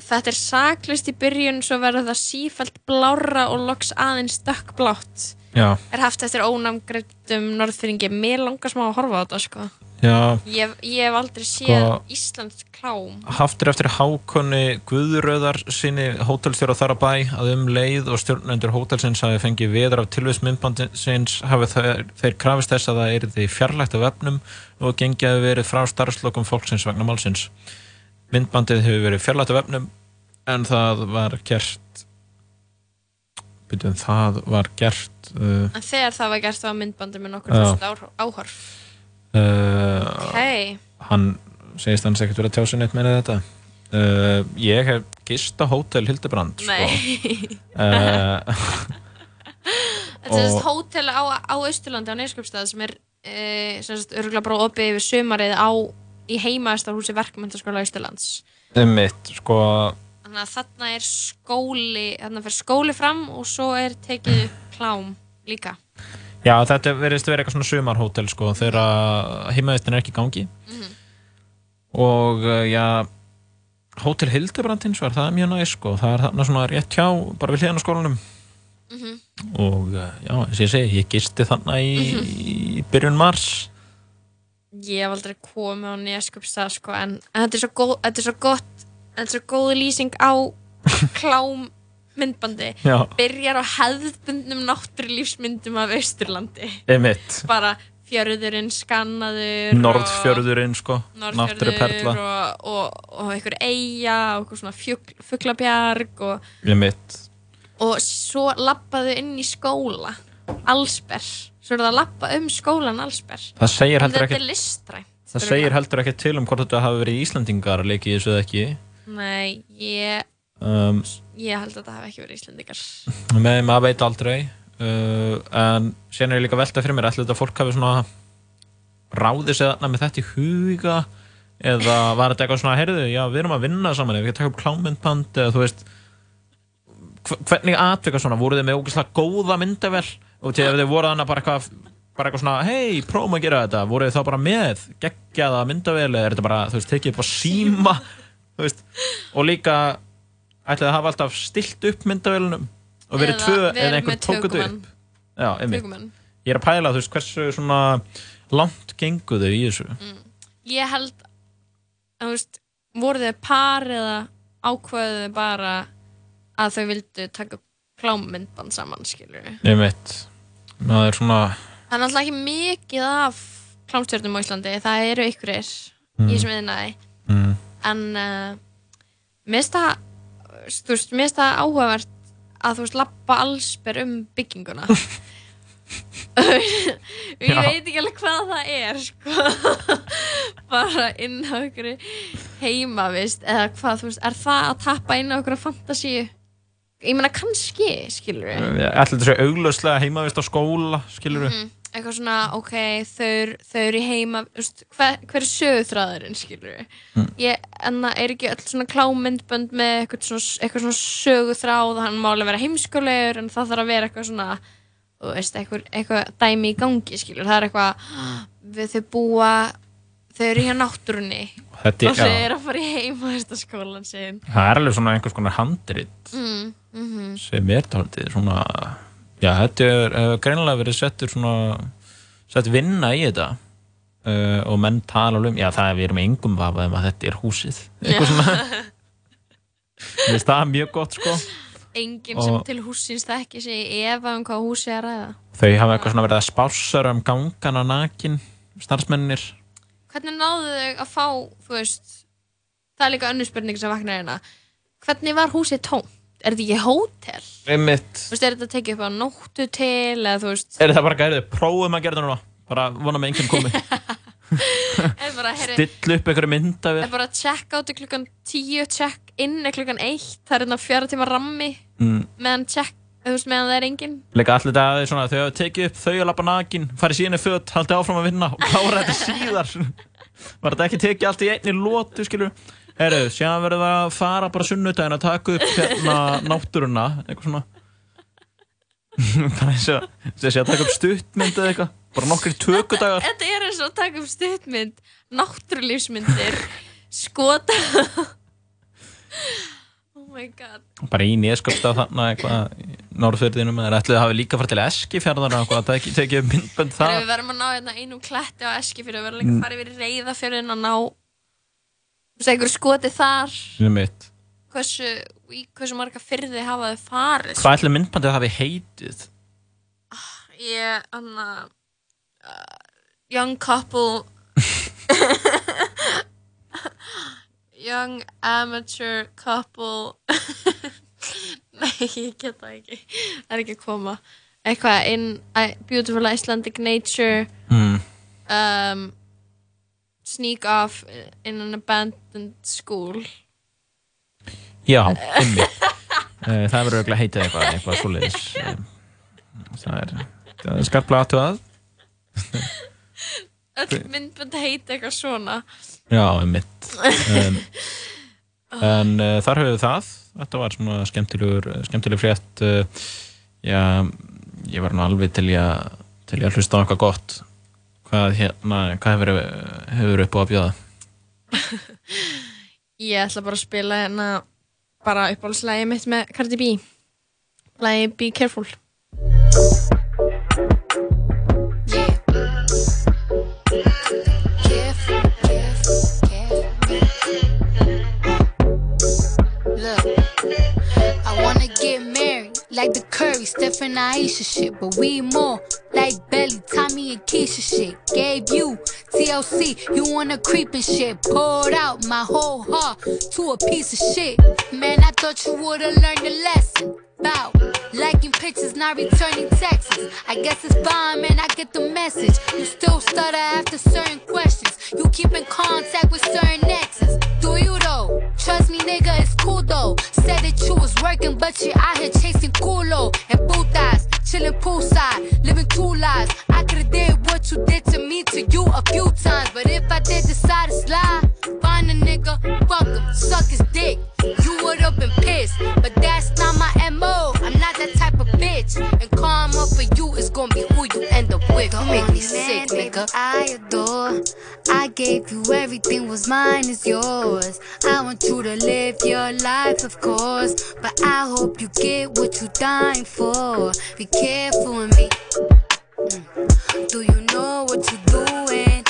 Þetta er saklist í byrjun svo verður það sífælt blára og loks aðeins dökkblátt Já. Er haft eftir ónamgreitum norðfyrringi Mér langar smá að horfa á þetta, sko Já, Ég, ég hef aldrei séð Sko- Íslands klám. Haftir eftir hákonni Guðröðar sinni hótelstjóra þar að bæ að um leið og stjórnendur hótelsins hafi fengið veður af tilvæsmyndbandinsins hafi þeir, þeir krafist þess að það er því fjarlægt af efnum og gengið hafi verið frá starfslokum fólksins vegna málsins. Myndbandið hefur verið fjarlægt af efnum en það var gert byrjuðum, það var gert uh, En þegar það var gert var myndbandi með nokkur áhorf uh, Ok. hann segist hans ekkert verið að tjá sig neitt meira þetta. Uh, ég hef gist á hótel Hildebrand sko. Uh, Þetta er sérst hótel á, á Austurlandi á Neskjöpstað sem er sérst örgulega bara opið yfir sumarið á í heimaðastarhúsi verkmyndaskóla Austurlands. Um mitt sko, Þannig að þarna er skóli þarna fer skóli fram og svo er tekið klám líka já þetta verðist vera eitthvað svona sumarhótel sko, þegar heimaðistin er ekki í gangi Mhm. og uh, já hótel Hildebrand hins vegar, það er mjög næst sko. það er þarna svona rétt hjá bara við hliðan á skólanum Mhm. og uh, já, eins og ég segi, ég gisti þarna í, Mhm. í byrjun mars Ég hef aldrei komið á Neskjöpstað sko en, en þetta er svo góð þetta er svo gott þetta er svo góð lýsing á klám myndbandi Já. byrjar á hefðbundnum náttúrulífsmyndum af Austurlandi. Einmitt. bara fjörðurinn skannaður Norðfjörðurinn sko, Norðfjörður og, og, og einhver eiga og eitthvað svona fjugl, fuglabjarg og, og svo lappaðu inn í skóla allsber. Svo er það að lappa um skólan allsber. Það segir heldur listrænt Það segir heldur ekki til um hvort þetta hafi verið Íslandingar að leiki í þessu eða ekki. Nei, ég, um, ég held að þetta hafi ekki verið Íslandingar með maður veit aldrei. Uh, en síðan er ég líka að velta fyrir mér ætla þetta fólk hafi svona ráðið sig þarna með þetta í huga? Eða var þetta eitthvað svona heyrðu, já við erum að vinna saman ef við taka upp klámyndband eða þú veist hv- hvernig atvika svona, voru þið með ógeðslega góða myndavel og til ef þið voru þannig bara eitthvað bara eitthvað svona, hei, prófum að gera þetta voru þið þá bara með geggjaða myndavel eða er þetta bara, þú veist, tekið upp á síma? Þú veist, og líka ætlaði að hafa alltaf stilt upp myndavelunum og verið tvö verið eða einhver með tók þetta tökumann. upp já, ég er að pæla, þú veist, hversu svona langt gengu þau í þessu? Ég held að veist, voru þau par eða ákveðu þau bara að þau vildu taka upp klámmyndband saman, skilur einmitt, það er svona Það er náttúrulega ekki mikið af klámstjörnum á Íslandi, það eru ykkurir Mm. í þessum viðnaði mm, en uh, mér finnst það þú veist, mér finnst það áhugavert að þú veist, lappa allsber um bygginguna. Ég Já. veit ekki alveg hvað það er sko. Bara inn á ykkur heimavist eða hvað, þú veist, er það að tappa inn á ykkur fantasíu? Ég meina kannski, skilur við ætla þetta sé auglöslega heimavist á skóla skilur við Mhm. Eitthvað svona, ok, þau, eru- þau eru í heima veist, hver, hver er sögutræðurinn skilur við Mm. ég, en það er ekki öll svona klámyndbönd með eitthvað svona, eitthvað svona sögutráð hann má alveg vera heimskulegur en það þarf að vera eitthvað svona þú veist, eitthvað, eitthvað dæmi í gangi skilur, það er eitthvað við þau búa þau eru hjá náttúrunni. Þetta og þau eru að fara í heima þetta skólan sin það er alveg svona einhvers konar handrit mm, mm sem er taldið svona já, þetta er uh, greinilega verið settur svona sett vinna í þetta. Uh, og menn tala alveg um já, það er við erum engum vafa um að þetta er húsið. Eitthvað svona. Mér finnst það mjög gott sko. Enginn sem Og- til húsins þekki sig efa um hvað húsi er að þau hafa eitthvað svona verið að spássara um gangana nakin starfsmennir. Hvernig náðu þau að fá þú veist, það er líka önnur spurning sem vaknar hérna. Hvernig var húsið tómt? Er þetta ekki hótel? einmitt Þú veist, er þetta tekið upp á nóttu til eða þú veist, er það bara gærið, prófum að gera þetta núna bara vona með enginn komi er bara, heyri, still upp einhverju myndavél er bara check out klukkan 10, check in er klukkan 1, það er hérna fjara tíma rammi mm. meðan check, þú veist, meðan það er enginn Leika allir þetta aðeins svona, þau hafa tekið upp þau að lappa nakin, farið síðan í föt, haldið áfram að vinna og klára þetta síðar. Var þetta ekki tekið allt í einni lótu, skilur? Herru, síðan verður það að fara bara sunnudaginn að taka upp hérna náttúruna, eitthvað svona. bara eins og þessi að taka upp stuttmynd eða eitthvað, bara nokkri tökudagar. Þetta er eins svo að taka upp stuttmynd náttúrulífsmyndir skota oh my god bara í nýjaskapstað þarna eitthvað í Norðfjörðinum eða ætlaði að hafa líka farið til Eskifjörðar og eitthvað að teki- tekið myndbönd það við verðum að ná hérna einum kletti á eski fyrir að vera líka að fara yfir reyðafjörðin og ná þú veist, einhver skoti þar. Sem mitt hversu, í hversu marga fyrði hafa þau farið? Hvað ætlaði myndbandið að hafi heitið? Ég, anna uh, young couple. Young amateur couple. Nei, ég get það ekki. Það er ekki að koma. Eitthvað in beautiful Icelandic nature. Mm. um, sneak off in an abandoned school. Já, einmitt. Eh, það verður auðvitað heitið eitthvað eitthvað svoleiðis. Eh, það er, er skarplega aðtöðað öll myndbönd heiti eitthvað svona. Já, einmitt. Um, en uh, þar höfum við það. Þetta var svona skemmtilegur skemmtileg frétt uh, já, ég var nú alveg að til ég að hlusta á eitthvað gott hvað hérna, hvað hefur, hefur upp á að bjóða? Ég ætla bara að spila hérna bara uppáhaldslægi mitt með Cardi B. Lægi Be Careful. Look, I wanna get married like the Curry, Steph and Aisha shit, but we more like Belly, Tommy and Keisha shit. Gave you TLC, you wanna creep and shit. Poured out my whole heart to a piece of shit. Man, I thought you would've learned a lesson. About liking pictures, not returning texts. I guess it's fine, man. I get the message. You still stutter after certain questions. You keep in contact with certain exes. Do you though? Trust me, nigga, it's cool though. Said that you was working, but you out here chasing culo and putas, chilling poolside, living two lives. I could've did what you did to me to you a few times, but if I did decide to slide, find a nigga, fuck him, suck his dick. You would've been pissed, but that's not my MO. I'm not that type of bitch, and karma for you is gonna be who you end up with. Don't make me sick, nigga. I adore. I gave you everything was mine is yours. I want you to live your life, of course. But I hope you get what you're dying for. Be careful with me. Mm. Do you know what you're doing?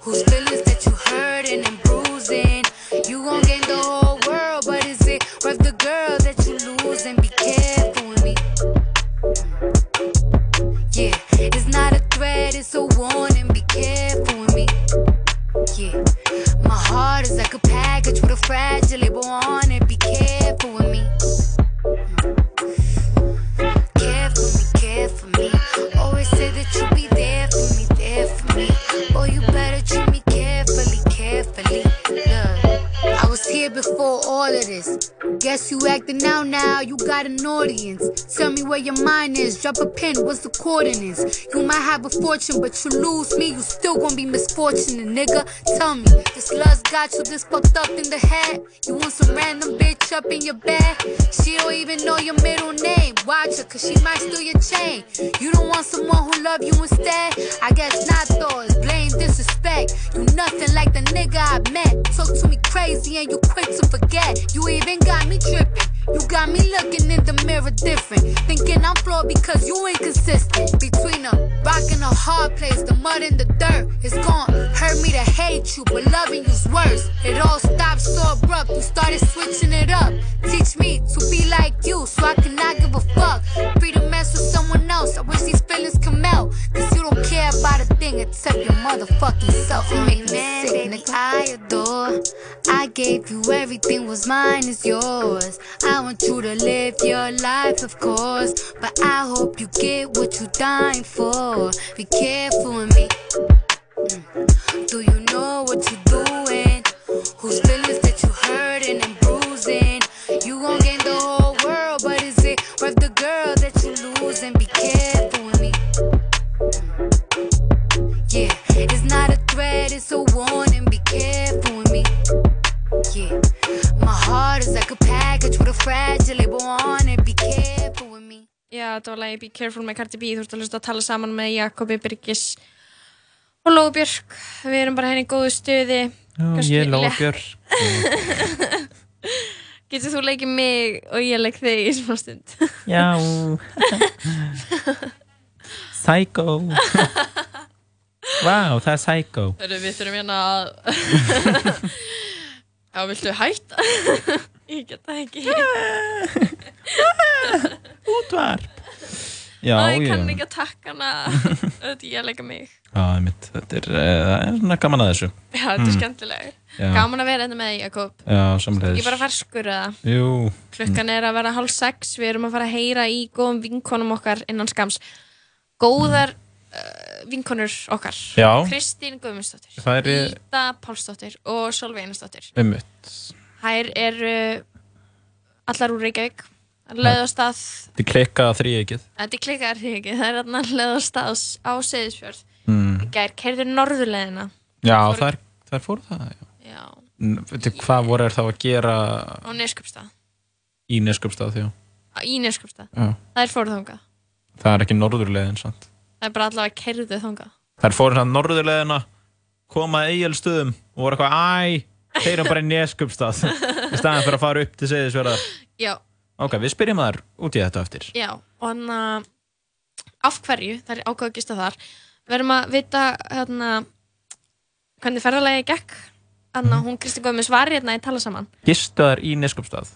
Whose feelings that you hurting and bruising? You gon' gain the whole world, but is it worth the girl that you losing? Be careful with me. Yeah, it's not a threat, it's a warning. Be careful. Yeah, my heart is like a package with a fragile label on it. Be careful with me. Careful me, care for me. Always say that you'll be there for me, there for me. Oh, you before all of this. Guess you acting out now, you got an audience. Tell me where your mind is, drop a pin, what's the coordinates? You might have a fortune, but you lose me, you still gonna be misfortunate, nigga. Tell me, this lust got you this fucked up in the head? You want some random bitch up in your bed? She don't even know your middle name. Watch her, cause she might steal your chain. You don't want someone who love you instead? I guess not though, it's blame disrespect. You nothing like the nigga I met. Talk to me crazy and you to forget. You even got me tripping. You got me looking in the mirror different. Thinking I'm flawed because you inconsistent. Between a rock and a hard place, the mud and the dirt. It's gone. hurt me to hate you, but loving you's worse. It all stopped so abrupt. You started switching it up. Teach me to be like you so I cannot give a fuck. Free to mess with someone else. I wish these feelings come melt. Cause you don't care about a thing except your motherfucking self. You make me sick, nigga. I adore. I gave you everything was mine is yours. I want you to live your life, of course. But I hope you get what you're dying for. Be careful with me. Mm. Do you know what you're doing? Whose feelings þetta var lagi Be Careful með Cardi B Þú ert að hlusta að tala saman með Jakobi Birgis og Lóbjörg, við erum bara henni í góðu stuði Já, Kannski ég létt- Björk. Getur þú leikið mig og ég leik þig í smá stund? Já. Psycho. Vá, það er Psycho. Hörru, við þurfum hérna að... Já, viltu hætta? ég get það ekki. Útvarp. Já, Æ, ég kann ekki að takka hana. Þetta ég að leika mig. Já, einmitt, þetta er, uh, það er svona gaman að þessu. Já, þetta er Mm. skemmtilega. Gaman að vera þetta með þig, Jakob. Já, samleiðis. Ég bara ferskur eða. Jú. Klukkan er að vera hálf sex, við erum að fara að heyra í góðum vinkonum okkar innan skams. Góðar uh, vinkonur okkar. Já. Kristín Guðmundsdóttir, Það er- Pálsdóttir og Solveig Einarsdóttir. Einmitt. Þær eru allar úr Reykjavík, leið á stað, Þið klikkaða er klikkar því ekki, það er allar leið á stað á Seyðisfjörð. Mm. Í gær, keirður norðurleðina Já, Fóru- þær, þær fóru það, já. Já. Veitu, hvað voru þær þá að gera á Neskjöpstað, í Neskjöpstað því? í Neskjöpstað. Já. Það er fóruð þangað, Það er ekki norðurleiðin, sant? það er bara allavega keirðu þangað. Þær fóru svona norðurleiðina, koma að eigilstöðum og voru eitthvað, æ, þeir eru bara í Neskjöpstað í staðan fyrir að fara upp til Seyðisfjörðar. Já, Ok, við spyrjum þær út í þetta eftir. já, og hann að af hverju, það er ákveð að gista þar, við erum að vita hérna, hvernig ferðalagi gekk, þannig að hún Kristi Guðmunds var hérna í tala saman. Gistu þær í Neskjöpstað?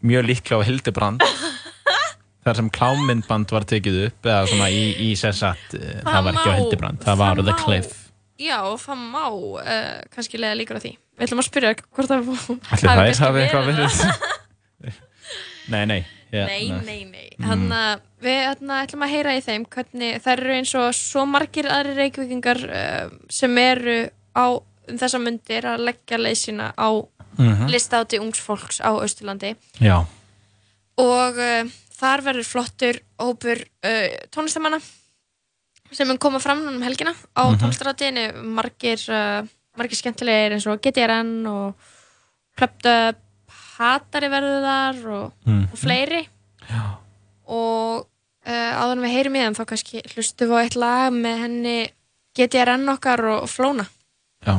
Mjög líklega á Hildebrand. þar sem klámyndband var tekið upp eða svona í, í sessat það, Það var ekki á Hildebrand, það var The Cliff Já, það má uh, kannski leiða líkur á því. Við ætlum að spyrja hvort það hafi eitthvað verið Nei, nei ja, Nei, nei, nei. Mm. Þannig að við hérna, ætlum að heyra í þeim hvernig þær eru eins og svo margir aðri reykvíkingar uh, sem eru á um þessa mundir að leggja leið sína á Mhm. listáti ungs fólks á Austurlandi Já, og uh, þar verður flottur hópur uh, tónlistamanna sem mun koma fram um helgina á mm Mhm. tónlistarátiðinu margir, uh, margir skemmtilegir eins og GTRN og Klöpta Hatari verður þar og, Mhm. og fleiri Já. og uh, áður en við heyrum í þeim þá kannski hlustum við á eitt lag með henni GTRN okkar og Flóna já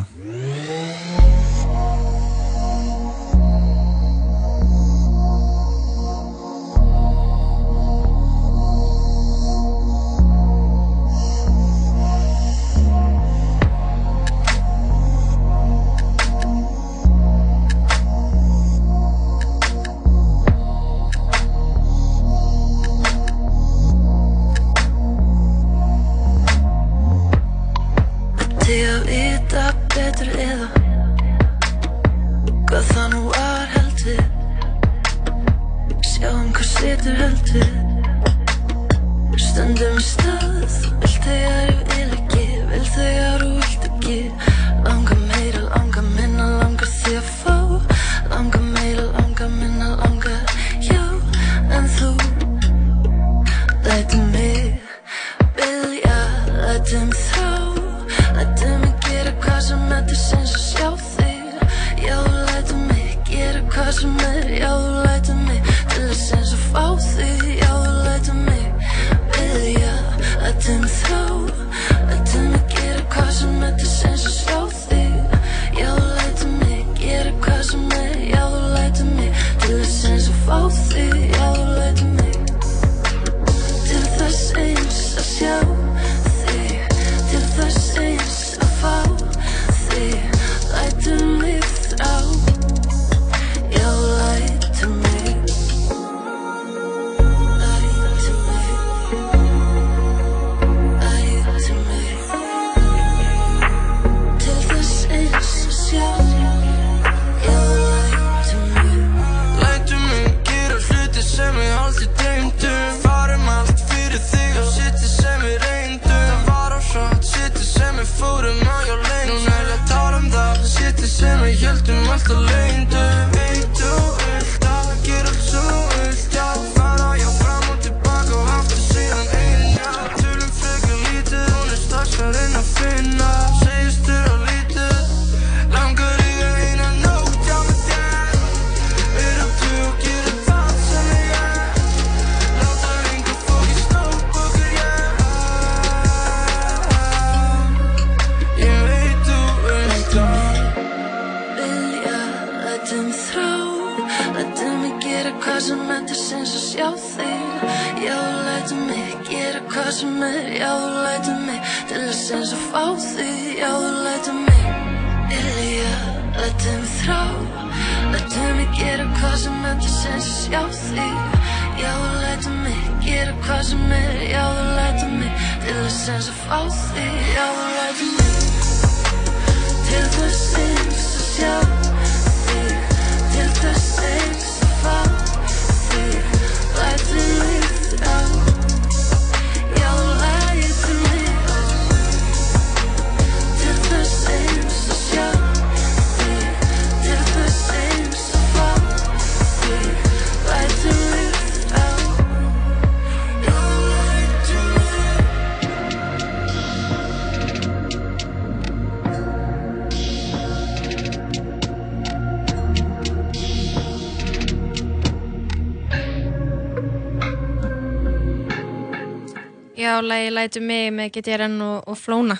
lagi lætu mig með GTRN og, og Flóna.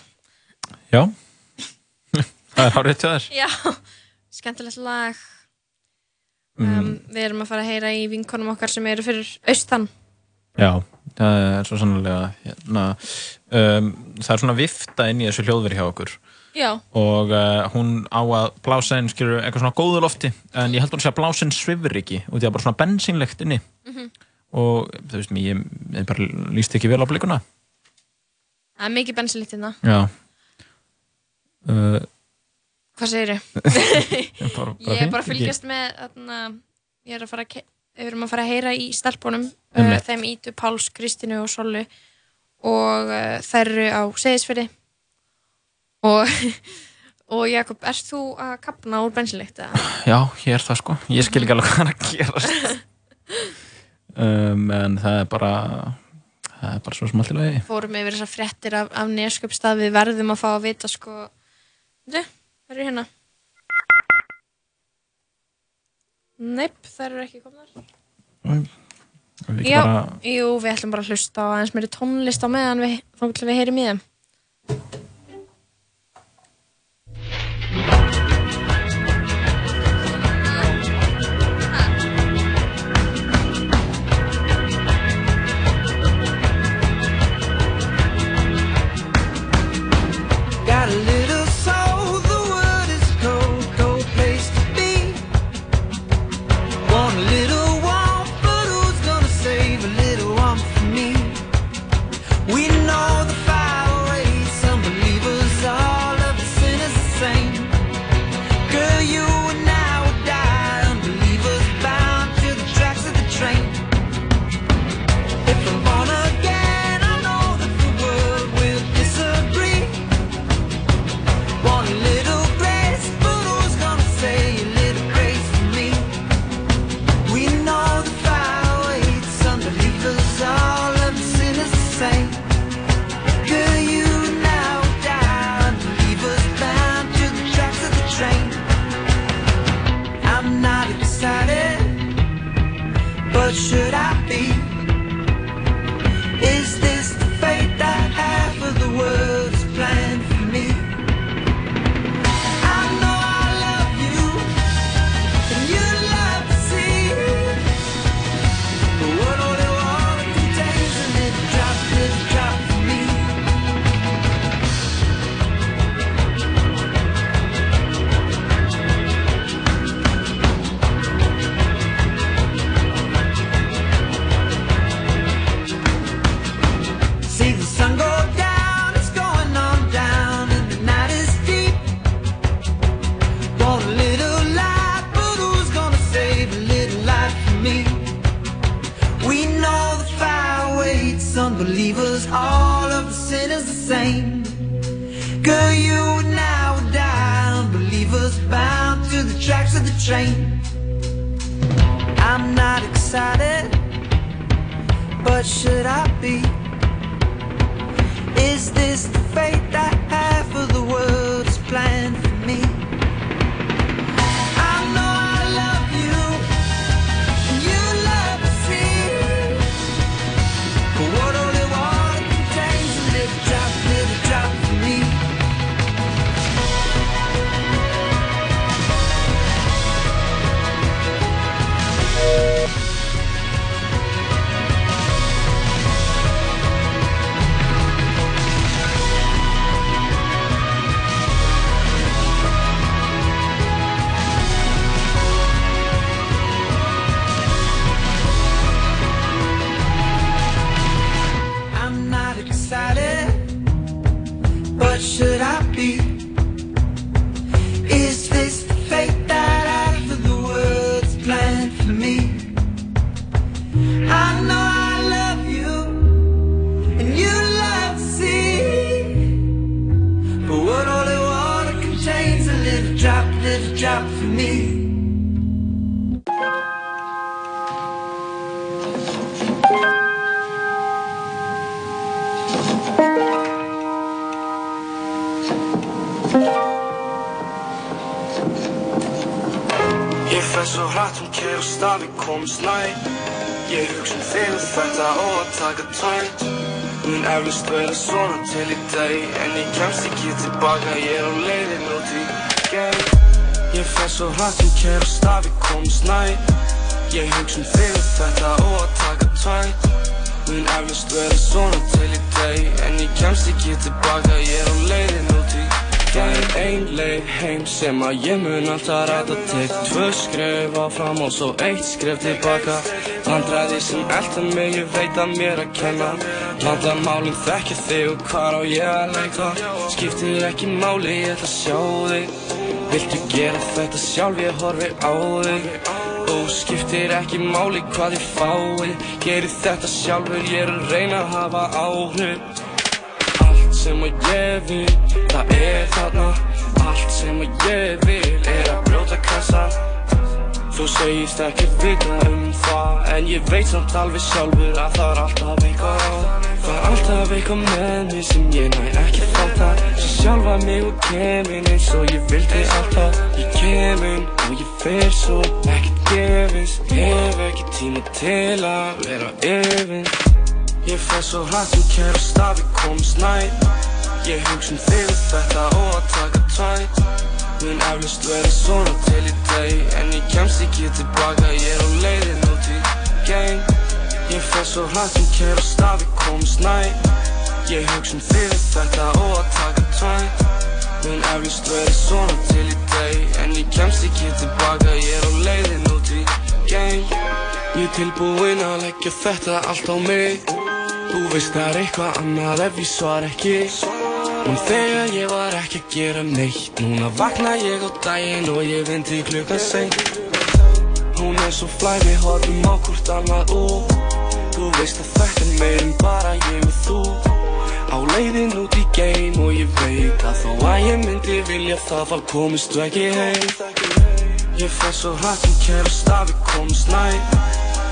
Já, það er hárið til þér. Já, skemmtilegt lag. Mm. Um, við erum að fara að heyra í vinkonum okkar sem eru fyrir austan. Já, það er svo sannlega hérna, um, það er svona vifta inn í þessu hljóðveri hjá okkur Já. og uh, hún á að blása inn skilur eitthvað svona góðu lofti en ég held hún sé að blása inn svifur ekki og því að bara svona bensínlegt inni Mhm. og þú veist mér, ég, ég bara líst ekki vel á blikuna Það er mikið bensinlitt hérna. Já uh, Hvað segir ég? bara, ég er bara að fylgjast með, þarna, ég er að fara við erum að fara að heyra í stelpunum, uh, þeim Ítu, Páls, Kristínu og Sollu og uh, þær eru á Seyðisfyrði og, og Jakob, erst þú að kapna úr bensinlikt? eða? Já, ég er það sko, ég skil ekki alveg hvað er að gerast um, en það er bara það er bara svo lagi Fórum yfir þessar fréttir af, af neskjöpstað, við verðum að fá að vita sko, Þetta, það eru hérna. Neip, það eru ekki komnar. Já, bara, jú, við ætlum bara að hlusta á aðeins meiri tónlist á meðan við, þá til við heyrim í þeim. Train. I'm not excited, but should I be? Is this eflust vera svona til í dag. En ég kemst ekki tilbaka, ég er á leiðin út í gæð Ég fer svo hratt um kér og stafi komst næ Ég hugsa um og þetta og að taka tætt Mun eflust vera svona til í dag. En ég kemst ekki tilbaka, ég er á leiðin út í gæð Það er ein leið heim sem að ég mun alltaf ræta Tek tvö skref áfram og svo eitt skref tilbaka. Vandræði sem elda mig, ég veit að mér að kenna. Vandamálin þekkja þig og hvar á ég að leita? Skiptir ekki máli, ég ætla að sjá þig. Viltu gera þetta sjálf, ég horfi á þig. Og skiptir ekki máli hvað ég fái Geri þetta sjálfur, ég er að reyna að hafa áhrif sem að ég vil, það er þarna Allt sem að ég vil. Er að brjóta kassa. Þú segist ekki vita um það En ég veit samt alveg sjálfur að það er alltaf eitthvað á. Það er alltaf eitthvað með mig sem ég næ ekki að fatta Svo sjálfa mig og kemin eins og ég vildi alltaf. Ég kemin og ég fer svo ekkert gefins. Hef ekki tíma til að vera yfins Ég fer svo hrætt um kæra stafi komst næ Ég hugsa um þig og þetta og að taka tvæ Mun eflust vera svona til í dag En ég kemst ekki tilbaka, ég er á leiðin út í gang Ég fer svo hrætt um kæra stafi komst næ Ég hugsa um þig og þetta og að taka tvæ Mun eflust vera svona til í dag En ég kemst ekki tilbaka, ég er á leiðin út í gang Ég er tilbúinn að leggja þetta allt á mig Þú veist það er eitthvað annað ef ég svar ekki. En þegar ég var ekki að gera neitt Núna vakna ég á daginn og ég vinn til klukkan seint. Hún er svo flæ, við horfum á hvort annað og Þú veist að þetta er meir en bara ég og þú. Á leiðin út í geim og ég veit að þó að ég myndi vilja það þá komist þú ekki heim. Ég fer svo hrætt um kæra stafi komst næ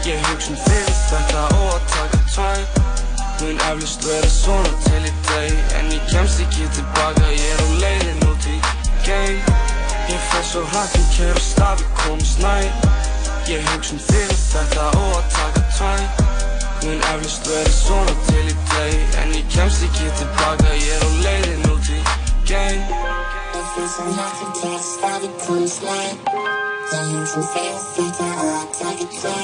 Ég hugsa um þig þetta og að taka tvæ Mun eflust vera svona til í dag En ég kemst ekki tilbaka, ég er á leiðin út í gang Ég fer svo hrætt um kæra stafi komst næ Ég hugsa um þig og þetta og að taka tvæ Mun eflust vera svona til í dag En ég kemst ekki tilbaka, ég er á leiðin út í gang Hrætt um kæra stafi komst næ Ég um þig og þetta og að taka tvæ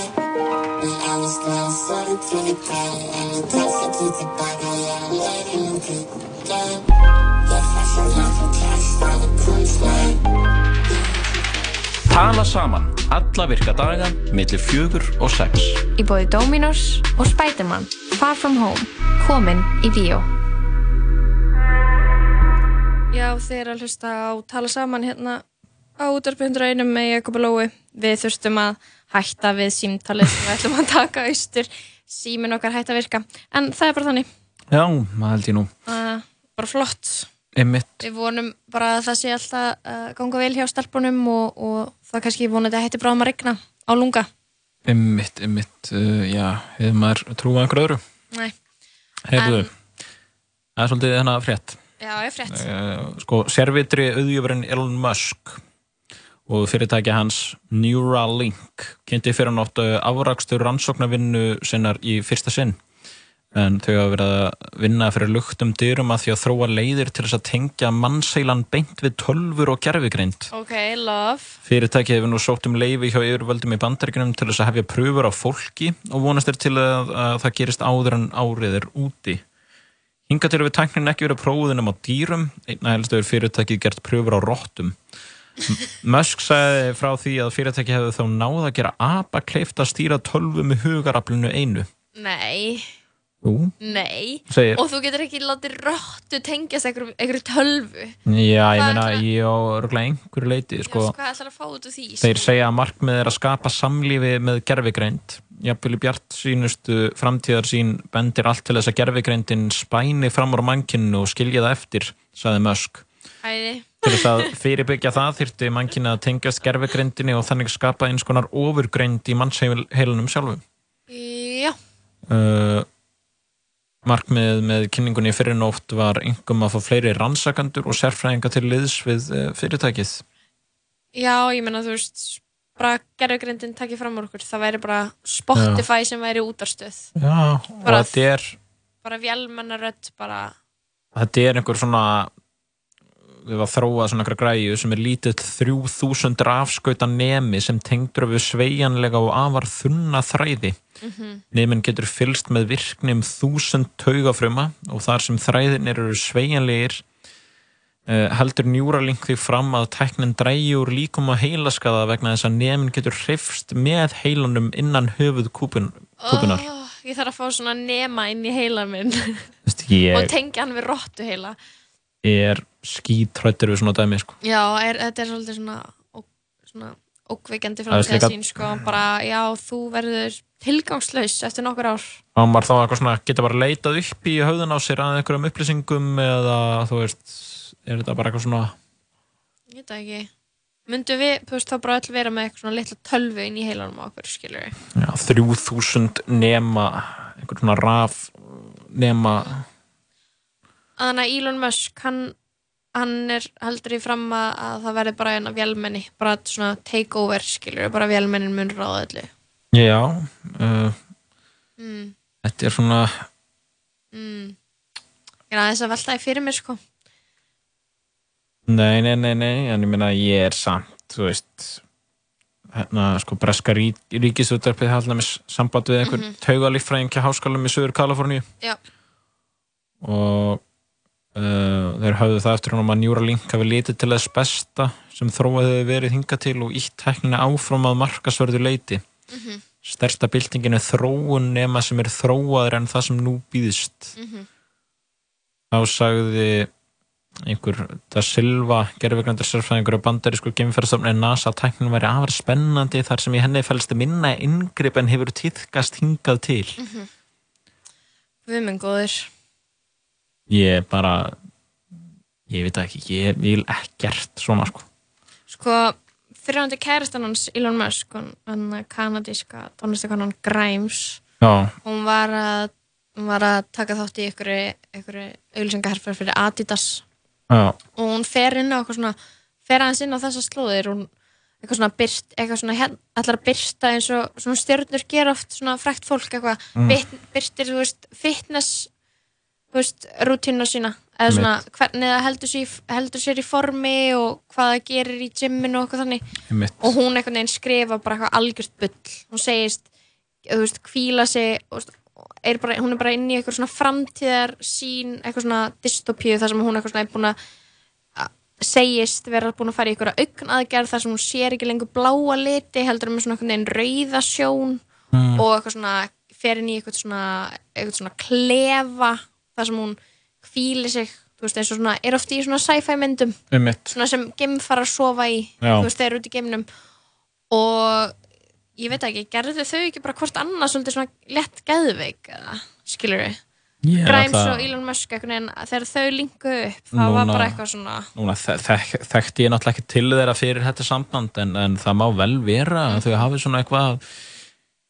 Mun eflust vera svona til í dag En ég kemst ekki tilbaka, ég er á leiðin út í gang Ég svo hrætt um kæra stafi komst næ Tala saman alla virka daga millir fjögur og sex. Í bóði Dominos og Spiderman Far From Home komin í bíó Já, þið er að hlusta á tala saman hérna á útarpindur einum með Jakob og Lói Við þurftum að hætta við símtalið sem við ætlum að taka austur Símin okkar hætta að virka En það er bara þannig Já, maður held ég nú. uh, Bara flott Einmitt. Við vonum bara að það sé alltaf uh, ganga vel hjá stelpunum og, og það kannski vonandi að hætti bráðum að regna á lunga Einmitt, einmitt, uh, já, hefur maður trúið einhverju öðru? Nei, Heyrðu, það er svolítið þennan frétt. Já, ég frétt Uh, sko, servitri auðjöfurinn Elon Musk og fyrirtæki hans Neuralink kynnti fyrir nátt afrakstur rannsóknarvinnu sinnar í fyrsta sinn en þau hafa verið að vinna fyrir luktum dyrum að því að þróa leiðir til þess að tengja mannseilan beint við tölfur og gerfigreind. Ok, love Fyrirtæki hefur nú sótt um leifi hjá yfirvöldum í bandaríkunum til þess að hefja pröfur á fólki og vonast er til að, að það gerist áður en árið er úti. Hinga til við tæknin ekki verið prófuðinum á dýrum, einna helst hefur fyrirtækið gert pröfur á rottum. M- Musk sagði frá því að fyrirtæki hefði þá náð að gera apa kleift að stýra tölvu með hugaraflinu einu. Nei, Jú. Nei, Segir. og þú getur ekki látið rottu tengjast einhverju, tölvu Já, ég meina, ég á örgulega einhverju leiti, sko. Já, hvað ætlar að fá út úr því? Þeir segja að markmið er að skapa samlífi með gerfigreind. Jafnvel í bjart sínustu framtíðar sín bendir allt til þess að gerfigreindin spæni fram úr mannkinu og skilja það eftir, sagði Musk. Æði Til þess að fyrirbyggja það þyrfti mannkinu að tengjast gerfigreindinni og þannig skapa eins konar ofurgreind í mannsheilunum sjálfum. Já, Uh, markmið með kynningunni fyrir nótt var yngum að fá fleiri rannsakandur og sérfræðinga til liðs við uh, fyrirtækið. já, ég menna þú veist bara gerðugrindin takið fram úr okkur. Það væri bara Spotify sem væri útarstöð. Já, og Bara- þetta er bara vélmennarödd bara, þetta er einhver svona við varum að þróa svona einhverja græju sem er lítið 3000 rafskauta nemi sem tengdur við sveigjanlega og afar þunna þræði. Mhm. nemin getur fylst með virkni um 1000 taugafruma og þar sem þræðin eru sveigjanlegir uh, heldur Neuralink því fram að tæknin drægi úr líkum að heilaskaða vegna þess að nemin getur hrifst með heilanum innan höfuð kúpun, kúpunar oh, ég þarf að fá svona nema inn í heila minn. Ég og tengja hann við rottu heila er skítrættur við svona dæmi sko. já, er, þetta er svolítið svona, ó, svona ókveikjandi Það er framtíða líka- sín sko, bara já, þú verður tilgangslaus eftir nokkur ár. Og maður þá eitthvað svona geta bara leitað upp í höfðun á sér að einhverjum upplýsingum eða þú veist er þetta bara eitthvað svona ég veit ekki. Myndum við, þú veist, þá bara öll vera með eitthvað svona litla tölvu inn í heilanum á okkur, skilur við já, 3000 nema einhver svona raf nema Þannig að Elon Musk, hann, hann er heldur í fram að, að það verði bara eina vélmenni, bara svona take over, skilur, bara vélmennin mun ráða öllu. já uh, Mm, þetta er svona mm. Ég er aðeins að velta því fyrir mér, sko. nei, nei, nei, nei en ég meina ég er samt þú veist hérna sko breska rík, ríkisúttarpið haldið með samband við einhver mm. -hmm. taugalíffræðing hjá háskólum í Suður Kaliforníu Já. og uh, þeir höfðu það eftir hún að Neuralink hafi litið til þess besta sem þróað hefur verið hingað til og ítt teknina áfram að markasverðu leiti Mhm. stærsta byltingin er þróun nema sem er þróaður en það sem nú býðist Mhm. þá sagði einhver Da Silva gerfugrandur sérfræðingur á bandarísku geimferðstofni NASA að tæknin væri afar spennandi þar sem í henni fælst minna inngrip en hefur tíðkast hingað til Mhm. Við minn góður. Ég bara ég veit ekki, ég vil ekkert svona sko. Sko, fyrirhandi kærastan hans, Elon Musk, hann kanadíska tónlistakonan Grimes, já, hún var að, hún var að taka þátt í einhverju auglýsingaherfer fyrir Adidas. Já, og hún fer inn á eitthvað svona fer aðeins inn á þessa slóðir hún eitthvað svona byrt, eitthvað svona hérna, allar að byrta eins og svona stjörnur gera oft svona frækt fólk eitthvað Mm. byrt, byrtir, þú veist, fitness veist, rútínu sína eða svona hvernig það heldur sér, heldur sér í formi og hvað það gerir í gymminu og eitthvað þannig Einmitt. og hún einhvern veginn skrifa bara eitthvað algjört bull hún segist, þú veist, kvíla sig og er bara, hún er bara inn í eitthvað svona framtíðar sín eitthvað svona dystopíu þar sem hún eitthvað svona er búin að segist vera búin að fara í eitthvað augnaðgerð þar sem hún sér ekki lengur bláa liti heldur með svona einhvern veginn rauða sjón Mm. og eitthvað svona fer inn í eitthvað svona, eitthvað svona klefa þar sem hún kvíli sig þú veist eins og svona, er oft í svona sci-fi myndum Einmitt. svona sem geimfara að sofa í Já. þú veist, þeir eru út í geimnum og ég veit ekki, gerðu þau ekki bara hvort annað svolítið svona lett geðveik eða, skilur við Ég er Grimes alltaf- og Elon Musk einhvern veginn, þegar þau linkuðu upp það var Núna- bara eitthvað svona Núna þek, þek, þekkti ég náttúrulega ekki til þeirra fyrir þetta samband en, en það má vel vera að þau hafi svona eitthvað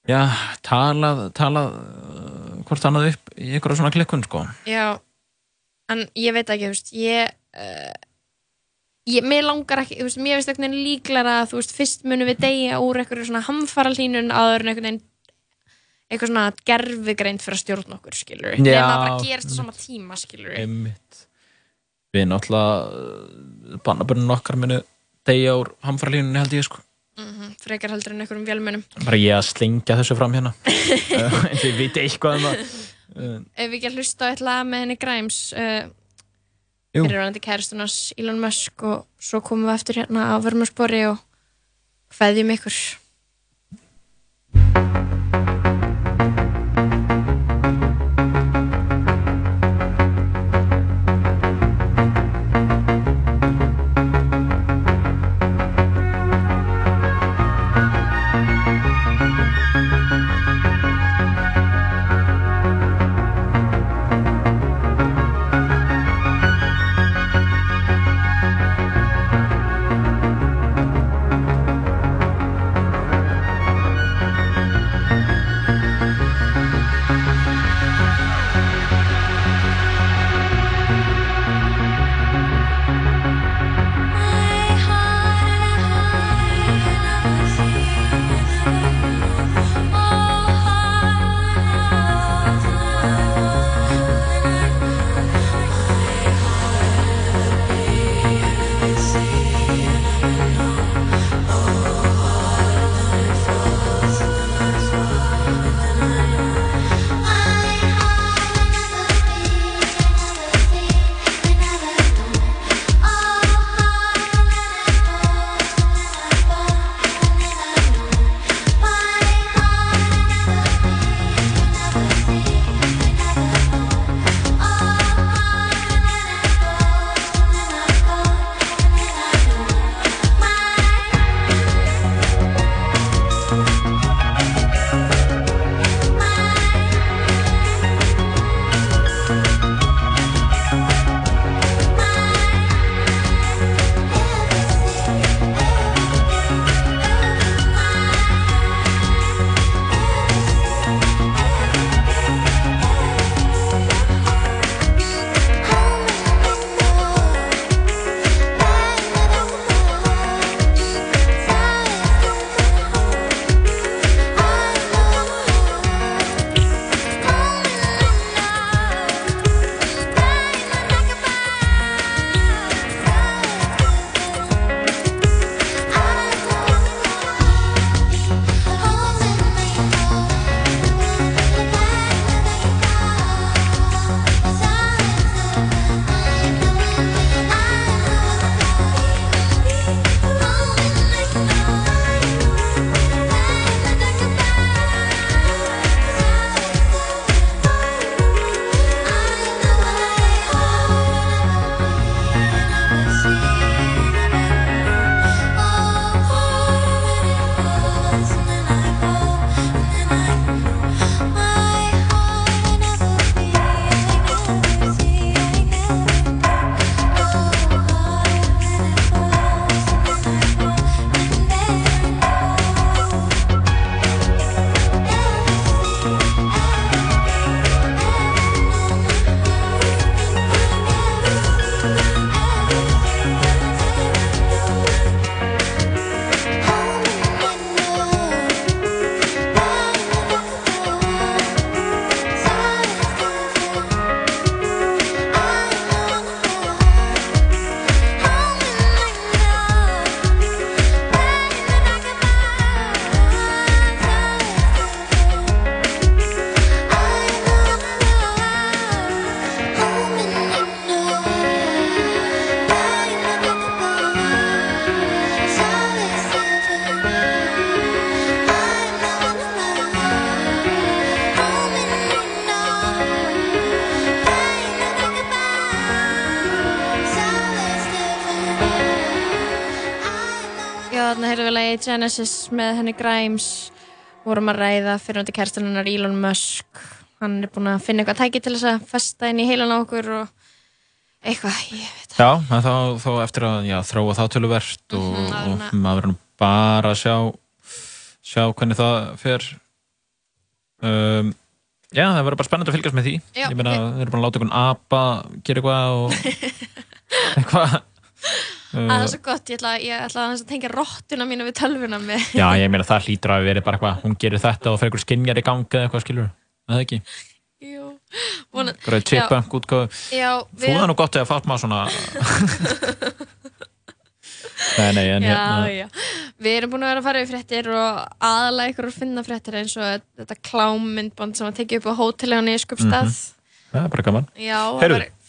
já, talað, talað uh, hvort annað upp í einhverja svona klikkun sko. já, en ég veit ekki, veist ég, uh, ég mér langar ekki, veist, mér finnst einhvern veginn líklara að þú veist, fyrst munum við deyja úr einhverju svona hamfaralínun áður en einhvern veginn eitthvað svona gerfigreind fyrir að stjórna okkur, skilur við nema það bara gerist á sama tíma, skilur við. Við náttúrulega bannabörnum okkar munu degja úr hamfarlínunni held ég sko. Mm frekar heldur en einhverjum vélmönum Bara ég að slengja þessu fram hérna. uh, en þið viti eitthvað um ef við ekki að hlusta á eitt lag með henni Grimes uh, fyrir rannandi kæristunars Elon Musk og svo komum við eftir hérna á vörmarspori og hveðjum ykkur Genesis með henni Grimes vorum að ræða fyrir hundi kærstunarnar Elon Musk. Hann er búinn að finna eitthvað tæki til þess að festa inn í heilan á okkur og eitthvað, ég veit Já, þá, þá eftir að já, þróa það töluvert og, áður en og maður nú bara að sjá sjá hvernig það fer. Um, Já, það verður bara spennandi að fylgjast með því. Já, Ég meina, við erum bara að láta einhvern apa gera eitthvað og eitthvað Það er uh, svo gott, ég ætla, ég ætla að tengja rottuna mína við tölvuna með Já, ég meina það hlýtur að vera bara eitthvað hún gerir þetta og fer einhver skinjar í gangi eða eitthvað skilur Það ekki, Jú, vona, bara chipbank útgáðu Já, Þú það nú gott að fátt maður svona Nei, nei, en já, hérna já. Við erum búin að vera að fara við fréttir og aðalega ykkur að finna fréttir eins og þetta klámyndband sem var tekið upp á hóteli á Nýskupstað.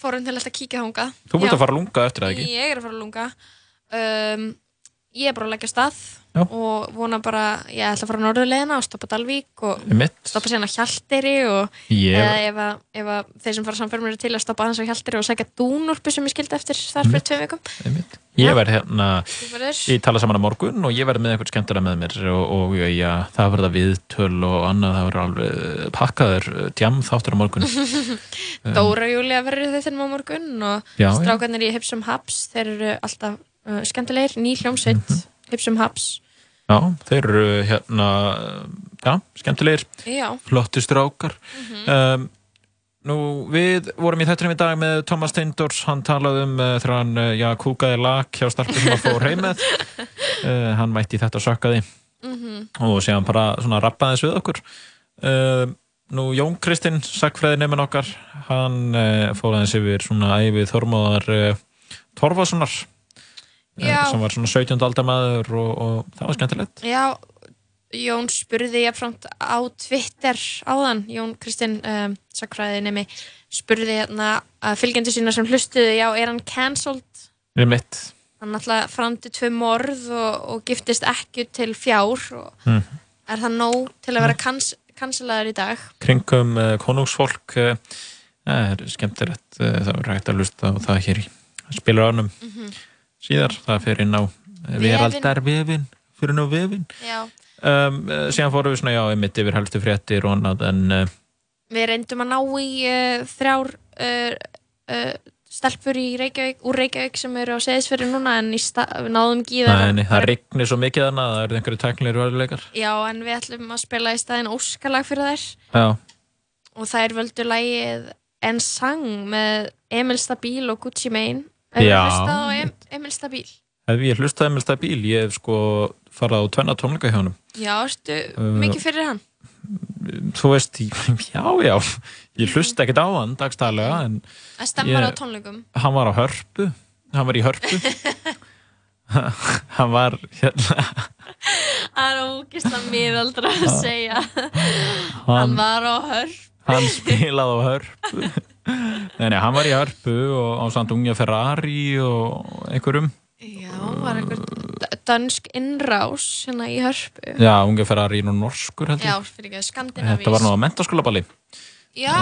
Fórum til alltaf að kíkja hanga. Þú vilt að fara að lunga eftir það ekki? Ég er að fara að lunga. Um, ég er bara að leggja stað Já. og vona bara, ég ætla að fara á norðurleðina og stoppa Dalvík og Einmitt. stoppa síðan á Hjaltiri og Ég- eða ef, þeir sem fara samferðum eru til að stoppa aðeins á Hjaltiri og segja dúnúrpu sem ég skildi eftir þar fyrir tveim vikum. Ég verð hérna, ég tala saman á morgun og ég verð með eitthvað skemmtilega með mér og, og já, það verða viðtöl og annað, það verður alveg pakkaður djam þáttur á morgun. Dóra Júlia verður þau þinn á morgun og Já, já. strákarnir í Hipsum Habs þeir eru alltaf uh, skemmtilegir ný hljómsveit Mhm. Hipsum Habs Já, þeir eru hérna, já, skemmtilegir, Já. flotti strákar. um, nú, við vorum í þettunum í dag með Thomas Steindors, hann talaði um uh, þegar hann, uh, já, kúkaði lag hjá starfið sem hann fór heim með. Uh, hann mætti þetta sökkaði. Mhm. og séðan bara svona rappaðis við okkur nú Jón Kristinn sagfræði nefn okkar hann fór aðeins yfir svona æfið Þormóðar Torfasonar sem var svona 17. aldamaður og, og það var skemmtilegt Já, Jón spurði jafnframt á Twitter áðan Jón Kristinn um, sakfræði nemi spurði hérna að fylgjandi sína sem hlustuðu já, er hann cancelled? við mitt Hann alltaf framdi tvö morð og, og giftist ekki til fjár og mm. er það nóg til að vera kans kansellaður í dag? kringum uh, konungsfólk uh, er skemmtilegt uh, það er hægt að hlusta á það hér í spilar ánum Mhm. síðar það fer inn á uh, veraldar vefin fyrir inn á vefin Já. Um, uh, síðan fórum við svona já, einmitt yfir helstu fréttir og annað en uh, Við reyndum að ná í uh, þrjár uh, stelpur í Reykjavík, úr Reykjavík sem eru á seðisferði núna en við náðum ekki í nei, það rignir svo mikið þannig að það eru einhverju tæknilegir verðuleikar. Já, en við ætlum að spila í staðinn óskalag fyrir þær Já, og þær völdu lagið En Sang með Emil Stabíl og Gucci Mane. Hefur þú hlustað á em Emil Stabíl? ef ég hlustaði með stabíl, ég hef sko farað á tvenna tónleika hjá honum. Já, ertu Uh, mikið fyrir hann? Þú veist, já, já, ég hlusta ekkert á hann dagstælega, en Það stemmar á tónleikum. hann var á hörpu, hann var í hörpu. hann var hérna, Það er ógislega miðaldra að segja. Hann- Hann var á hörp. hann spilaði á hörpu. Nei, nei, hann var í hörpu og á samt unga Ferrari og einhverjum. Já, var einhver d- dönsk innrás hérna í hörpu. Já, unga Ferrari og norskur heldur. Já, fyrir ekki, skandinavís. Þetta var nú á mentaskólaballi. Já,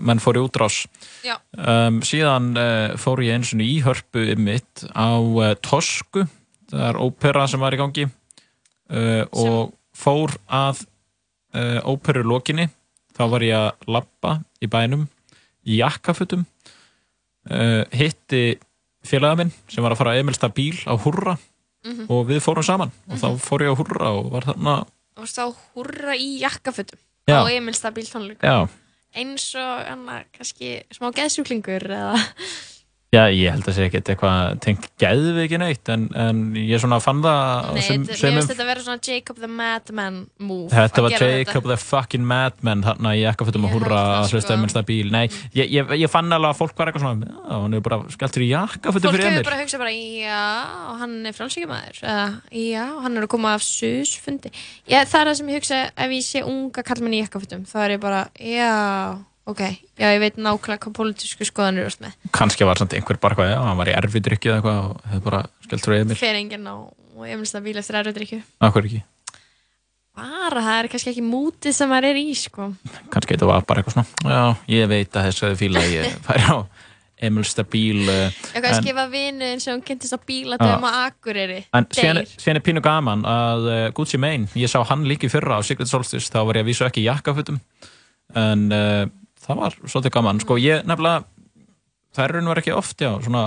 menn fór í útrás Já. um, síðan uh, fór ég eins og í hörpu mitt á uh, Tosku það er ópera sem var í gangi uh, og fór að uh, óperu lokinni þá var ég að lappa í bænum í jakkafutum uh, hitti félaga minn sem var að fara að Emilsta bíl á Hurra Mhm. og við fórum saman og þá fór ég á Hurra og var þarna og þá húrra í jakkafutum Já. á Emil Stabíl tónleikum. Eins og hana, kannski smá geðsjúklingur eða... Já, ég held að segja ekkert eitthvað tengt geðviki neitt en, en ég svona fann það Nei, sem, sem um, finnst þetta að vera svona Jacob the Madman move. þetta að var Jacob the fucking madman þarna í jakkafötum og húrra að hlusta sko. um einsta bíl Nei, ég, ég, ég fann alveg að fólk var eitthvað svona Já, hann er bara skelltur í jakkafötum Fólk fyrir hefur Emil bara hugsað bara, já, og hann er frálsíkjumæður, eða, já, og hann er að koma af susfundi. Já, það er það sem ég hugsa, ef ég sé unga kallmenn í jakkafutum, þá er ég bara, já, ok, já, ég veit nákvæmlega hvað pólitísku skoðanir eru með. Kannski var samt einhver bara eitthvað, já, hann var í erfidrykki eða eitthvað og hefði bara skelltur í Emil Fer enginn á Emilsta bíl eftir erfiðrykju. Akkur ekki, Bara, það er kannski ekki mútið sem maður er í, sko. kannski þetta var bara eitthvað svona Já, ég veit að þess að þið fíla að ég færi á Emil Stabíl uh, Ég kannski skifa vinuðin sem kynntist á bíladöfum á Akureyri En síðan, er pínu gaman að uh, Gucci Mane, ég sá hann líka í fyrra á Secret Solstice, þá var ég að vísa ekki jakkafutum en uh, það var svolítið gaman, sko. Ég nefnilega það er og verið ekki oft, já svona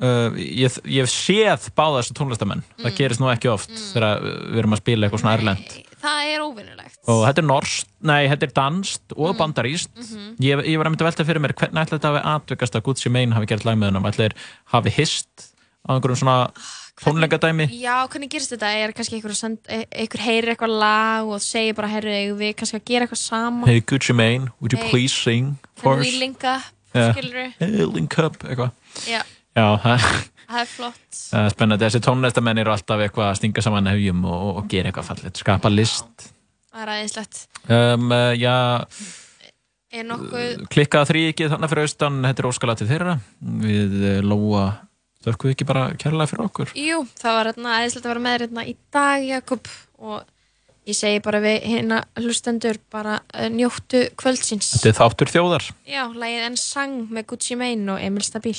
uh, ég, ég hef séð báða þessu tónlistamenn, það gerist nú ekki oft þegar við erum að spila eitthvað svona erlend Það er óvinnulegt og þetta er norskt, nei, þetta er danskt og bandaríst Mhm. ég, ég var að mynda að velta fyrir mér hvernig ætla þetta hafi atvekast að Gucci Mane hafi gert lag með hennum ætla þeir hafi hist á einhverjum svona tónleikadæmi? Já, hvernig gerist þetta? Er kannski einhver, send, e- einhver heyrir eitthvað lag og segir bara, eigum við kannski að gera eitthvað saman? Hey Gucci Mane, would you Hey, please sing for Can us? we link up, Já. skilur Hey, link up, eitthvað. Já, Já, það það er flott. Það er spennandi, þessi tónlistamenn eru alltaf eitthvað að stinga saman hefjum og, og gera eitthvað fallet, skapa list. Það er aðeinslegt um, uh, Já, Er nokkuð klikkaða þrý ekki þannig fyrir austan, þetta er óskala til þeirra. Við uh, Lóa þökkum við ekki bara kærlega fyrir okkur Jú, það var hérna aðeinslegt að vera með þér hérna í dag, Jakob og ég segi bara við hérna hlustendur bara uh, njóttu kvöldsins Þetta er þáttur þjóðar Já, lagið En Sang með Gucci Mane og Emil Stabíl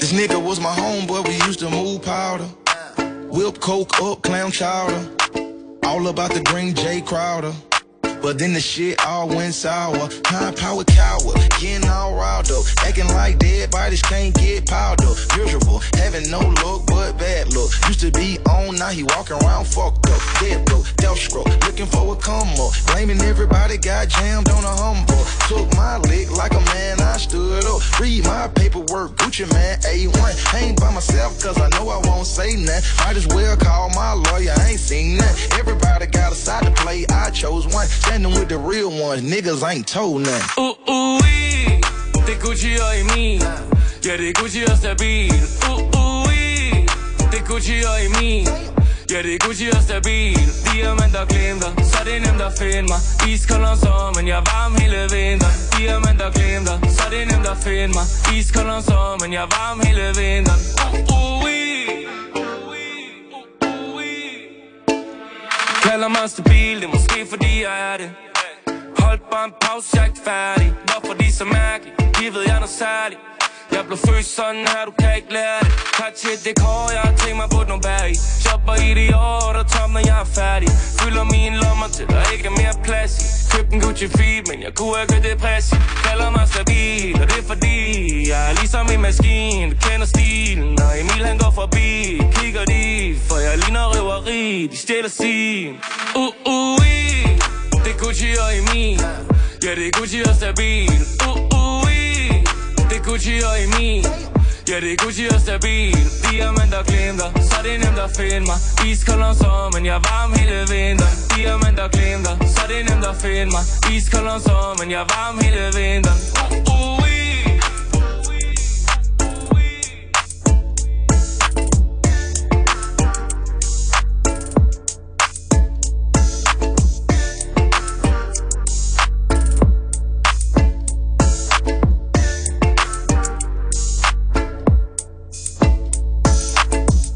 This nigga was my homeboy, we used to move powder. Whip coke up, clam chowder. All about the green J Crowder. But then the shit all went sour. High power coward, getting all riled up. Acting like dead bodies can't get piled up. Miserable, having no luck but bad luck. Used to be on, now he walking around fucked up. Dead broke, death stroke, looking for a come up. Blaming everybody, got jammed on a humble. Took my lick like a man, I stood up. Read my paperwork, Gucci man, A1. I ain't by myself, cause I know I won't say nothing. Might as well call my lawyer, I ain't seen nothing. Everybody got a side to play, I chose one. Standing with the real ones, niggas ain't told nothing. Uh, ui, det er Gucci Ja, det er Gucci og stabil uh, ui, det er Gucci og Emil Ja, det Gucci og stabil Diamanter glimter, så det nemt at finde mig Iskold om sommeren, jeg varm hele vinteren Diamanter glimter, så nemt at finde mig Iskold om sommeren, jeg varm hele vinteren Uh, uh, Kalder mig stabil, det er måske fordi jeg er det. Hold bare en pause, jeg er ikke færdig. Hvorfor de er så mærkelige? De ved jeg er noget særligt. Jeg blev født sådan her, du kan ikke lære det. Tak til det kår, jeg har tænkt mig på nogle bær i. Shopper i de år, der tom, når jeg er færdig. Fylder mine lommer til, der ikke er mere plads i. Købte en Gucci feed, men jeg kunne ikke det depressiv Kalder mig stabil, og det er fordi Jeg er ligesom en maskine, du kender stilen Når Emil han går forbi, kigger de For jeg ligner røveri, de stjæler sin. Uh, uh, i. Det er Gucci og Emil. Ja, det er Gucci og stabil. Uh. Det er Gucci og Emil Ja, det er Gucci og stabil Diamanter glimter, så det er nemt at finde mig Iskold om sommeren, jeg er varm hele vinteren Diamanter glimter, så det er nemt at finde mig Iskold om sommeren, jeg er varm hele vinteren Uh, uh,